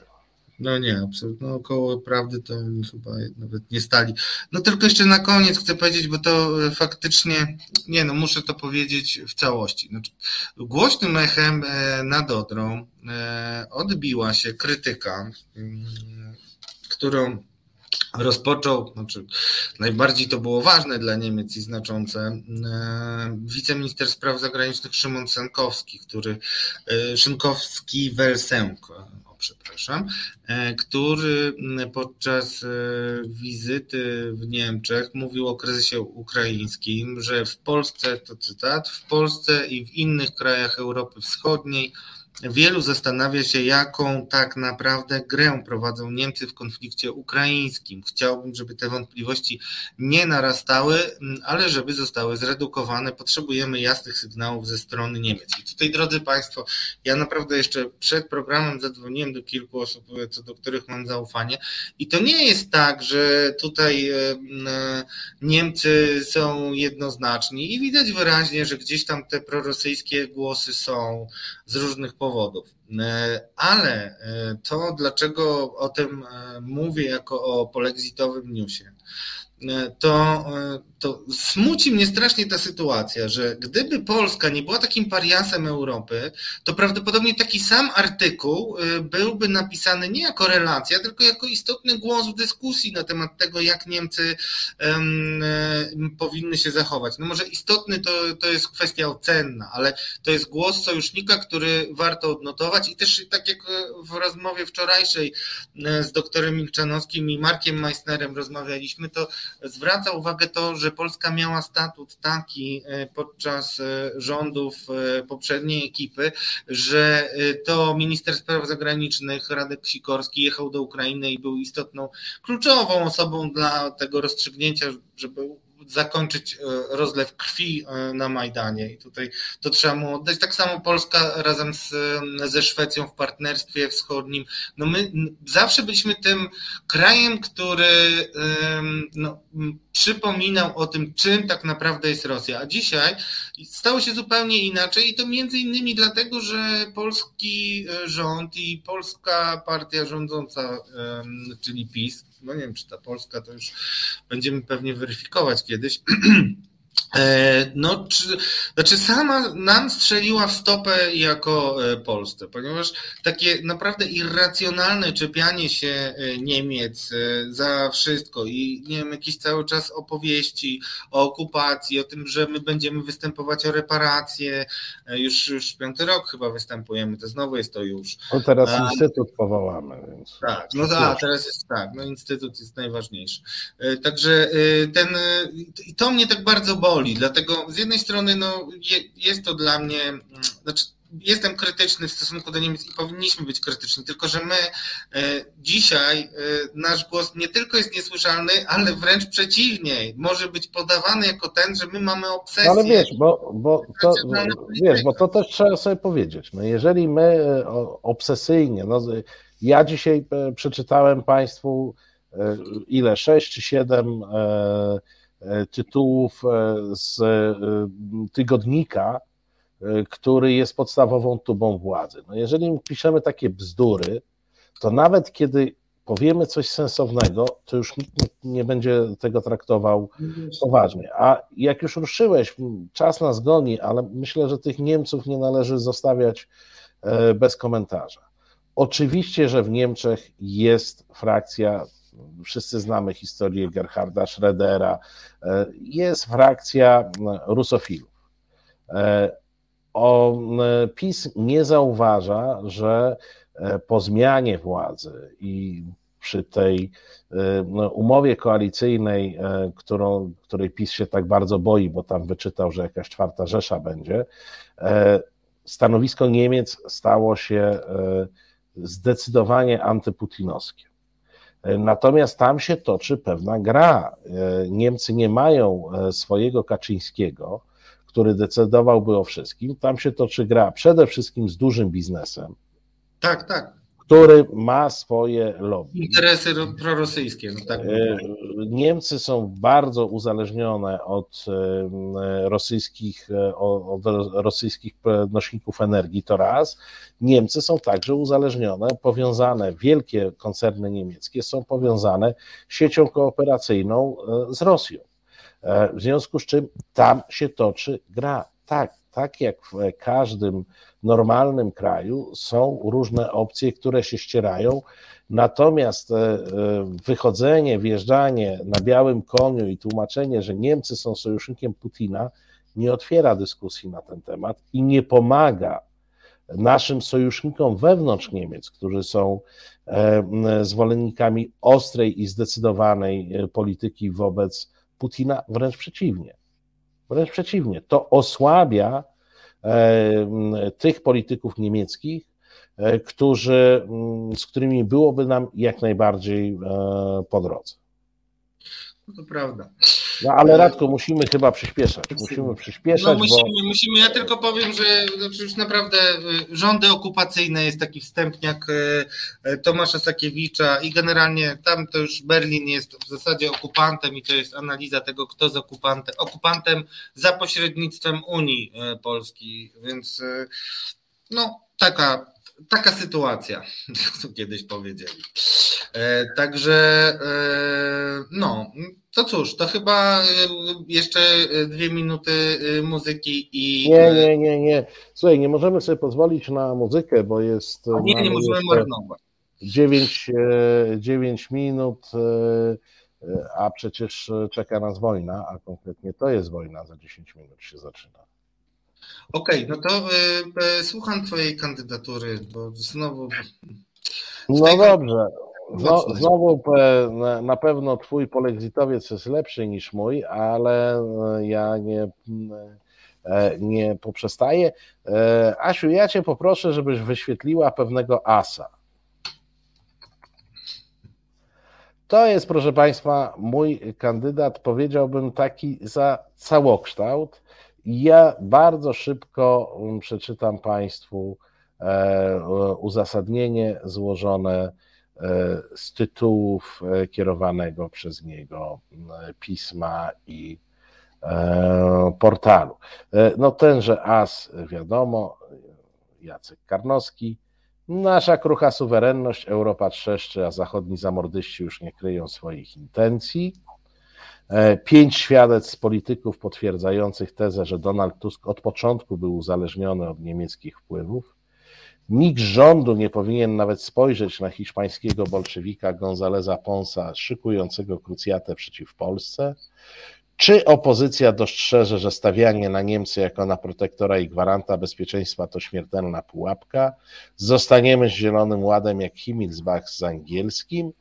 No nie, absolutnie. No, około prawdy to chyba nawet nie stali. No tylko jeszcze na koniec chcę powiedzieć, bo to e, faktycznie, nie no, muszę to powiedzieć w całości. Znaczy, głośnym echem e, nad Odrą e, odbiła się krytyka, mm, którą rozpoczął, znaczy najbardziej to było ważne dla Niemiec i znaczące, wiceminister spraw zagranicznych Szymon Senkowski, który Szynkowski Welsenk, przepraszam, e, który podczas e, wizyty w Niemczech mówił o kryzysie ukraińskim, że w Polsce, to cytat, w Polsce i w innych krajach Europy Wschodniej Wielu zastanawia się, jaką tak naprawdę grę prowadzą Niemcy w konflikcie ukraińskim. Chciałbym, żeby te wątpliwości nie narastały, mm, ale żeby zostały zredukowane. Potrzebujemy jasnych sygnałów ze strony Niemiec. I tutaj, drodzy Państwo, ja naprawdę jeszcze przed programem zadzwoniłem do kilku osób, co do których mam zaufanie. I to nie jest tak, że tutaj e, e, Niemcy są jednoznaczni i widać wyraźnie, że gdzieś tam te prorosyjskie głosy są z różnych powodów powodów. E, ale e, to, dlaczego o tym e, mówię jako o polexitowym newsie, to, to smuci mnie strasznie ta sytuacja, że gdyby Polska nie była takim pariasem Europy, to prawdopodobnie taki sam artykuł byłby napisany nie jako relacja, tylko jako istotny głos w dyskusji na temat tego, jak Niemcy um, powinny się zachować. No może istotny to, to jest kwestia ocenna, ale to jest głos sojusznika, który warto odnotować i też tak jak w rozmowie wczorajszej z doktorem Milczanowskim i Markiem Meissnerem rozmawialiśmy, to zwraca uwagę to, że Polska miała statut taki e, podczas e, rządów e, poprzedniej ekipy, że to minister spraw zagranicznych Radek Sikorski jechał do Ukrainy i był istotną, kluczową osobą dla tego rozstrzygnięcia, żeby zakończyć rozlew krwi na Majdanie i tutaj to trzeba mu oddać. Tak samo Polska razem z, ze Szwecją w partnerstwie wschodnim. No my zawsze byliśmy tym krajem, który no, przypominał o tym, czym tak naprawdę jest Rosja. A dzisiaj stało się zupełnie inaczej i to między innymi dlatego, że polski e, rząd i polska partia rządząca, czyli PiS, no nie wiem, czy ta Polska to już będziemy pewnie weryfikować kiedyś. E, no, czy, znaczy sama nam strzeliła w stopę jako e, Polsce, ponieważ takie naprawdę irracjonalne czepianie się e, Niemiec za wszystko i nie wiem, jakieś cały czas opowieści o okupacji, o tym, że my będziemy występować o reparacje, już, już piąty rok chyba występujemy, to znowu jest to już. No teraz a, instytut powołamy. Więc tak, no tak, teraz jest tak, no instytut jest najważniejszy. Także ten, i to mnie tak bardzo boli, dlatego z jednej strony no, je, jest to dla mnie, mm, znaczy jestem krytyczny w stosunku do Niemiec i powinniśmy być krytyczni, tylko że my e, dzisiaj e, nasz głos nie tylko jest niesłyszalny, ale wręcz przeciwnie, może być podawany jako ten, że my mamy obsesję. Ale wiesz, bo, bo, to, wiesz, bo to też trzeba sobie powiedzieć. No jeżeli my obsesyjnie, no, ja dzisiaj przeczytałem Państwu ile, sześć czy siedem tytułów z tygodnika, Y, który jest podstawową tubą władzy. No jeżeli piszemy takie bzdury, to nawet kiedy powiemy coś sensownego, to już nikt nie, będzie tego traktował poważnie. A jak już ruszyłeś, czas nas goni, ale myślę, że tych Niemców nie należy zostawiać e, bez komentarza. Oczywiście, że w Niemczech jest frakcja, wszyscy znamy historię Gerharda Schrödera, e, jest frakcja rusofilów. E, o, PiS nie zauważa, że e, po zmianie władzy i przy tej e, umowie koalicyjnej, e, którą, której PiS się tak bardzo boi, bo tam wyczytał, że jakaś czwarta Rzesza będzie, stanowisko Niemiec stało się zdecydowanie antyputinowskie. Natomiast tam się toczy pewna gra. Niemcy nie mają swojego Kaczyńskiego, który decydowałby o wszystkim. Tam się toczy gra przede wszystkim z dużym biznesem. Tak, tak. Który ma swoje lobby. Interesy prorosyjskie. No tak e, Niemcy są bardzo uzależnione od e, rosyjskich, e, od rosyjskich nośników energii, to raz. Niemcy są także uzależnione, powiązane, wielkie koncerny niemieckie są powiązane siecią kooperacyjną z Rosją. W związku z czym tam się toczy gra. Tak, tak jak w każdym normalnym kraju są różne opcje, które się ścierają. Natomiast e, e, wychodzenie, wjeżdżanie na białym koniu i tłumaczenie, że Niemcy są sojusznikiem Putina, nie otwiera dyskusji na ten temat i nie pomaga naszym sojusznikom wewnątrz Niemiec, którzy są zwolennikami ostrej i zdecydowanej polityki wobec Putina wręcz przeciwnie. Wręcz przeciwnie. To osłabia e, tych polityków niemieckich, e, którzy, z którymi byłoby nam jak najbardziej e, po drodze. No to prawda. No ale Radko, musimy chyba przyspieszać. Musimy przyspieszać. No musimy, bo... musimy. Ja tylko powiem, że znaczy już naprawdę y, rządy okupacyjne jest taki wstępniak y, y, Tomasza Sakiewicza i generalnie tam to już Berlin jest w zasadzie okupantem i to jest analiza tego, kto z okupantem. Okupantem za pośrednictwem Unii Polski, więc no taka taka sytuacja, to kiedyś powiedzieli. E, także e, no, to cóż, to chyba e, jeszcze dwie minuty muzyki i. Nie, nie, nie, nie. Słuchaj, nie możemy sobie pozwolić na muzykę, bo jest. A nie, nie możemy marnować. 9, 9 minut, a przecież czeka nas wojna, a konkretnie to jest wojna, za 10 minut się zaczyna. Okej, okay, no to y, y, słucham Twojej kandydatury, bo znowu. No dobrze. No, znowu na, pewno Twój polexitowiec jest lepszy niż mój, ale e, ja nie, e, nie poprzestaję. Asiu, ja Cię poproszę, żebyś wyświetliła pewnego asa. To jest, proszę Państwa, mój kandydat, powiedziałbym taki za całokształt. Ja bardzo szybko um, przeczytam Państwu e, uzasadnienie złożone e, z tytułów e, kierowanego przez niego pisma i portalu. No tenże as, wiadomo, Jacek Karnowski, nasza krucha suwerenność, Europa trzeszczy, a zachodni zamordyści już nie kryją swoich intencji. E, pięć świadectw polityków potwierdzających tezę, że Donald Tusk od początku był uzależniony od niemieckich wpływów. Nikt rządu nie powinien nawet spojrzeć na hiszpańskiego bolszewika Gonzaleza Ponsa szykującego krucjatę przeciw Polsce. Czy opozycja dostrzeże, że stawianie na Niemcy jako na protektora i gwaranta bezpieczeństwa to śmiertelna pułapka? Zostaniemy z Zielonym Ładem jak Himmelsbach z angielskim.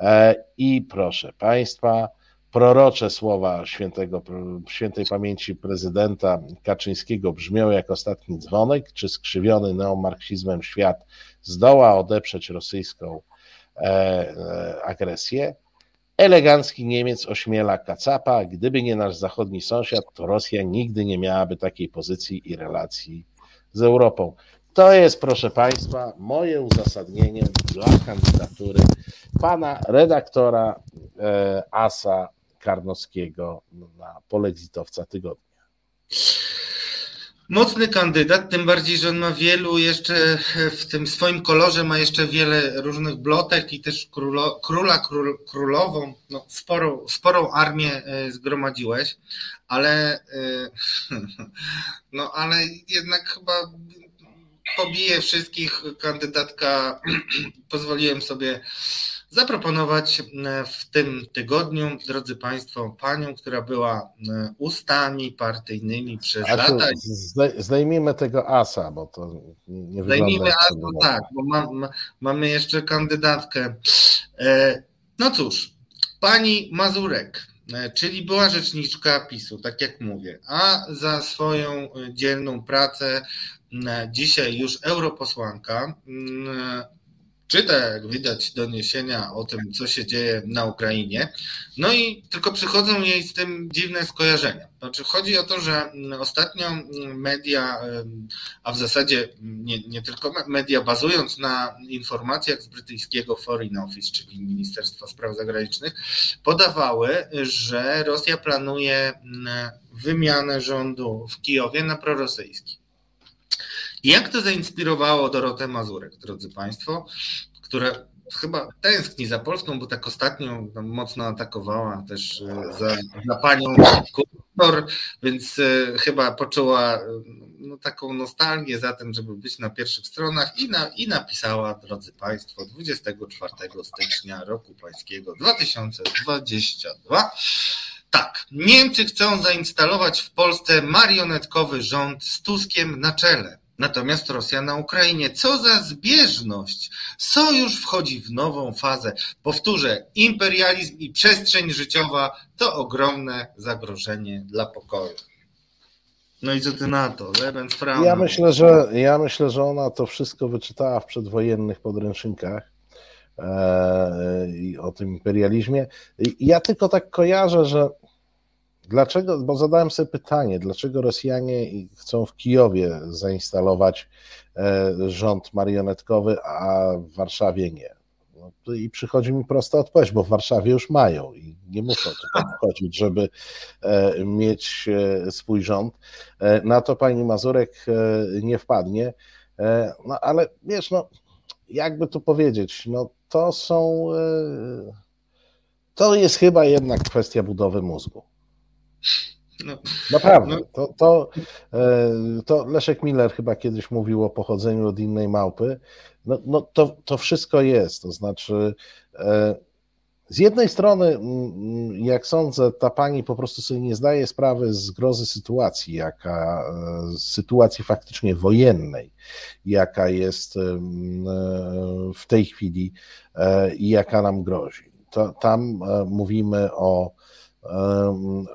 E, I proszę Państwa, prorocze słowa świętego, świętej pamięci prezydenta Kaczyńskiego brzmią jak ostatni dzwonek, czy skrzywiony neomarksizmem świat zdoła odeprzeć rosyjską e, e, agresję. Elegancki Niemiec ośmiela Kacapa. Gdyby nie nasz zachodni sąsiad, to Rosja nigdy nie miałaby takiej pozycji i relacji z Europą. To jest, proszę Państwa, moje uzasadnienie dla kandydatury pana redaktora e, Asa Karnowskiego na polexitowca tygodnia. Mocny kandydat, tym bardziej, że on ma wielu jeszcze w tym swoim kolorze, ma jeszcze wiele różnych blotek i też królo, króla, król, królową, no, sporą, sporą armię e, zgromadziłeś, ale e, no ale jednak chyba pobije wszystkich kandydatka, pozwoliłem sobie zaproponować e, w tym tygodniu, drodzy Państwo, panią, która była e, ustami partyjnymi przez A lata. Zdejmijmy tego asa, bo to nie Zdejmijmy asa, tak, bo ma, mamy jeszcze kandydatkę. E, no cóż, pani Mazurek, czyli była rzeczniczka PiSu, tak jak mówię, a za swoją dzielną pracę dzisiaj już europosłanka czyta, jak widać, doniesienia o tym, co się dzieje na Ukrainie. No i tylko przychodzą jej z tym dziwne skojarzenia. Znaczy, chodzi o to, że ostatnio media, a w zasadzie nie, nie tylko media, bazując na informacjach z brytyjskiego Foreign Office, czyli Ministerstwa Spraw Zagranicznych, podawały, że Rosja planuje wymianę rządu w Kijowie na prorosyjski. Jak to zainspirowało Dorotę Mazurek, drodzy Państwo, która chyba tęskni za Polską, bo tak ostatnio mocno atakowała też e, za, za panią kurator, więc e, chyba poczuła e, no, taką nostalgię za tym, żeby być na pierwszych stronach i, na, i napisała, drodzy Państwo, 24 stycznia roku pańskiego 2022. Tak, Niemcy chcą zainstalować w Polsce marionetkowy rząd z Tuskiem na czele. Natomiast Rosja na Ukrainie, co za zbieżność! Sojusz wchodzi w nową fazę. Powtórzę, imperializm i przestrzeń życiowa to ogromne zagrożenie dla pokoju. No i co ty na to? Lebensfrau. Ja myślę, że ja myślę, że ona to wszystko wyczytała w przedwojennych podręcznikach e, o tym imperializmie. Ja tylko tak kojarzę, że Dlaczego? Bo zadałem sobie pytanie, dlaczego Rosjanie chcą w Kijowie zainstalować e, rząd marionetkowy, a w Warszawie nie? No, I przychodzi mi prosta odpowiedź, bo w Warszawie już mają i nie muszą tutaj wchodzić, żeby e, mieć e, swój rząd. Na to pani Mazurek nie wpadnie. No ale wiesz, no, jakby tu powiedzieć, no to są. To jest chyba jednak kwestia budowy mózgu. No, Naprawdę. No. To, to, e, to Leszek Miller chyba kiedyś mówił o pochodzeniu od innej małpy. No, no to, to wszystko jest. To znaczy, e, z jednej strony, jak sądzę, ta pani po prostu sobie nie zdaje sprawy z grozy sytuacji, jaka e, sytuacji faktycznie wojennej, jaka jest w tej chwili i jaka nam grozi. To, tam mówimy o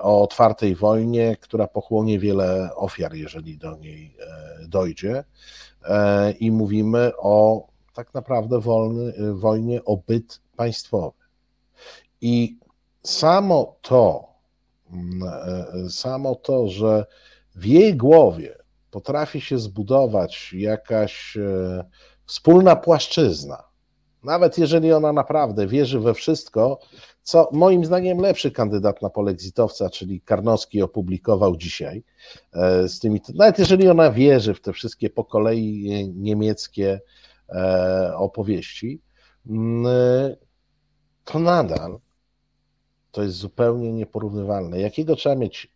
o otwartej wojnie, która pochłonie wiele ofiar, jeżeli do niej e, dojdzie. E, I mówimy o tak naprawdę wolny, wojnie o byt państwowy. I samo to, mm, e, samo to, że w jej głowie potrafi się zbudować jakaś wspólna płaszczyzna, nawet jeżeli ona naprawdę wierzy we wszystko, co moim zdaniem lepszy kandydat na polexitowca, czyli Karnowski opublikował dzisiaj e, z tymi, nawet jeżeli ona wierzy w te wszystkie po kolei niemieckie e, opowieści, mm, to nadal to jest zupełnie nieporównywalne. Jakiego trzeba mieć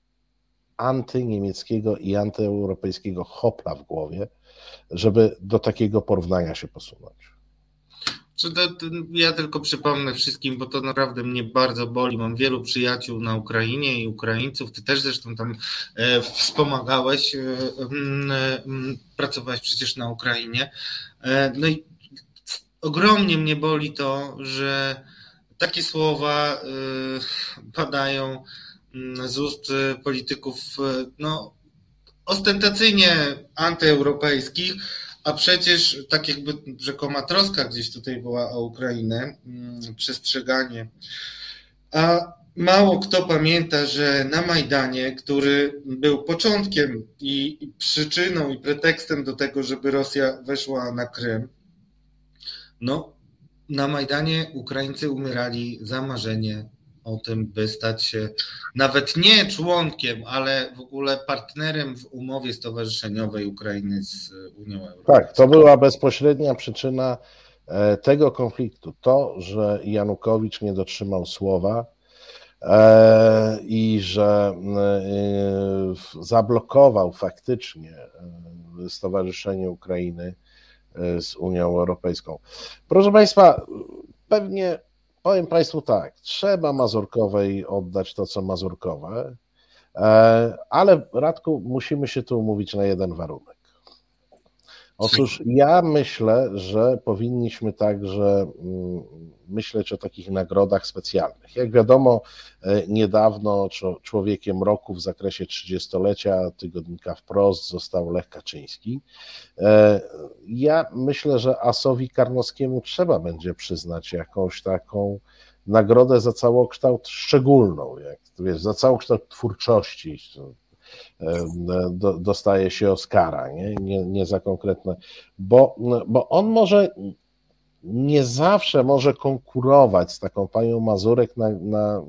antyniemieckiego i antyeuropejskiego hopla w głowie, żeby do takiego porównania się posunąć? To, to, ja tylko przypomnę wszystkim, bo to naprawdę mnie bardzo boli. Mam wielu przyjaciół na Ukrainie i Ukraińców. Ty też zresztą tam e, wspomagałeś, e, e, pracowałeś przecież na Ukrainie. E, no i ogromnie mnie boli to, że takie słowa padają mm, z ust polityków no, ostentacyjnie antyeuropejskich, a przecież tak jakby rzekoma troska gdzieś tutaj była o Ukrainę, mm, przestrzeganie. A mało kto pamięta, że na Majdanie, który był początkiem i przyczyną i pretekstem do tego, żeby Rosja weszła na Krym, no na Majdanie Ukraińcy umierali za marzenie o tym, by stać się nawet nie członkiem, ale w ogóle partnerem w umowie stowarzyszeniowej Ukrainy z Unią Europejską. Tak, to była bezpośrednia przyczyna e, tego konfliktu. To, że Janukowicz nie dotrzymał słowa e, i że e, zablokował faktycznie Stowarzyszenie Ukrainy z Unią Europejską. Proszę Państwa, pewnie Powiem Państwu tak, trzeba Mazurkowej oddać to, co Mazurkowe, e, ale Radku, musimy się tu umówić na jeden warunek. Otóż ja myślę, że powinniśmy także mm, myśleć o takich nagrodach specjalnych. Jak wiadomo, e, niedawno człowiekiem roku w zakresie 30-lecia tygodnika wprost został Lech Kaczyński. E, ja myślę, że Asowi Karnowskiemu trzeba będzie przyznać jakąś taką nagrodę za całokształt szczególną, jak wiesz, za całokształt twórczości, dostaje się Oscara, nie? Nie, nie za konkretne, bo, bo on może nie zawsze może konkurować z taką panią Mazurek na, na,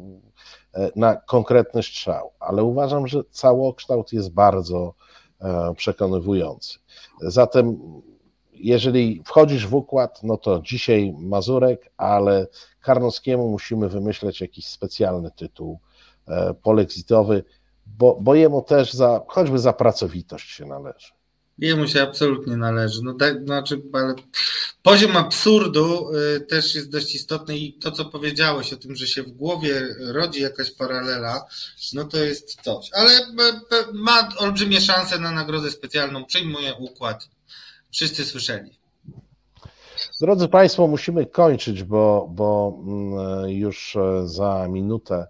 na konkretny strzał, ale uważam, że całokształt jest bardzo e, przekonywujący. Zatem jeżeli wchodzisz w układ, no to dzisiaj Mazurek, ale Karnowskiemu musimy wymyśleć jakiś specjalny tytuł e, polexitowy, bo, bo jemu też za, choćby za pracowitość się należy. Jemu się absolutnie należy. No, tak, znaczy, ale poziom absurdu y, też jest dość istotny i to, co powiedziałeś o tym, że się w głowie rodzi jakaś paralela, no to jest coś. Ale ma olbrzymie szanse na nagrodę specjalną, przyjmuje układ. Wszyscy słyszeli. Drodzy Państwo, musimy kończyć, bo, bo mm, już e, za minutę e,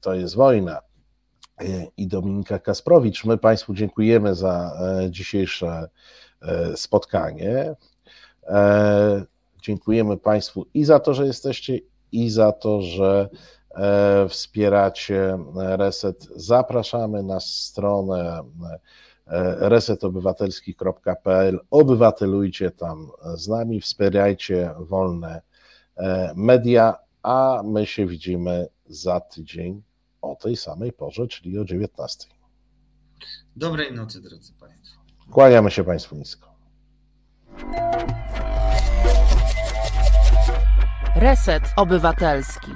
to jest wojna e, i Dominika Kasprowicz. My Państwu dziękujemy za e, dzisiejsze spotkanie. Dziękujemy Państwu i za to, że jesteście, i za to, że wspieracie Reset. Zapraszamy na stronę resetobywatelski.pl. Obywatelujcie tam z nami, wspierajcie wolne media a my się widzimy za tydzień o tej samej porze, czyli o 19. Dobrej nocy, drodzy Państwo. Kłaniamy się Państwu nisko. Reset Obywatelski.